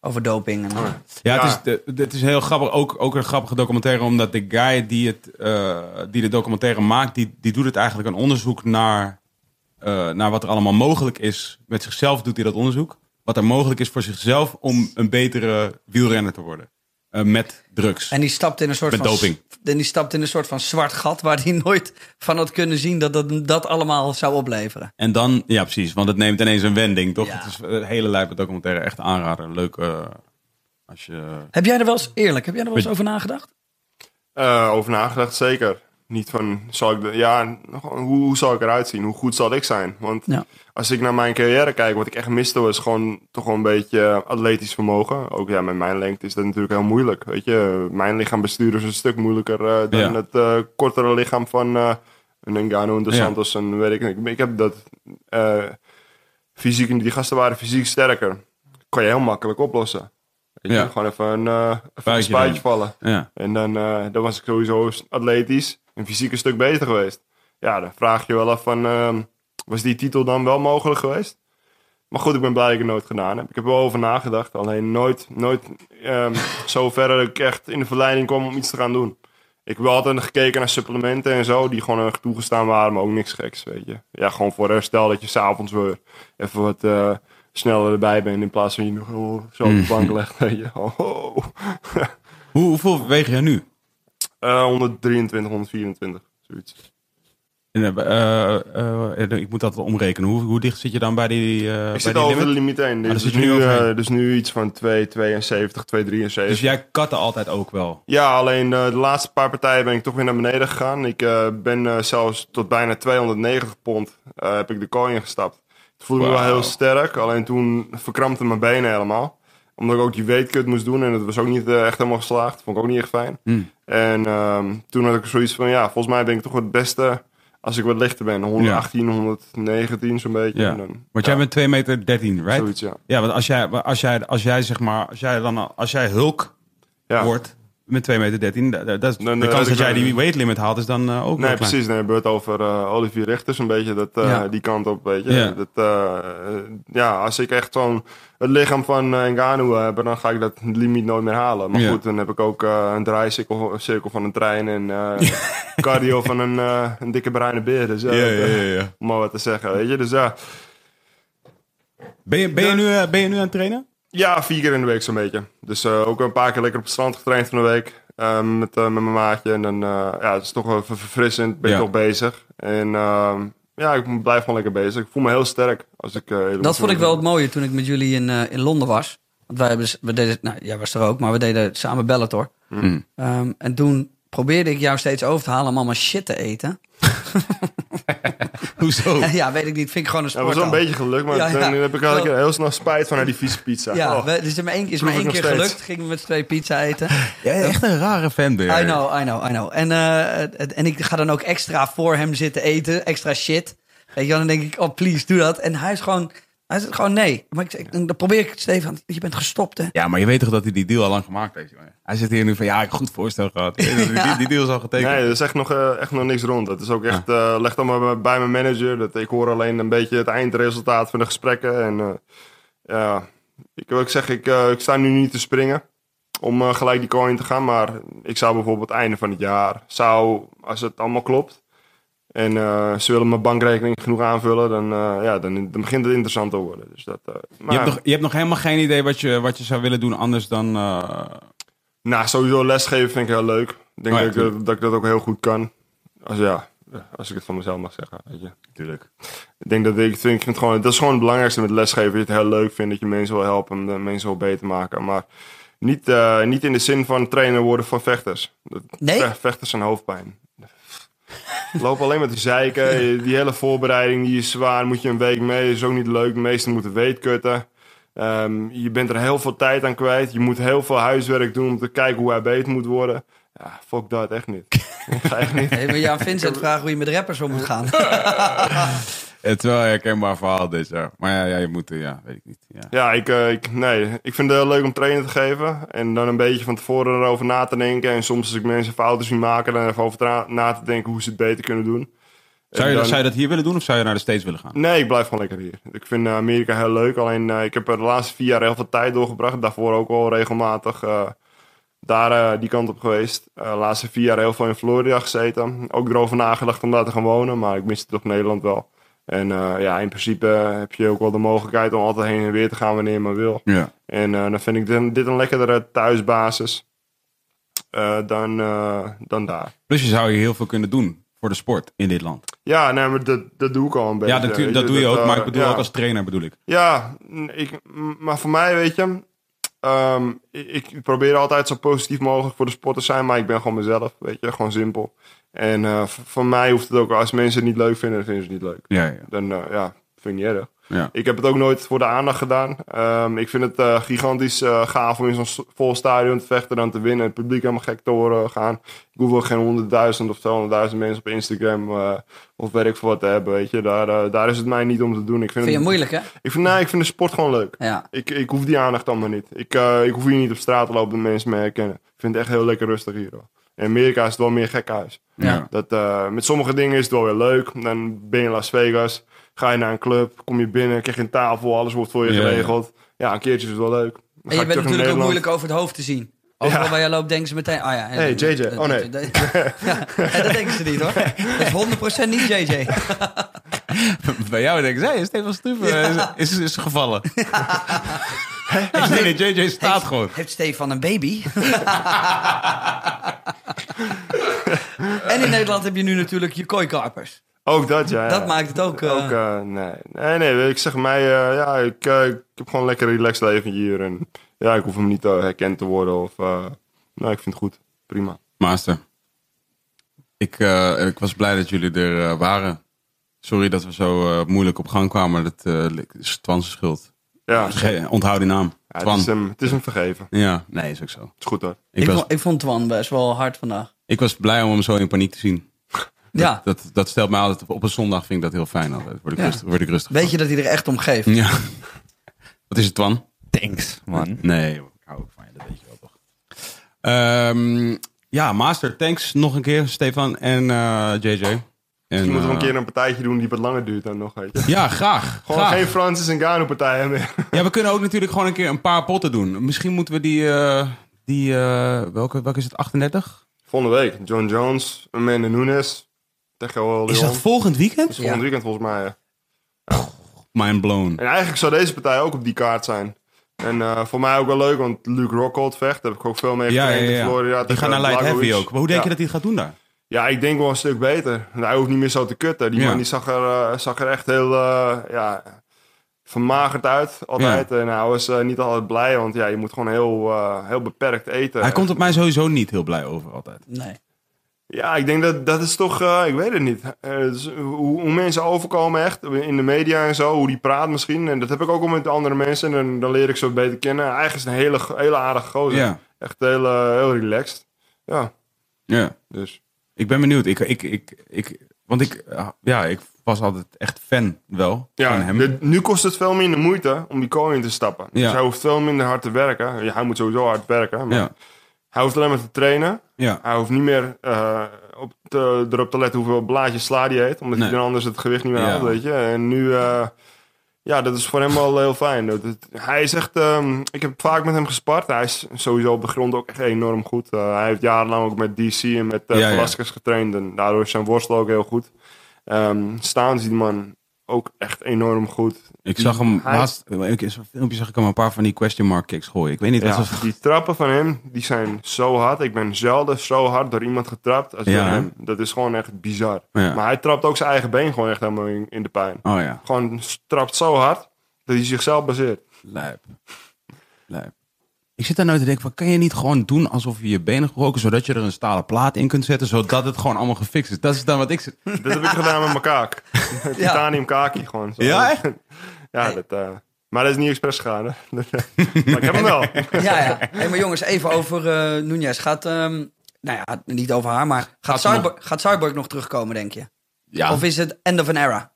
over doping. En, Ja, Ja. Het, is, de- het is heel grappig. Ook, ook een grappige documentaire, omdat de guy die, het, eh, die de documentaire maakt, die, die doet het eigenlijk een onderzoek naar, eh, naar wat er allemaal mogelijk is. Met zichzelf doet hij dat onderzoek. Wat er mogelijk is voor zichzelf om een betere wielrenner te worden. Eh, met drugs. En die stapt in een soort Met van doping. En die stapt in een soort van zwart gat waar hij nooit van had kunnen zien dat dat, dat allemaal zou opleveren. En dan, ja precies, want het neemt ineens een wending, toch? Ja. Het is een hele lijpe documentaire, echt aanrader. Leuk eh, als je... Heb jij er wel eens eerlijk? Heb jij er wel eens over nagedacht? Eh, over nagedacht, zeker. Niet van, zal ik de, ja, hoe, hoe zal ik eruit zien? Hoe goed zal ik zijn? Want Ja. als ik naar mijn carrière kijk, wat ik echt miste was gewoon toch wel een beetje atletisch vermogen. Ook ja, met mijn lengte is dat natuurlijk heel moeilijk. Weet je, mijn lichaam besturen is een stuk moeilijker eh, dan Ja. het eh, kortere lichaam van eh een Ngannou en De Ja. Santos en weet ik niet. Ik heb dat eh, fysiek, die gasten waren fysiek sterker. Kon je heel makkelijk oplossen. Weet je, Ja. gewoon even een, even een spuitje vallen. Ja. En dan, eh, dan was ik sowieso atletisch een stuk beter geweest. Ja, dan vraag je wel af van, ehm, was die titel dan wel mogelijk geweest? Maar goed, ik ben blij dat ik het nooit gedaan heb. Ik heb er wel over nagedacht. Alleen nooit, nooit ehm, zo ver dat ik echt in de verleiding kwam om iets te gaan doen. Ik heb wel altijd gekeken naar supplementen en zo, die gewoon erg toegestaan waren, maar ook niks geks, weet je. Ja, gewoon voor herstel dat je s'avonds weer even wat eh, sneller erbij bent in plaats van je nog oh, zo op de bank legt, weet je. Oh, oh. Hoe, hoeveel weeg je nu? Eh, 123, 124, zoiets. En, eh, eh, eh, ik moet dat omrekenen. Hoe, hoe dicht zit je dan bij die, eh Ik zit die over de limiet heen. daar Dus, je nu eh, dus nu iets van 2, 72, 2, 73. Dus jij katte altijd ook wel. Ja, alleen eh, de laatste paar partijen ben ik toch weer naar beneden gegaan. Ik eh, ben eh, zelfs tot bijna 290 pond eh, heb ik de kooi ingestapt. Het voelde me wel heel sterk, alleen toen verkrampte mijn benen helemaal. Omdat ik ook die weetkut moest doen en dat was ook niet eh, echt helemaal geslaagd. Vond ik ook niet echt fijn. Hmm. En ehm, toen had ik zoiets van, ja, volgens mij ben ik toch het beste als ik wat lichter ben. 118, 119 zo'n beetje. Ja. Dan, Want ja, jij bent 2 meter 13, right? Zoiets, ja. Ja, want als jij, als jij, als jij zeg maar, als jij dan, als jij hulk ja. wordt met 2 meter 13, da- da- dat is, Dan, de eh, kans dat jij die weight limit haalt is dan eh, ook Nee, klein. precies. Nee, het beurt over eh, Olivier Richters een beetje dat, eh, Ja. die kant op, weet je. Ja. Dat, eh, eh, ja, als ik echt zo'n het lichaam van uh, Ngannou heb, dan ga ik dat limiet nooit meer halen. Maar Ja. goed, dan heb ik ook eh, een draaicirkel cirkel van een trein en eh, cardio van een, eh, een dikke bruine beer. Dus ja, Ja, dat, ja, eh, ja, ja. om maar wat te zeggen, weet je. Dus ja, Ben je, ben, je nu, eh, ben je nu aan het trainen? Ja vier keer in de week zo'n beetje. Dus eh, ook een paar keer lekker op het strand getraind van de week. eh, met, eh, met mijn maatje. En dan, eh, ja, het is toch wel verfrissend. Ben je Ja. toch bezig. En ehm, ja, ik blijf gewoon lekker bezig. Ik voel me heel sterk. Als ik, Dat vond ik wel het mooie toen ik met jullie in, in Londen was. Want wij hebben, we deden, nou, jij was er ook, maar we deden samen Bellator. Mm. Ehm, en toen probeerde ik jou steeds over te halen om allemaal shit te eten. Hoezo? ja, weet ik niet. Vind ik gewoon een doe. Ja, sport. dat was wel een beetje geluk, maar Ja, ja. dan heb ik eigenlijk heel snel spijt van naar die vieze pizza. Ja, Oh. we, dus maar één, is maar één keer steeds. gelukt. Gingen we met z'n twee pizza eten. Jij echt een rare fan ben. I know, I know, I know. En, eh, het- en ik ga dan ook extra voor hem zitten eten. Extra shit. Weet je wel, dan denk ik, oh please, doe dat. En hij is gewoon, hij zegt gewoon nee. Maar ik, ik- dan probeer ik het Stefan, je bent gestopt hè. Ja, maar je weet toch dat hij die deal al lang gemaakt heeft, jongen. Hij zit hier nu van, ja, ik heb een goed voorstel gehad. Die, die deal is al getekend. Nee, er is echt nog, eh, echt nog niks rond. Het is ook echt, eh leg dan maar bij- mijn manager. Dat, ik hoor alleen een beetje het eindresultaat van de gesprekken. En eh, ja, ik wil ook zeggen, ik, ik sta nu niet te springen om eh, gelijk die coin te gaan. Maar ik zou bijvoorbeeld het einde van het jaar, zou, als het allemaal klopt... En eh, ze willen mijn bankrekening genoeg aanvullen, dan, eh, ja, dan, dan begint het interessant te worden. Dus dat, eh, maar, Je, hebt nog, je hebt nog helemaal geen idee wat je, wat je zou willen doen anders dan... eh, Nou, sowieso lesgeven vind ik heel leuk. Ik denk Oh ja, dat, ik, dat, ik dat ook heel goed kan. Als, ja, als ik het van mezelf mag zeggen. Weet je. Tuurlijk. Ik denk dat ik, ik vind, ik vind gewoon, dat is gewoon het belangrijkste met lesgeven. Dat je het heel leuk vindt, dat je mensen wil helpen, om de mensen wil beter maken. Maar niet, eh, niet in de zin van trainer worden van vechters. Nee? ve- Vechters en hoofdpijn. Loop alleen met de zeiken. Die hele voorbereiding die is zwaar. Moet je een week mee. is ook niet leuk. De meesten moeten weetkutten. Ehm, je bent er heel veel tijd aan kwijt. Je moet heel veel huiswerk doen om te kijken hoe hij beter moet worden. Ja, fuck dat, echt niet. Ik ga echt niet. Nee, maar ja, Vincent vragen hoe je met rappers om moet gaan. Het is wel een herkenbaar verhaal dit jaar. Maar ja, ja je moet, eh, ja, weet ik niet. Ja. Ja, ik, eh, ik, nee, ik vind het heel leuk om trainen te geven. En dan een beetje van tevoren erover na te denken. En soms als ik mensen fouten zie maken, dan even over na te denken hoe ze het beter kunnen doen. Zou, je, dan- zou je dat hier willen doen of zou je naar de States willen gaan? Nee, ik blijf gewoon lekker hier. Ik vind eh, Amerika heel leuk. Alleen eh, ik heb er de laatste vier jaar heel veel tijd doorgebracht. Daarvoor ook al regelmatig eh, daar eh, die kant op geweest. Eh, de laatste vier jaar heel veel in Florida gezeten. Ook erover nagedacht om daar te gaan wonen. Maar ik miste toch Nederland wel. En eh, ja, in principe heb je ook wel de mogelijkheid om altijd heen en weer te gaan wanneer je maar wil. Ja. En dan vind ik dit, dit een lekkerdere thuisbasis dan, dan daar. Plus je zou hier heel veel kunnen doen voor de sport in dit land. Ja, nee, maar dat, dat doe ik al een beetje. ja, natuurlijk, dat doe je ook. Maar ik bedoel ja. ook als trainer bedoel ik. Ja, ik, maar voor mij, weet je, ehm, ik, probeer altijd zo positief mogelijk voor de sport te zijn, maar ik ben gewoon mezelf, weet je, gewoon simpel. En eh, v- voor mij hoeft het ook, als mensen het niet leuk vinden, dan vinden ze het niet leuk. Ja, ja. Dan, eh, ja, vind ik niet erg. Ja. Ik heb het ook nooit voor de aandacht gedaan. Ehm, ik vind het eh, gigantisch eh, gaaf om in zo'n vol stadion te vechten en te winnen. Het publiek helemaal gek te horen gaan. Ik hoef ook geen honderdduizend of 200.000 mensen op Instagram eh, of weet ik veel wat te hebben, weet je. Daar, daar is het mij niet om te doen. Ik vind, Vind je het, moeilijk hè? ik vind, nee, ik vind de sport gewoon leuk. Ja. Ik, ik hoef die aandacht allemaal niet. Ik, eh, ik hoef hier niet op straat te lopen dat mensen me herkennen. Ik vind het echt heel lekker rustig hier. Hoor. In Amerika is het wel meer gekhuis. Ja. Dat, eh, met sommige dingen is het wel weer leuk. Dan ben je in Las Vegas. Ga je naar een club, kom je binnen, krijg je een tafel, alles wordt voor je Ja, ja. geregeld. Ja, een keertje is het wel leuk. Dan En je bent natuurlijk ook moeilijk over het hoofd te zien. Overal Ja. waar je loopt denken ze meteen... Oh ja, Hey, JJ. Oh, nee. Ja, en dat denken ze niet hoor. Dat is 100% niet JJ. Bij jou denk ik, zij is Stefan Struve is, is, is gevallen. nee, nee, JJ staat gewoon. Heeft Stefan een baby? en in Nederland heb je nu natuurlijk je kooikarpers. Ook dat, ja. Dat ja. maakt het ook... eh, Ook, eh, nee. nee, nee, ik zeg mij, eh, ja, ik, ik heb gewoon een lekker relaxed leven hier. En ja, ik hoef hem niet herkend te worden of, eh, nou, ik vind het goed. Prima. Master, ik, eh, ik was blij dat jullie er eh, waren. Sorry dat we zo eh, moeilijk op gang kwamen. Dat eh, is Twan's schuld. Ja, Onthoud die naam. ja, Twan. het, is hem, het is hem vergeven. Ja, nee, is ook zo. is goed hoor. Ik ik, was, vond, ik vond Twan best wel hard vandaag. ik was blij om hem zo in paniek te zien. Ja, Dat, dat stelt mij altijd op een zondag vind ik dat heel fijn altijd. Word ik, Ja. rustig, word ik rustig weet je dat hij er echt om geeft? Ja. Wat is het, Twan? Thanks, man. Nee, ik hou ook van je, dat weet je wel toch. Ehm, ja, Master, thanks nog een keer, Stefan en eh, JJ. En, Misschien moeten we een eh, keer een partijtje doen die wat langer duurt dan nog, weet je. Ja, graag. Gewoon graag. geen Francis en Gano partijen meer. Ja, we kunnen ook natuurlijk gewoon een keer een paar potten doen. Misschien moeten we die, eh, die eh, welke, welke is het, 38? Volgende week, John Jones, Amanda Nunes. Tegen Leon. Is dat volgend weekend? is volgend Ja. weekend volgens mij. ja. Mind blown. En eigenlijk zou deze partij ook op die kaart zijn. En eh, voor mij ook wel leuk, want Luke Rockhold vecht. Daar heb ik ook veel mee Ja, ja, getraind in ja. Florida. Die gaan naar light heavy Blachowicz. ook. Maar hoe denk je ja. dat hij het gaat doen daar? Ja, ik denk wel een stuk beter. Hij hoeft niet meer zo te kutten. Die Ja. man die zag, er, eh, zag er echt heel eh, ja, vermagerd uit altijd. En hij was niet altijd blij, want ja, je moet gewoon heel, heel beperkt eten. Hij komt op mij sowieso niet heel blij over altijd. Nee. Ja, ik denk dat dat is toch, eh, ik weet het niet. Eh, dus hoe, hoe mensen overkomen echt in de media en zo, hoe die praat misschien. En dat heb ik ook al met andere mensen en dan, dan leer ik ze beter kennen. Eigenlijk is het een hele, hele aardige gozer. Ja. Echt heel, eh, heel relaxed. Ja, Ja. dus Ik ben benieuwd. Ik, ik, ik, ik, want ik, eh, ja, ik was altijd echt fan wel van ja, hem. de- nu kost het veel minder moeite om die kooi in te stappen. Ja. Dus hij hoeft veel minder hard te werken. Ja, hij moet sowieso hard werken, maar Ja. Hij hoeft alleen maar te trainen. Ja. Hij hoeft niet meer eh, op te, erop te letten hoeveel blaadjes sla die eet. Omdat Nee. hij dan anders het gewicht niet meer Ja. haalt, weet je. En nu, eh, ja, dat is voor hem wel heel fijn. Dat, hij is echt, ehm, ik heb vaak met hem gespart. Hij is sowieso op de grond ook echt enorm goed. Eh, hij heeft jarenlang ook met DC en met uh, Ja. Velasquez getraind. En daardoor is zijn worstel ook heel goed. Ehm staan is die man ook echt enorm goed. Ik zag hem Hij- laatst, in zo'n filmpje zag ik hem een paar van die question mark kicks gooien. Ik weet niet wat Ja, ze... die trappen van hem, die zijn zo hard. Ik ben zelden zo hard door iemand getrapt als Ja, door hè? hem. Dat is gewoon echt bizar. Ja. Maar hij trapt ook zijn eigen been gewoon echt helemaal in, in de pijn. Oh ja, Gewoon trapt zo hard dat hij zichzelf baseert. lijp. Lijp. Ik zit daar nooit te denken van, kan je niet gewoon doen alsof je je benen gebroken, zodat je er een stalen plaat in kunt zetten, zodat het gewoon allemaal gefixt is. Dat is dan wat ik zit. Dat heb ik gedaan met mijn kaak. Titanium kaki gewoon. Zo. Ja, echt? Ja, dat, eh, maar dat is niet expres gegaan. Hè? maar ik heb hem wel. Ja, ja. Hey, maar jongens, even over eh Nunez. Gaat, ehm, nou ja, niet over haar, maar gaat, nog- gaat Cyborg nog terugkomen, denk je? Ja, Of is het end of an era?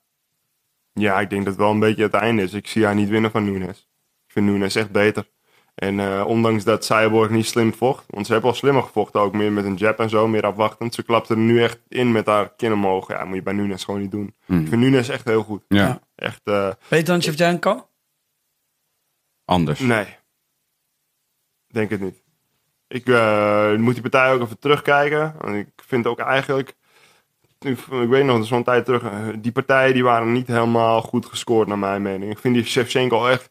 Ja, ik denk dat het wel een beetje het einde is. Ik zie haar niet winnen van Nunes. Ik vind Nunes echt beter. En eh, ondanks dat Cyborg niet slim vocht, want ze hebben al slimmer gevochten, ook meer met een jab en zo, meer afwachtend. Ze klapte er nu echt in met haar kin omhoog. Ja, moet je bij Nunes gewoon niet doen. Ik vind Nunes echt heel goed. ja. Echt, eh, Beter dan Shevchenko? anders. nee. Denk het niet. Ik eh, moet die partij ook even terugkijken. Want ik vind ook eigenlijk, ik, ik weet nog, zo'n tijd terug, die partijen die waren niet helemaal goed gescoord naar mijn mening. Ik vind die Shevchenko echt,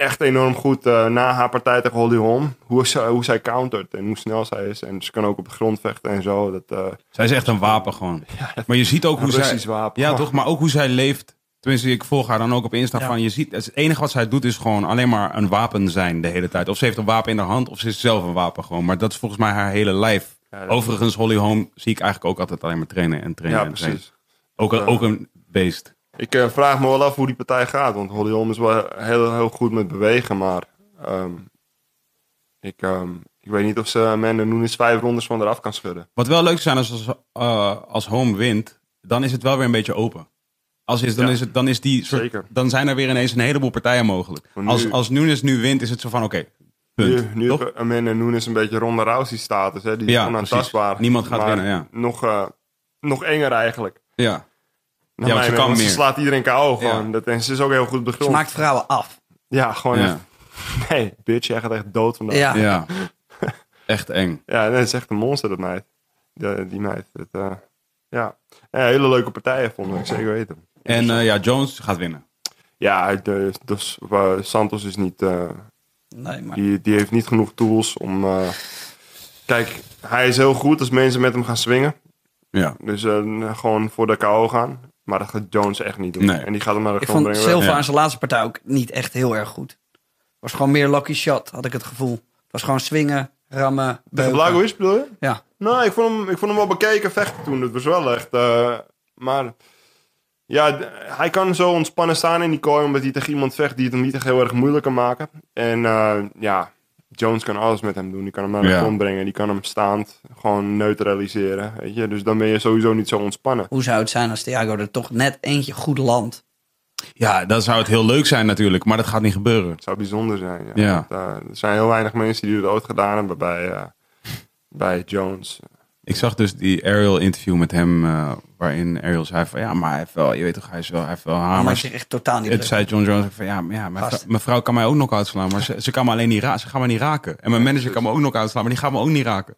echt enorm goed eh, na haar partij tegen Holly Holm. Hoe, ze, hoe zij countert en hoe snel zij is. En ze kan ook op de grond vechten en zo. Dat, eh, Zij is echt een wapen gewoon. Maar je ziet ook hoe zij... Wapen. Ja, toch? Maar ook hoe zij leeft. Tenminste, ik volg haar dan ook op Insta Ja. van... Je ziet, het enige wat zij doet is gewoon alleen maar een wapen zijn de hele tijd. Of ze heeft een wapen in haar hand, of ze is zelf een wapen gewoon. Maar dat is volgens mij haar hele lijf. Ja, Overigens, Holly Holm zie ik eigenlijk ook altijd alleen maar trainen en trainen Ja, en trainen. precies. Ook, een, ook een beest. Ik eh, vraag me wel af hoe die partij gaat. Want Holly Holm is wel heel, heel goed met bewegen. Maar ehm, ik, ehm, ik weet niet of ze Amanda Nunes vijf rondes van eraf kan schudden. Wat wel leuk zou zijn is als, eh, als Home wint, dan is het wel weer een beetje open. Als is, dan, Ja. is het, dan, is die soort- Zeker. dan zijn er weer ineens een heleboel partijen mogelijk. Nu- Als, als Nunes nu wint, is het zo van oké, punt. Nu, nu Amanda Nunes een beetje Ronda Rousey status. Hè? Die is Ja, onaantastbaar. precies. Niemand gaat winnen, ja. Nog, eh, nog enger eigenlijk. Ja. Ja, want mening, kan want ze meer. slaat iedereen KO gewoon. Ja. Dat, en ze is ook heel goed de Ze maakt vrouwen af. Ja, gewoon Ja. echt- Nee, bitch, jij gaat echt dood vandaag. Ja. Ja. Echt eng. Ja, nee, het is echt een monster, dat meid. Die, die meid. Het, eh, ja. ja, hele leuke partijen vonden ik, zeker weten. En eh, ja, Jones gaat winnen. Ja, de, dus, Santos is niet... eh, Nee, maar die, die heeft niet genoeg tools om... eh, kijk, hij is heel goed als mensen met hem gaan swingen. Ja. Dus gewoon voor de KO gaan. Maar dat gaat Jones echt niet doen. Nee. En die gaat hem naar de ik grond vond brengen. Silva Ja. in zijn laatste partij ook niet echt heel erg goed. was gewoon meer lucky shot, had ik het gevoel. Het was gewoon swingen, rammen, Tegen beuken. Blagojevich bedoel je? Ja. Nou, ik vond hem, ik vond hem wel bekeken vechten toen. Dat was wel echt... eh, maar ja, hij kan zo ontspannen staan in die kooi... omdat hij tegen iemand vecht die het hem niet echt heel erg moeilijk kan maken. En eh, ja, Jones kan alles met hem doen. Die kan hem naar de Ja. grond brengen. Die kan hem staand gewoon neutraliseren. Weet je? Dus dan ben je sowieso niet zo ontspannen. Hoe zou het zijn als Thiago er toch net eentje goed landt? Ja, dan zou het heel leuk zijn natuurlijk, maar dat gaat niet gebeuren. Het zou bijzonder zijn. Ja. Ja. Want, eh, er zijn heel weinig mensen die het ooit gedaan hebben bij, eh, bij Jones. Ik zag dus die Ariel interview met hem, eh, waarin Ariel zei van ja, maar hij heeft wel, je weet toch, hij is wel, hij heeft wel zich echt totaal niet Het zei John Jones van ja, maar ja mijn, mijn vrouw kan mij ook nog uitslaan, maar ze, ze kan me alleen niet raken. Ze gaan me niet raken. En mijn manager kan me ook nog uitslaan, maar die gaat me ook niet raken.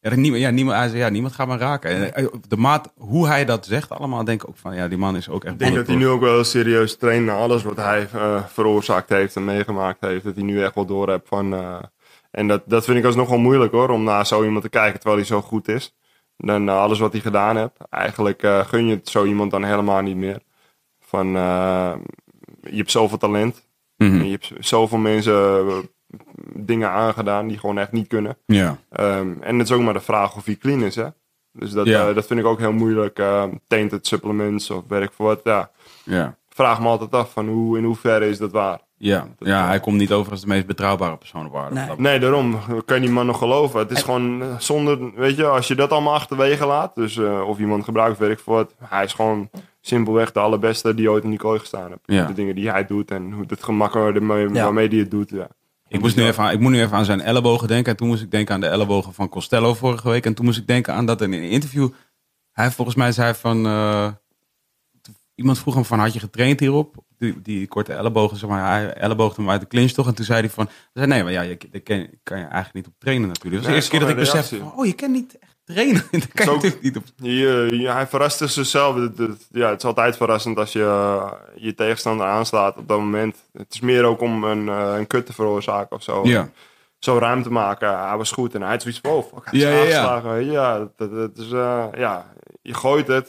Ja, niemand, ja, niemand, hij zei, ja, niemand gaat me raken. En eh, de maat, hoe hij dat zegt, allemaal denk ik ook van ja, die man is ook echt. Ik denk dat hij nu ook wel serieus traint naar alles wat hij eh, veroorzaakt heeft en meegemaakt heeft. Dat hij nu echt wel door hebt van. eh, en dat, dat vind ik alsnog wel moeilijk hoor, om naar zo iemand te kijken terwijl hij zo goed is. Dan na alles wat hij gedaan heeft. Eigenlijk eh, gun je het zo iemand dan helemaal niet meer. Van, eh, je hebt zoveel talent. Mhm. En je hebt zoveel mensen eh, dingen aangedaan die gewoon echt niet kunnen. Ja, Ehm, en het is ook maar de vraag of hij clean is, hè. Dus dat, Ja. eh, dat vind ik ook heel moeilijk. Uh, tainted supplements of werk voor wat. Ja, ja. vraag me altijd af van hoe, in hoeverre is dat waar. Ja, ja, hij komt niet over als de meest betrouwbare persoon op aarde. Nee. Daarom kan je die man nog geloven. Het is gewoon eh, zonder, weet je, als je dat allemaal achterwege laat. Dus eh, of iemand gebruikt werk voor wat. Hij is gewoon simpelweg de allerbeste die ooit in die kooi gestaan heeft. Ja. De dingen die hij doet en hoe het gemak waarmee, Ja. waarmee hij het doet. Ja. Ik, moest nu even aan, ik moet nu even aan zijn ellebogen denken. En toen moest ik denken aan de ellebogen van Costello vorige week. En toen moest ik denken aan dat in een interview... Hij volgens mij zei van... eh, iemand vroeg hem van, had je getraind hierop? Die, die korte ellebogen, zeg maar. Hij elleboogde hem uit de clinch toch? En toen zei hij van... Zei, nee, maar ja, je, daar kan, kan je eigenlijk niet op trainen natuurlijk. Dat was de eerste keer dat ik besefte van... Oh, je kan niet echt trainen. Daar kan je natuurlijk niet op... Je, je- hij verrast dus zichzelf. Ja, het is altijd verrassend als je eh, je tegenstander aanslaat op dat moment. Het is meer ook om een, eh, een kut te veroorzaken of zo. Ja. Zo ruimte maken. Hij was goed en hij had zoiets van, oh fuck, hij is Ja, ja, ja. Ja, dat, dat is, eh, ja, je gooit het.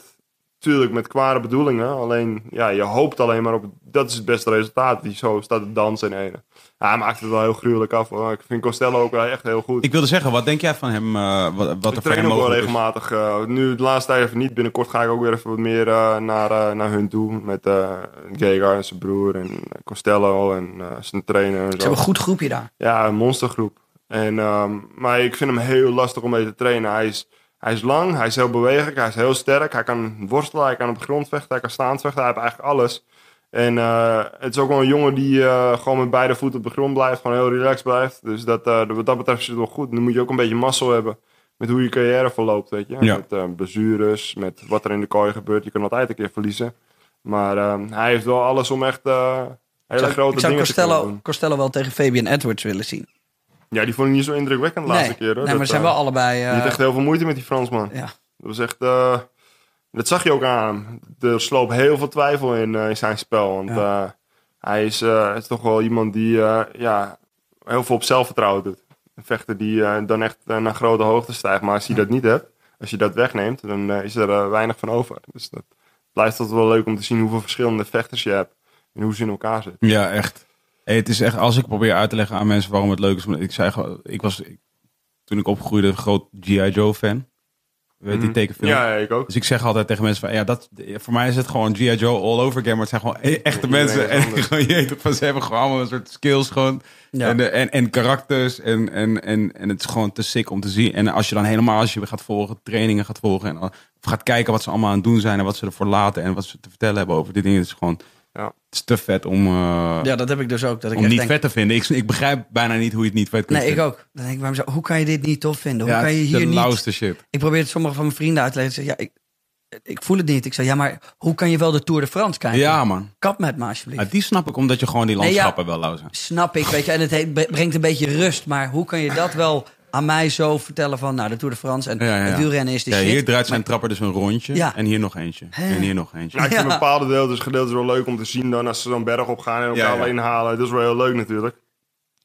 Tuurlijk met kwade bedoelingen. Alleen, ja, je hoopt alleen maar op, dat is het beste resultaat. Die zo staat te dansen in ene. Ja, hij maakt het wel heel gruwelijk af. Hoor. Ik vind Costello ook wel echt heel goed. Ik wilde zeggen, wat denk jij van hem? eh, wat, wat er Ik voor hem train ook wel regelmatig. eh, nu de laatste tijd even niet. Binnenkort ga ik ook weer even wat meer eh, naar, naar hun toe. Met eh Gegar en zijn broer en Costello en eh, zijn trainer. En Ze zo. hebben een goed groepje daar. Ja, een monstergroep. En, ehm, maar ik vind hem heel lastig om mee te trainen. Hij is, hij is lang, hij is heel bewegelijk, hij is heel sterk. Hij kan worstelen, hij kan op de grond vechten, hij kan staand vechten. Hij heeft eigenlijk alles. En eh, het is ook wel een jongen die eh, gewoon met beide voeten op de grond blijft. Gewoon heel relaxed blijft. Dus dat, eh, wat dat betreft is het wel goed. Nu moet je ook een beetje mazzel hebben met hoe je carrière verloopt, weet je. Ja. Met eh, blessures, met wat er in de kooi gebeurt. Je kan altijd een keer verliezen. Maar ehm, hij heeft wel alles om echt eh, hele Zou- grote ik zou dingen te kunnen Costello, doen. Costello wel tegen Fabian Edwards willen zien. Ja, die vond ik niet zo indrukwekkend de laatste nee, keer. Hoor. nee maar ze zijn eh, wel allebei... Die eh, had echt heel veel moeite met die Fransman. ja. Dat was echt... eh, dat zag je ook aan hem. Er sloop heel veel twijfel in, eh, in zijn spel. Want eh, hij is, eh, is toch wel iemand die eh, ja, heel veel op zelfvertrouwen doet. Een vechter die eh, dan echt eh, naar grote hoogte stijgt. Maar als je dat niet hebt, als je dat wegneemt, dan eh, is er eh, weinig van over. Dus dat blijft altijd wel leuk om te zien hoeveel verschillende vechters je hebt. En hoe ze in elkaar zitten. Ja, echt. Hey, het is echt, als ik probeer uit te leggen aan mensen waarom het leuk is. Ik zei gewoon, ik was, ik- toen ik opgroeide, een groot G.I. Joe fan. Weet je, die tekenfilm? Ja, ik ook. Dus ik zeg altijd tegen mensen van, ja, dat, voor mij is het gewoon G.I. Joe all over again. Maar het zijn gewoon e- echte mensen. En gewoon, je weet het, van, ze hebben gewoon allemaal een soort skills gewoon. Ja. En, en, en karakters. En, en, en, en het is gewoon te sick om te zien. En als je dan helemaal, als je gaat volgen, trainingen gaat volgen. En of gaat kijken wat ze allemaal aan het doen zijn. En wat ze ervoor laten. En wat ze te vertellen hebben over dit ding. Het is gewoon. Het is te vet om, eh, ja, dat heb ik dus ook. Dat ik om niet denk, vet te vinden. Ik, ik begrijp bijna niet hoe je het niet vet kunt Nee, ik ook. Dan denk ik bij mezelf, hoe kan je dit niet tof vinden? Hoe Ja, kan je hier de niet... lauwste shit. Ik probeer het sommige van mijn vrienden uit te leggen. Ja, ik, ik voel het niet. Ik zei, ja, maar hoe kan je wel de Tour de France kijken? Ja, man. Kap met me alsjeblieft. Ja, die snap ik omdat je gewoon die Nee, ja. landschappen wel lauw zijn. Snap ik, weet je. En het brengt een beetje rust. Maar hoe kan je dat wel aan mij zo vertellen van... Nou, de Tour de France en Ja, ja, ja. het wielrennen is de Ja, shit. hier draait zijn trapper dus een rondje. Ja. En hier nog eentje. En hier nog eentje. Ja, ik vind bepaalde gedeeltes, gedeeltes wel leuk om te zien dan als ze zo'n berg op gaan en elkaar Ja, ja. alleen halen. Dat is wel heel leuk natuurlijk.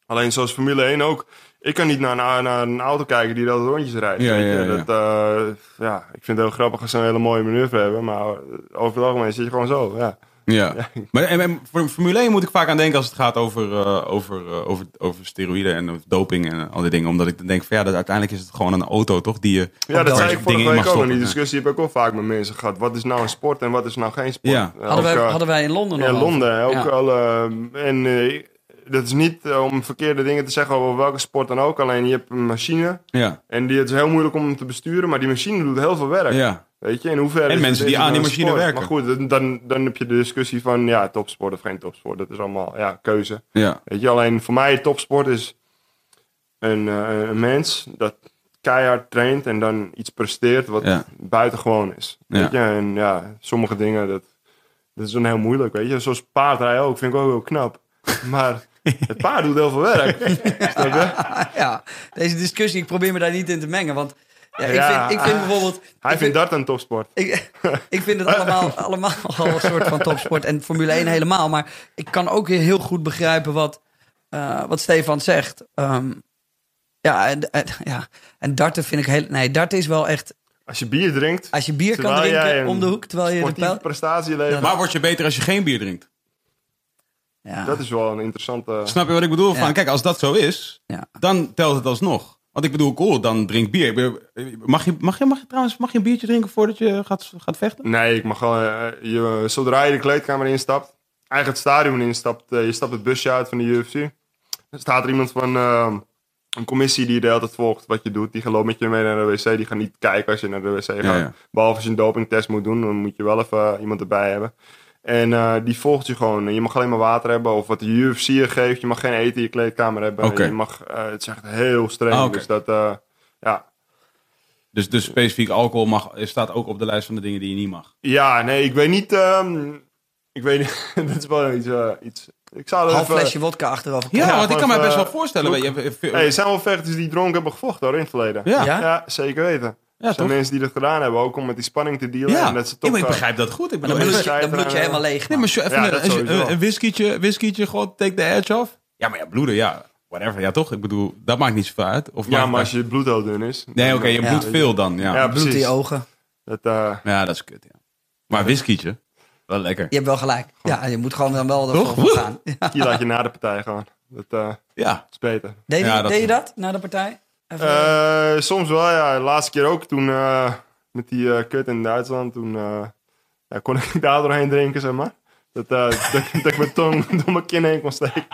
Alleen zoals Formule 1 ook. Ik kan niet naar, naar, naar een auto kijken die dat rondjes rijdt. Ja, weet je. ja, ja. Dat, eh, ja, ik vind het heel grappig als ze een hele mooie manoeuvre hebben. Maar over het algemeen zit je gewoon zo. Ja. Ja. Maar en, en voor Formule 1 moet ik vaak aan denken als het gaat over, eh, over, eh, over, over steroïden en doping en al die dingen. Omdat ik dan denk van ja, dat uiteindelijk is het gewoon een auto toch die je... Ja, dat zei ik vorige in week ook. En die discussie heb ik ook vaak met mensen gehad. Wat is nou een sport en wat is nou geen sport? Ja. Eh, Hadden, ook, wij, hadden wij in Londen nog Ja. Londen. Ook Ja. al, eh, en eh, dat is niet om verkeerde dingen te zeggen over welke sport dan ook. Alleen je hebt een machine. Ja. En die, het is heel moeilijk om te besturen. Maar die machine doet heel veel werk. Ja. Weet je, in hoeverre En mensen die aan die een machine sport? werken. Maar goed, dan- dan, dan heb je de discussie van ja, topsport of geen topsport. Dat is allemaal ja, keuze. Ja. Weet je, alleen voor mij topsport is een, eh, een mens dat keihard traint en dan iets presteert wat Ja. buitengewoon is. Weet Ja. je, en ja, sommige dingen, dat, dat is dan heel moeilijk, weet je. Zoals paardrijden ook, vind ik ook heel knap. Maar het paard doet heel veel werk. Snap je? ja, deze discussie, ik probeer me daar niet in te mengen. Want ja, ik, vind, ik vind bijvoorbeeld... Hij ik vindt dat een topsport. Ik, ik vind het allemaal, allemaal al een soort van topsport. En Formule 1 helemaal. Maar ik kan ook weer heel goed begrijpen wat, eh, wat Stefan zegt. Ehm, ja, en, en- ja, en darten vind ik heel... Nee, darten is wel echt... Als je bier drinkt, Als je bier kan drinken een om de hoek, terwijl je de pijl... prestatie levert, Maar word je beter als je geen bier drinkt? Ja, dat is wel een interessante... Snap je wat ik bedoel? Van, kijk, als dat zo is, ja. dan telt het alsnog. Want ik bedoel, cool, dan drink bier. Mag je, mag je, mag je trouwens mag je een biertje drinken voordat je gaat, gaat vechten? Nee, ik mag gewoon... eh, je, zodra je de kleedkamer instapt, eigenlijk het stadion instapt, eh, je stapt het busje uit van de UFC. Dan staat er iemand van eh, een commissie die de hele tijd volgt wat je doet. Die gaat loopt met je mee naar de wc. Die gaat niet kijken als je naar de wc gaat. Ja, ja. Behalve als je een dopingtest moet doen, dan moet je wel even eh, iemand erbij hebben. En eh, die volgt je gewoon. Je mag alleen maar water hebben of wat de UFC je geeft. Je mag geen eten in je kleedkamer hebben. Je mag, eh, het is echt heel streng. Ah. Dus dat, eh, ja, Dus, dus specifiek alcohol mag, staat ook op de lijst van de dingen die je niet mag. Ja, nee, ik weet niet. ehm, ik weet niet. dat is wel iets. eh, iets ik zou dat Half even- flesje wodka achterover. Ja, Ja, want ik kan me best wel voorstellen. look. weet je, Hey, er zijn wel vechters die dronken hebben gevochten hoor, in het verleden. ja, Ja? Ja, zeker weten. Ja, er zijn toch? mensen die dat gedaan hebben, ook om met die spanning te dealen. Ja, En dat ze Ja, toch, maar ik eh, begrijp dat goed. Ik Maar dan bedoel, bloed even- je, dan bloed je helemaal leeg. Nee, maar zo- even Ja, een, dat een, een, whiskietje, whiskietje, gewoon take the edge off. Ja, maar ja, bloeden, ja, whatever. Ja, toch? Ik bedoel, dat maakt niet zoveel uit. Of ja, maar als het je bloed heel dun is. Nee, oké, je Ja. bloedt veel dan, ja. Ja, Ja, Bloed in je ogen. Dat, eh, dat is kut, ja. Maar whiskietje, wel lekker. Je hebt wel gelijk. Ja, je moet gewoon dan wel Toch? ervoor voor gaan. Ja. die laat je na de partij gewoon. Dat eh, Ja, is beter. Deed, je- Ja, dat- deed je dat na de partij? Eh, soms wel, ja. De laatste keer ook toen eh, met die eh, kut in Duitsland. Toen kon ik daar doorheen drinken, zeg maar. Dat, dat, dat ik mijn tong door mijn kin heen kon steken.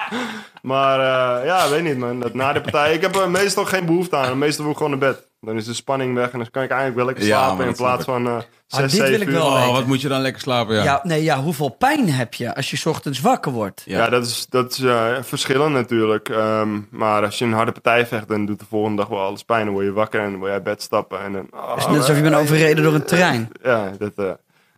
Maar ja, weet niet man. Dat, na de partij, ik heb meestal geen behoefte aan. Meestal wil ik gewoon naar bed. Dan is de spanning weg en dan kan ik eigenlijk wel lekker slapen. in plaats van eh Ah, 6, dit wil 7 ik uur. wel. oh, wat moet je dan lekker slapen, ja. ja. nee, ja, hoeveel pijn heb je als je 's ochtends wakker wordt? Ja. Ja, dat is, dat is eh, verschillend natuurlijk. Ehm, maar als je een harde partij vecht, dan doet de volgende dag wel alles pijn. Dan word je wakker en dan wil je uit bed stappen. En dan, oh, Het is net alsof je bent overreden door een trein. Ja, dat, eh,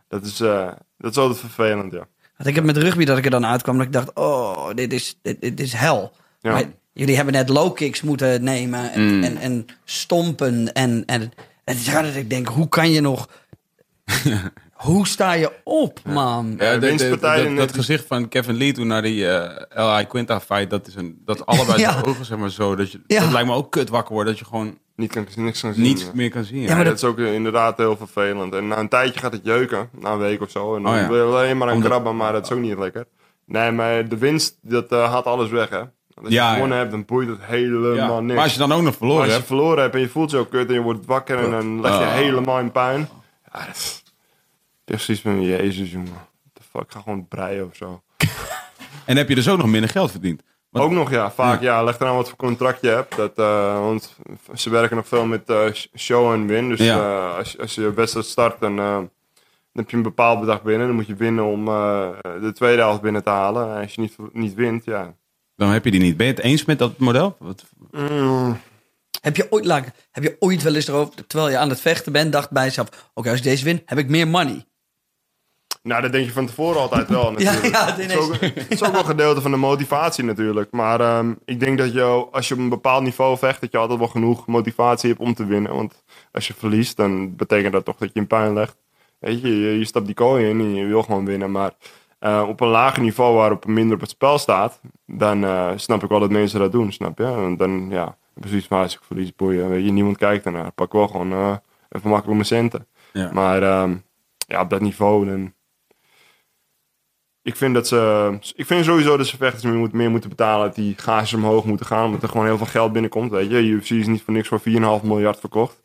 dat, is, eh, dat is altijd vervelend, ja. Want ik heb met rugby dat ik er dan uitkwam dat ik dacht, oh, dit is, dit, dit is hel. Ja. Maar jullie hebben net low kicks moeten nemen en, Mm. en, en stompen. En, en het is raar dat ik denk, hoe kan je nog... hoe sta je op, man? Ja, de de- de- winstpartij dat, gezicht van Kevin Lee toen naar die eh LI Quinta fight, dat is een, dat allebei Ja. de ogen zeg maar zo, dat je, Ja. dat lijkt me ook kut wakker worden, dat je gewoon Niet kan, niks kan zien. niets meer kan zien. Ja. Ja, maar dat is ook eh, inderdaad heel vervelend. En na een tijdje gaat het jeuken, na een week of zo. En dan Oh ja. wil je alleen maar aan Omdat- krabben, maar dat is ook niet lekker. Nee, maar de winst, dat eh, haalt alles weg, hè. Als je Ja, ja. gewonnen hebt, dan boeit het helemaal Ja. niks. Maar als je dan ook nog verloren als je hebt, verloren hebt en je voelt je ook kut en je wordt wakker en dan leg je Ah. helemaal in puin. Ja, dat is precies van, jezus jongen. What the fuck, ga gewoon breien of zo. en heb je dus ook nog minder geld verdiend. Want- Ook nog, ja. Vaak, ja. Leg eraan wat voor contract je hebt. Dat, eh, want ze werken nog veel met eh, show en win. Dus eh, als, je- als je wedstrijd start, dan, dan heb je een bepaald bedrag binnen. Dan moet je winnen om de tweede helft binnen te halen. En als je niet, niet wint, ja. Dan heb je die niet. Ben je het eens met dat model? Wat- Mm, Heb je ooit, heb je ooit wel eens erover, terwijl je aan het vechten bent, dacht bij jezelf: Oké, als ik deze win, heb ik meer money. Nou, dat denk je van tevoren altijd wel natuurlijk. ja, het het, is ook, het is ook wel een gedeelte van de motivatie natuurlijk. Maar ehm, ik denk dat je, als je op een bepaald niveau vecht, dat je altijd wel genoeg motivatie hebt om te winnen. Want als je verliest, dan betekent dat toch dat je in puin legt. Weet je, je, je stapt die kooi in en je wil gewoon winnen. Maar eh, op een lager niveau waarop er minder op het spel staat, dan eh, snap ik wel dat mensen dat doen, snap je? En dan, ja, precies maar als ik verlies, boeien, weet je, niemand kijkt ernaar. Pak wel gewoon eh, even makkelijk mijn centen. Ja. Maar ehm, ja, op dat niveau, dan... Ik vind dat ze. Ik vind sowieso dat ze vechters meer, meer moeten betalen. Dat die gages omhoog moeten gaan. Omdat er gewoon heel veel geld binnenkomt. Weet je, UFC is niet voor niks voor 4,5 miljard verkocht.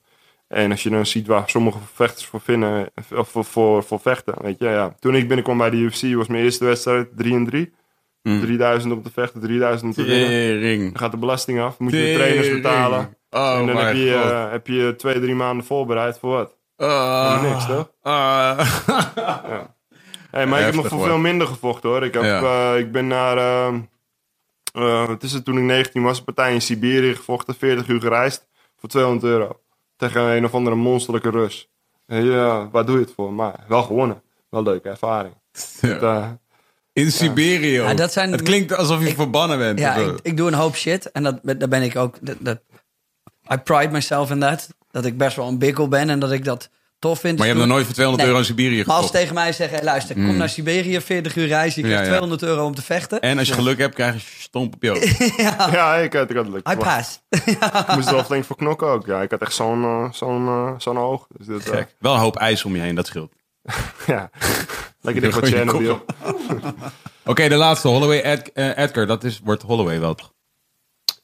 En als je dan ziet waar sommige vechters voor vinden. Of voor, voor, voor vechten. Weet je, ja. Toen ik binnenkwam bij de UFC was mijn eerste wedstrijd 3 en 3. Mm. 3000 om te vechten, 3000 om te winnen. Dan gaat de belasting af. Moet je de trainers betalen. Oh, en dan heb je, eh, heb je twee, drie maanden voorbereid voor wat? Ah. Niks, toch? Ah. Hey, maar ik heb nog voor veel minder gevochten hoor. Ik, heb, Ja. eh, ik ben naar. ehm, eh, wat is het toen ik 19 was? Een partij in Siberië gevochten. 40 uur gereisd. Voor 200 euro. Tegen een of andere monsterlijke Rus. En ja, waar doe je het voor? Maar wel gewonnen. Wel leuke ervaring. Het, eh, In Siberië. Ja, dat zijn- het klinkt alsof je Ik- verbannen bent. Ja, of zo. ik, ik doe een hoop shit en dat, daar ben ik ook. Dat, dat, I pride myself in that. Dat ik best wel een bikkel ben en dat ik dat tof vind. maar je hebt nog nooit voor 200 Nee. euro in Siberië Maar als ze gekocht. tegen mij zeggen: hey, luister, kom naar Siberië, 40 uur reizen, je Ja, krijgt ja. 200 euro om te vechten. En als je geluk hebt, krijg je stomp op je hoofd. ja, ik had, ik had het leuk. I pass. Ik moest er wel flink voor knokken ook. Ja, ik had echt zo'n eh, zo'n eh, zo'n oog. Dus dit, eh, Gek. Wel een hoop ijs om je heen, dat scheelt. ja. Lekker dicht wat Goeie Chernobyl. Oké, de laatste. Holloway Ed- Edgar. Dat is, wordt Holloway wel toch?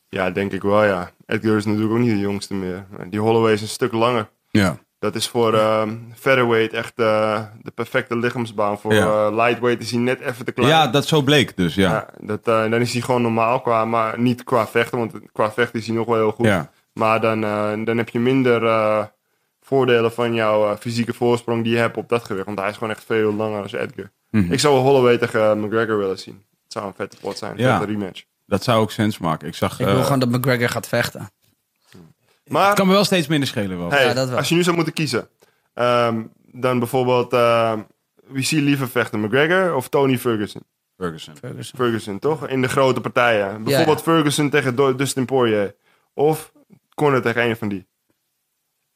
Ja, denk ik wel, ja. Edgar is natuurlijk ook niet de jongste meer. Die Holloway is een stuk langer. Ja. Dat is voor ehm, featherweight echt eh, de perfecte lichaamsbouw. Voor Ja. eh, lightweight is hij net even te klein. Ja, dat zo bleek dus, ja. Ja, dat, eh, dan is hij gewoon normaal, qua, maar niet qua vechten. Want qua vechten is hij nog wel heel goed. Ja. Maar dan, eh, dan heb je minder eh, voordelen van jouw fysieke voorsprong die je hebt op dat gewicht. Want hij is gewoon echt veel langer dan Edgar. Mhm. Ik zou Holloway tegen McGregor willen zien. Het zou een vette pot zijn, een Ja. vette rematch. Dat zou ook sens maken. Ik zag... Ik wil gewoon dat McGregor gaat vechten. Maar het kan me wel steeds minder schelen wel. hey, Ja, dat wel. als je nu zou moeten kiezen, ehm, dan bijvoorbeeld, ehm, wie zie je liever vechten, McGregor of Tony Ferguson? Ferguson. Ferguson. Ferguson, toch? In de grote partijen. Bijvoorbeeld Ferguson tegen Dustin Poirier. Of Conor tegen een van die.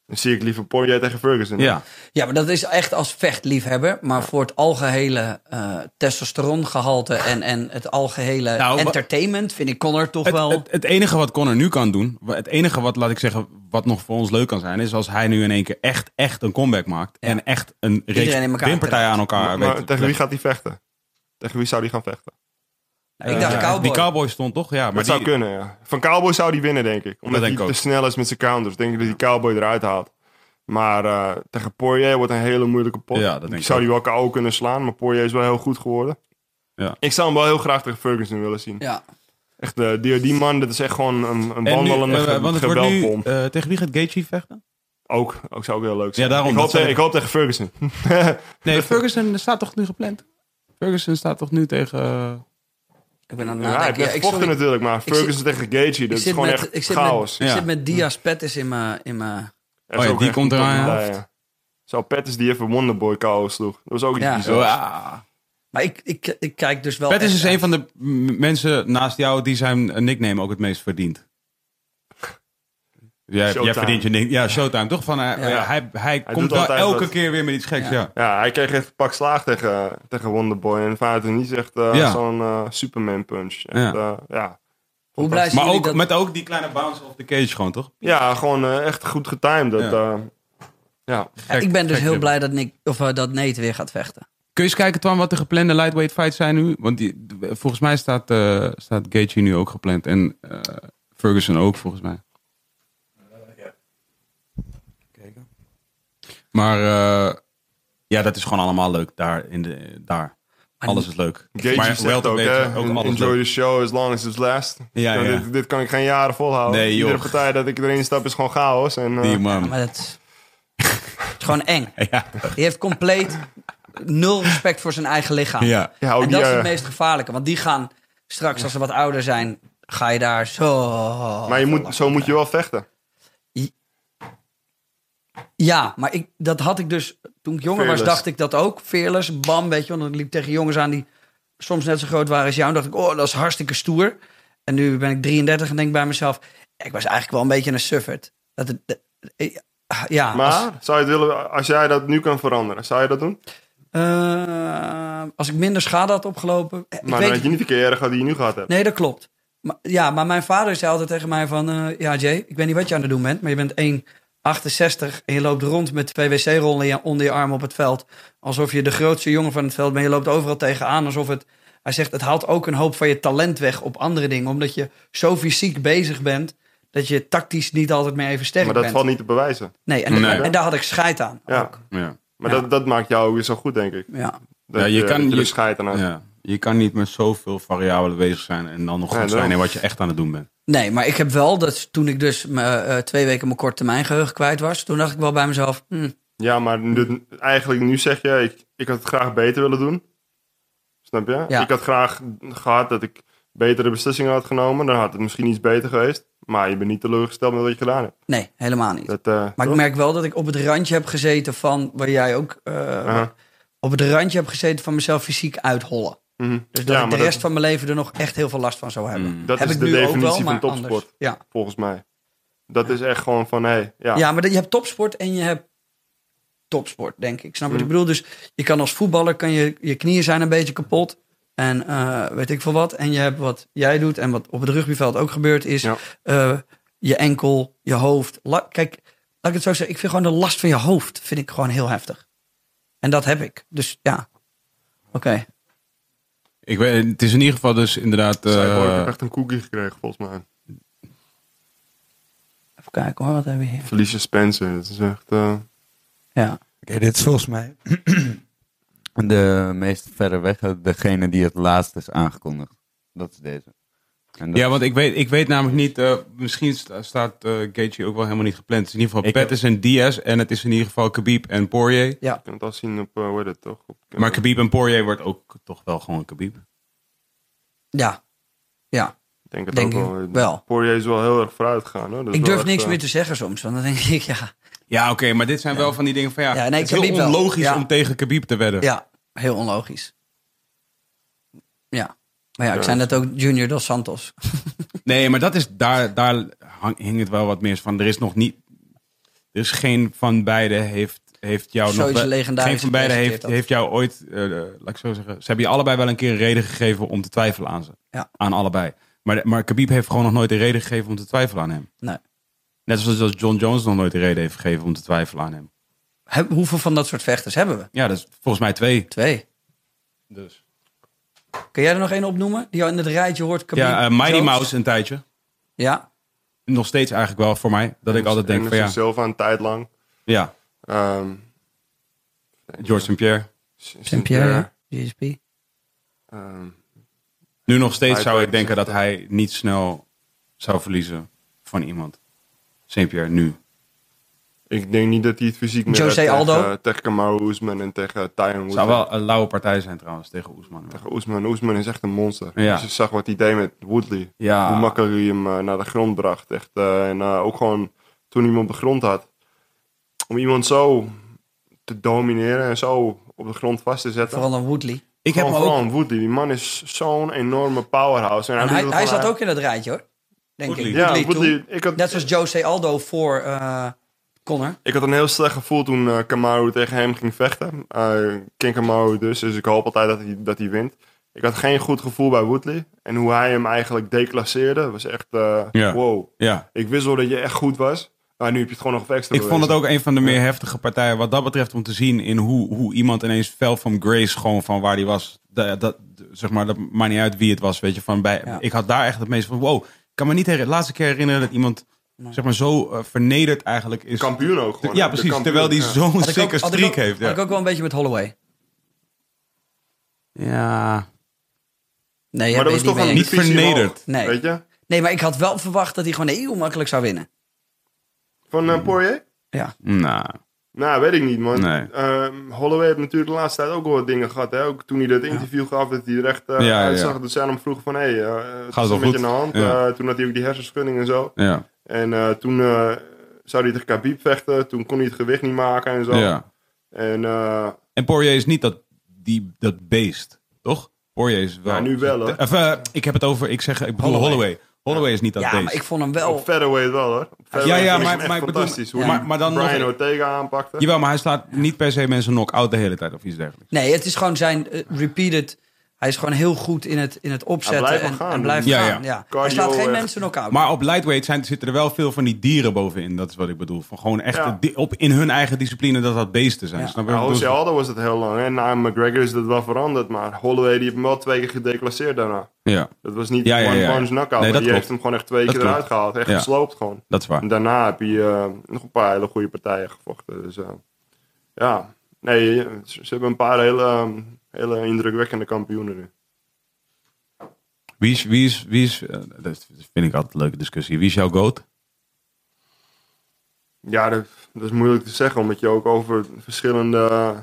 Dan zie ik liever Poirier tegen Ferguson. Ja. Ja, maar dat is echt als vechtliefhebber. Maar voor het algehele eh testosterongehalte en, en het algehele Nou, entertainment vind ik Connor toch Het, wel... het, het enige wat Connor nu kan doen, het enige wat, laat ik zeggen, wat nog voor ons leuk kan zijn, is als hij nu in één keer echt, echt een comeback maakt. En echt een reeks winpartijen aan elkaar Maar, weet maar te tegen wie gaat hij vechten? Tegen wie zou hij gaan vechten? Nou, ik dacht Ja, Cowboy. Die cowboy stond toch? Ja, maar dat zou die, kunnen, ja. Van Cowboy zou hij winnen, denk ik. Omdat hij te ook. snel is met zijn counters. Denk ik dat die Cowboy eruit haalt. Maar eh, tegen Poirier wordt een hele moeilijke pot. Ja, dat denk ik zou ook. hij wel KO kunnen slaan, maar Poirier is wel heel goed geworden. Ja. Ik zou hem wel heel graag tegen Ferguson willen zien. Ja. Echt, eh, die, die man, dat is echt gewoon een, een nu, wandelende eh, ge- want het wordt nu, geweldbom. eh, tegen wie gaat Gaethje vechten? Ook, ook zou ook heel leuk zijn. Ja, daarom, hoop ik hoop tegen Ferguson. Nee, Ferguson staat toch nu gepland? Ferguson staat toch nu tegen... Ik ben aan het ja, nadenken. Ja, ik, gevochten sorry, natuurlijk, maar Ferguson tegen Gaethje, dat is zit gewoon met, echt ik zit chaos. met, ik zit met Diaz Pettis in mijn... In mijn Oh ja, die komt eraan. Zo, Pettis die even Wonderboy KO sloeg. Dat was ook iets Ja. ja. maar ik, ik, ik kijk dus wel... Pettis is een uit. van de mensen naast jou die zijn nickname ook het meest verdient. Jij, jij Showtime. verdient je nick- Ja, Showtime. Toch van, eh, Ja. hij, hij, komt wel elke wat. keer weer met iets geks. Ja. Ja, hij kreeg echt een pak slaag tegen, tegen Wonderboy. En vanuit het niet echt eh, Ja. zo'n eh, Superman punch. Echt, Ja. Hoe Maar ook, dat... met ook die kleine bounce off the cage gewoon, toch? ja, gewoon echt goed getimed. Dat, Ja. ja. ik ben dus heel blij dat, Nick, of, dat Nate weer gaat vechten. Kun je eens kijken, Twan, wat de geplande lightweight fights zijn nu? Want die, volgens mij staat, eh staat Gaethje nu ook gepland. En Ferguson ook, volgens mij. Maar eh, ja, dat is gewoon allemaal leuk daar. In de, daar. Alles is leuk. Gaethje maar zegt ook, hè, ook alles enjoy leuk. the show as long as it's last. Ja, Nou, ja. Dit, dit kan ik geen jaren volhouden. Nee, Iedere partij dat ik erin stap is gewoon chaos. En, eh, Die man. Maar het, het is gewoon eng. Ja. Die heeft compleet nul respect voor zijn eigen lichaam. Ja. Ja, en die, dat is het eh, meest gevaarlijke. Want die gaan straks, als ze wat ouder zijn, ga je daar zo... maar je moet, zo moet je wel vechten. Ja, maar ik, dat had ik dus... Toen ik jonger was, dacht ik dat ook. Fearless, bam, weet je. Want dan liep ik tegen jongens aan die soms net zo groot waren als jou. En dacht ik, oh, dat is hartstikke stoer. En nu ben ik 33 en denk bij mezelf... Ik was eigenlijk wel een beetje een sufferd. Dat het, dat- ja, Maar als, zou je het willen, als jij dat nu kan veranderen, zou je dat doen? eh, als ik minder schade had opgelopen... ik Maar dan weet had je niet de carrière gehad die je nu gehad hebt. Nee, dat klopt. Maar, ja, maar mijn vader zei altijd tegen mij van... eh, ja, Jay, ik weet niet wat je aan het doen bent... maar je bent 1,68 en je loopt rond met twee wc-rollen onder je arm op het veld. Alsof je de grootste jongen van het veld bent. Je loopt overal tegenaan alsof het... Hij zegt, het haalt ook een hoop van je talent weg op andere dingen. Omdat je zo fysiek bezig bent... dat je tactisch niet altijd meer even sterk Maar dat bent. valt niet te bewijzen. Nee, en, Nee. en daar had ik scheid aan. Ja. ook. Ja. Maar Ja. dat, dat maakt jou weer zo goed, denk ik. Ja. Dat Ja, je je, kan- je je- scheid aan. Ja. Je kan niet met zoveel variabelen bezig zijn en dan nog Ja, goed zijn in wat je echt aan het doen bent. Nee, maar ik heb wel dat toen ik dus me, eh, twee weken mijn korte termijn geheugen kwijt was... toen dacht ik wel bij mezelf... hm, Ja, maar nu- eigenlijk nu zeg je, ik, ik had het graag beter willen doen. Snap je? Ja. Ik had graag gehad dat ik betere beslissingen had genomen. Dan had het misschien iets beter geweest. Maar je bent niet teleurgesteld met wat je gedaan hebt. nee, helemaal niet. Dat, eh, Maar toch? ik merk wel dat ik op het randje heb gezeten van, waar jij ook, eh, Aha. op het randje heb gezeten van mezelf fysiek uithollen. Mhm. Dus dat Ja, ik de rest dat- van mijn leven er nog echt heel veel last van zou hebben. Mm. Dat heb is ik de nu ook definitie wel, van maar topsport. Ja. volgens mij. Dat is echt gewoon van, hé, hey, ja. ja, maar je hebt topsport en je hebt topsport, denk ik. Snap je wat ik Mm. bedoel? Dus je kan als voetballer, kan je, je knieën zijn een beetje kapot. En eh, weet ik veel wat. En je hebt wat jij doet en wat op het rugbyveld ook gebeurd is. Ja. eh, je enkel, je hoofd. La- Kijk, laat ik het zo zeggen. Ik vind gewoon de last van je hoofd vind ik gewoon heel heftig. En dat heb ik. Dus ja, oké. Ik weet, het is in ieder geval dus inderdaad... Zij, hoor, ik heb echt een cookie gekregen, volgens mij. Even kijken hoor, wat hebben we hier? Felicia Spencer, dat is echt... eh, Ja. Oké, dit is volgens mij de meest verre weg, degene die het laatst is aangekondigd. Dat is deze. En dat- Ja, want ik weet, ik weet namelijk niet, eh, misschien sta- staat eh Gaethje ook wel helemaal niet gepland. Het is in ieder geval Ik heb- Pettis en Diaz en het is in ieder geval Khabib en Poirier. Ja. Je kan het al zien op, uh, hoe heet het toch? Op, Maar Khabib en Poirier wordt ook toch wel gewoon Khabib. Ja. Ja. Ik denk het Denk ook ik wel. wel. Poirier is wel heel erg vooruit gegaan. Hoor. Dat Ik durf echt, niks eh, meer te zeggen soms. Want dan denk ik, ja, Ja, oké, maar dit zijn wel van die dingen van ja, Ja, nee, het is heel onlogisch Ja. om tegen Khabib te wedden. ja, heel onlogisch. Ja. Maar ja, ik zei net ook Junior dos Santos. Nee, maar dat is, daar, daar hang, hing het wel wat meer van. Er is nog niet, er is geen van beiden heeft, heeft jou nog... Zoiets wel- legendarisch Geen van beiden heeft, heeft jou ooit, eh, laat ik zo zeggen, ze hebben je allebei wel een keer een reden gegeven om te twijfelen aan ze. Ja. Aan allebei. Maar, maar Khabib heeft gewoon nog nooit een reden gegeven om te twijfelen aan hem. Nee. Net zoals John Jones nog nooit een reden heeft gegeven om te twijfelen aan hem. Hoeveel van dat soort vechters hebben we? Ja, dat is volgens mij twee. Twee. Dus. Kun jij er nog één opnoemen? Die al in het rijtje hoort? Ja, eh, Mighty Jones? Mouse een tijdje. Ja. Nog steeds eigenlijk wel voor mij. Dat ik altijd denk van ja, Silva een tijd lang. ja, Ehm, George St. Pierre. Saint-Pierre, ja. GSP. Ehm, Nu nog steeds zou ik denken dat hij niet snel zou verliezen van iemand. St. Pierre nu. Ik denk niet dat hij het fysiek meer Jose heeft Aldo? tegen, tegen Kamaru Ousmane en tegen Tyron Het Woodley. zou wel een lauwe partij zijn trouwens tegen Oesman. Tegen Ousmane. Ousmane is echt een monster. Ja. Dus je zag wat hij deed met Woodley. Ja. Hoe makkelijk hij hem eh, naar de grond bracht. Echt, eh, en eh, ook gewoon toen hij hem op de grond had. Om iemand zo te domineren en zo op de grond vast te zetten. Vooral dan Woodley. Ik heb Gewoon ook... vooral Woodley. Die man is zo'n enorme powerhouse. En hij, hij gewoon- zat ook in dat rijtje hoor. Denk Woodley. ik. Ja, Woodley Woodley. toen. Ik had, Net zoals Jose Aldo voor eh Connor. Ik had een heel slecht gevoel toen eh Kamaru tegen hem ging vechten. Eh King Kamaru dus, dus ik hoop altijd dat hij, dat hij wint. Ik had geen goed gevoel bij Woodley. En hoe hij hem eigenlijk declasseerde, was echt eh, Ja. wow. Ja. Ik wist wel dat je echt goed was. Maar nu heb je het gewoon nog extra Ik vond het ook een van de meer heftige partijen wat dat betreft om te zien in hoe, hoe iemand ineens fell from grace gewoon van waar hij was. Dat, dat, zeg maar, dat maakt niet uit wie het was, weet je. Van bij, Ja. Ik had daar echt het meest van, wow. Ik kan me niet herinneren, de laatste keer herinneren dat iemand zeg maar, zo eh, vernederd eigenlijk is. Kampioen ook gewoon. ja, precies. kampioen, Terwijl die ja. zo'n sikke streak ook- heeft. Had ik Ja. ook wel een beetje met Holloway. ja. Nee, Maar dat was toch een Niet divisie vernederd. Nee. Weet je? Nee, maar ik had wel verwacht dat hij gewoon heel makkelijk zou winnen. Van eh, Poirier? Ja. Nou, Nou, weet ik niet, man. Nee. Ehm, Holloway heeft natuurlijk de laatste tijd ook wel wat dingen gehad. Hè? Ook toen hij dat interview gaf, dat hij er echt uh, Ja, ja, uitzag. ja. Dat zij hem vroegen van, hé, hey, uh, Gaat het wel met je goed? aan de hand? Ja. Eh, toen had hij ook die hersenschudding en zo. ja. En eh, toen eh, zou hij tegen Khabib vechten. Toen kon hij het gewicht niet maken en zo. Ja. En eh, En Poirier is niet dat, die, dat beest, toch? Poirier is wel... Ja, nu wel, hoor. Of, eh, ik heb het over, ik zeg, ik bedoel Holloway. Holloway. Holloway, is niet dat Ja, beest. maar ik vond hem op wel... featherweight wel hoor. Op Ja, ja, maar- maar ik bedoel- fantastisch. hoe maar- maar dan nog- Ortega aanpakte. Jawel, maar hij slaat niet per se mensen knock-out de hele tijd of iets dergelijks. Nee, het is gewoon zijn repeated... Hij is gewoon heel goed in het, in het opzetten blijft en, gaan. en blijft Ja, gaan. ja. Ja. Hij slaat geen echt. mensen knock-out. Maar op lightweight zijn, zitten er wel veel van die dieren bovenin. Dat is wat ik bedoel. Van gewoon echt Ja. di- op, in hun eigen discipline dat dat beesten zijn. Ja. Snap je ik Jose? Aldo was het heel lang. En na McGregor is dat wel veranderd. Maar Holloway die heeft hem wel twee keer gedeclasseerd daarna. Ja, Dat was niet Ja, ja, one ja. punch knockout. Nee, maar dat die klopt. heeft hem gewoon echt twee Dat keer klopt. eruit gehaald. Echt Ja. gesloopt gewoon. dat is waar. En daarna heb je eh, nog een paar hele goede partijen gevochten. Dus eh, ja, nee, ze, ze hebben een paar hele, eh, hele indrukwekkende kampioenen nu. Wie is, wie is, wie is eh, dat vind ik altijd een leuke discussie. Wie is jouw goat? Ja, dat, dat is moeilijk te zeggen, omdat je ook over verschillende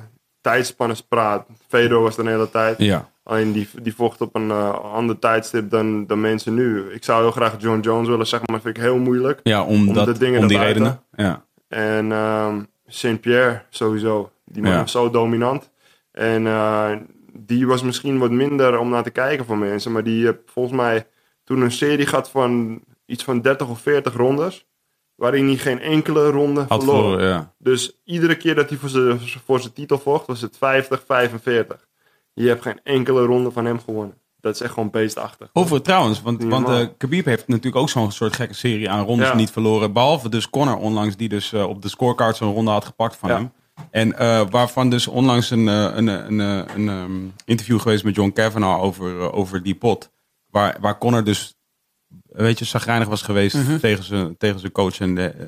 tijdspannen praat. Fedor was de hele tijd. Ja. Alleen die, die vocht op een eh, ander tijdstip dan, dan mensen nu. Ik zou heel graag John Jones willen zeggen, maar dat vind ik heel moeilijk. Ja, om, Om dat, de dingen om die redenen. Ja. En ehm Saint-Pierre sowieso. Die man Ja. zo dominant. En eh, die was misschien wat minder om naar te kijken voor mensen. Maar die heeft volgens mij toen een serie gehad van iets van 30 of 40 rondes. Waarin hij geen enkele ronde Had verloor. voor, ja. Dus iedere keer dat hij voor zijn, voor zijn titel vocht, was het 50, 45. Je hebt geen enkele ronde van hem gewonnen. Dat is echt gewoon beestachtig. Over trouwens, want, want eh, Khabib heeft natuurlijk ook zo'n soort gekke serie aan rondes Ja. niet verloren. Behalve dus Conor onlangs, die dus eh, op de scorecard zo'n ronde had gepakt van hem. En eh, waarvan dus onlangs een, eh, een, een, een, een, ehm, interview geweest met John Kavanaugh over, eh, over die pot. Waar, waar Conor dus, weet je, zagrijnig was geweest Mhm. tegen, zijn, tegen zijn coach. En de, eh,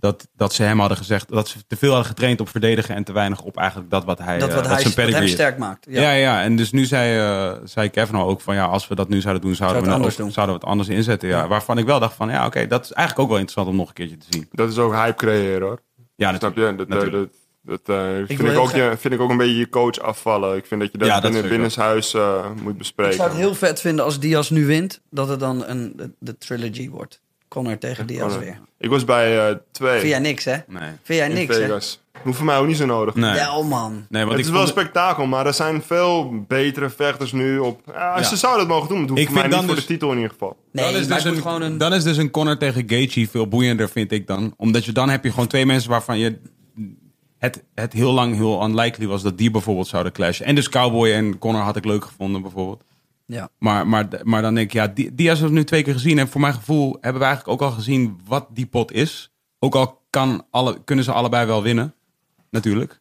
dat, dat ze hem hadden gezegd dat ze te veel hadden getraind op verdedigen en te weinig op eigenlijk dat wat hij, dat eh, wat, hij, zijn wat hem sterk maakt. Ja. Ja. ja, en dus nu zei, eh zei Kavanaugh ook van ja, als we dat nu zouden doen, zouden, Zou we, anders ook, doen. zouden we het anders inzetten. Ja. Waarvan ik wel dacht van ja, oké, dat is eigenlijk ook wel interessant om nog een keertje te zien. Dat is ook hype creëren hoor. Ja, Snap natuurlijk. je? Dat, dat, eh, vind, ik ook, je- vind ik ook een beetje je coach afvallen. Ik vind dat je dat, Ja, dat binnen, binnenshuis eh moet Ik bespreken. zou het heel vet vinden als Diaz nu wint, dat het dan een, de, de trilogy wordt. Connor tegen Diaz Connor. weer. Ik was bij eh, twee Vind jij niks, hè? Nee. Vind jij niks, hè? Vegas. Hoeft voor mij ook niet zo nodig. Nee. Wel, man. nee, want het ik is wel vond- spektakel, maar er zijn veel betere vechters nu op. Ja, Ja. Ze zouden het mogen doen, maar het hoeft Ik voor mij vind niet dan voor de dus- titel in ieder geval. Nee, dan, is dus een, gewoon een... dan is dus een Conor tegen Gaethje veel boeiender, vind ik dan. Omdat je dan heb je gewoon twee mensen waarvan je het, het heel lang heel unlikely was dat die bijvoorbeeld zouden clashen. En dus Cowboy en Conor had ik leuk gevonden bijvoorbeeld. Ja. Maar, maar, maar dan denk ik, ja, die, die hebben we nu twee keer gezien. En voor mijn gevoel hebben we eigenlijk ook al gezien wat die pot is. Ook al kan alle, kunnen ze allebei wel winnen, natuurlijk.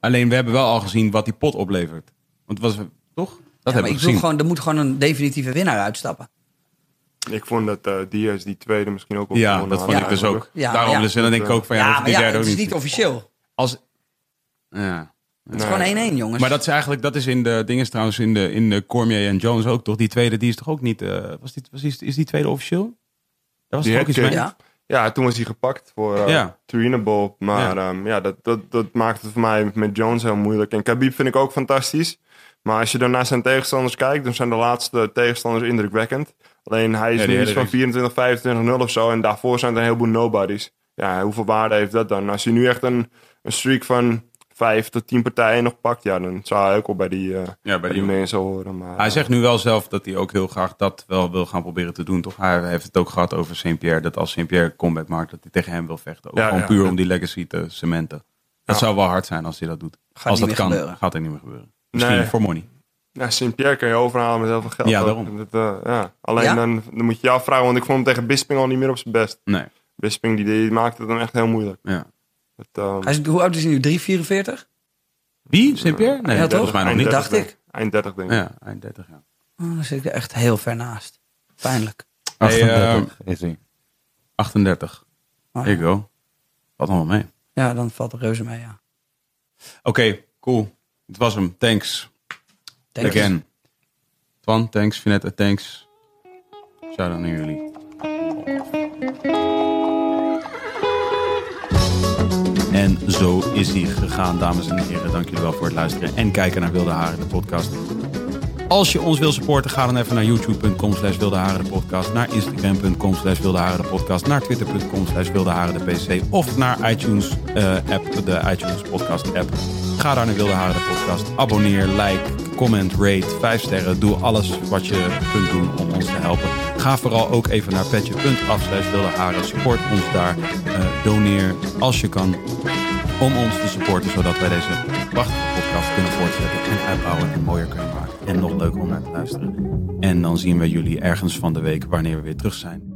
Alleen we hebben wel al gezien wat die pot oplevert. Want het was, toch? Dat Ja, maar hebben we ik gezien. gewoon, er moet gewoon een definitieve winnaar uitstappen. Ik vond dat eh Diaz die tweede misschien ook op ja, dat vond ik dus ook. Ja, Daarom ja. dus, en dan denk ik ook van, ja, Ja, maar die ja, derde het ook is niet officieel. Als, ja. Het is gewoon 1-1, jongens. Maar dat is eigenlijk, dat is in de dingen trouwens, in de, in de Cormier en Jones ook toch? Die tweede, die is toch ook niet, eh, was die, was die, is die tweede officieel? Daar was Die ook iets mee? Ja. Ja, toen was hij gepakt voor uh, Ja. Bowl. Maar Ja. ja, ja dat, dat, dat maakt het voor mij met Jones heel moeilijk. En Khabib vind ik ook fantastisch. Maar als je dan naar zijn tegenstanders kijkt, dan zijn de laatste tegenstanders indrukwekkend. Alleen hij is nu iets van 24, 25, 0 of zo. En daarvoor zijn er een heleboel nobodies. Ja, hoeveel waarde heeft dat dan? Als je nu echt een, een streak van vijf tot tien partijen nog pakt, ja, dan zou hij ook al bij die, eh, bij bij die, die- mensen horen. Maar, Hij eh, zegt nu wel zelf dat hij ook heel graag dat wel wil gaan proberen te doen, toch? Hij heeft het ook gehad over Saint-Pierre, dat als Saint-Pierre comeback maakt, dat hij tegen hem wil vechten. Ook Ja, gewoon ja, puur ja. om die legacy te cementen. Dat Ja. zou wel hard zijn als hij dat doet. Gaat als dat kan, gebeuren. gaat er niet meer gebeuren. Misschien Nee. voor money. Ja, Sint-Pierre kan je overhalen met heel veel geld. Ja, daarom. Dat, eh, ja. Alleen Ja? Dan, dan moet je jou vragen, want ik vond hem tegen Bisping al niet meer op zijn best. Nee. Bisping die, die maakte het dan echt heel moeilijk. Ja. Dat, ehm, Hij is, hoe oud is hij nu? 3, 44? Wie? Saint-Pierre? Nee, Ja, volgens mij nog niet. 30, dacht denk Eind 30 denk ik. Ja, eind 30 jaar. Oh, dan zit ik er echt heel ver naast. Pijnlijk. Hey, 38 is hij. 38. Oh, you go. Wat nog wel mee. Ja, dan valt de reuze mee, ja. Oké, cool. Het was hem. Thanks. Denk Again. Twan, thanks. Vinetta, thanks. Shout-out naar jullie. En zo is hij gegaan, dames en heren. Dank jullie wel voor het luisteren en kijken naar Wilde Haren, de podcast. Als je ons wil supporten, ga dan even naar youtube.com slash wildeharenpodcast, naar instagram.com slash wildeharenpodcast, naar twitter.com slash wildeharenpc of naar iTunes eh, app, de iTunes podcast app. Ga daar naar Wilde Haren de podcast. Abonneer, like, comment, rate, 5 sterren. Doe alles wat je kunt doen om ons te helpen. Ga vooral ook even naar petje.af wilde. Support ons daar. Eh, doneer als je kan om ons te supporten, zodat wij deze prachtige podcast kunnen voortzetten en uitbouwen en mooier kunnen maken. En nog leuker om naar te luisteren. En dan zien we jullie ergens van de week wanneer we weer terug zijn.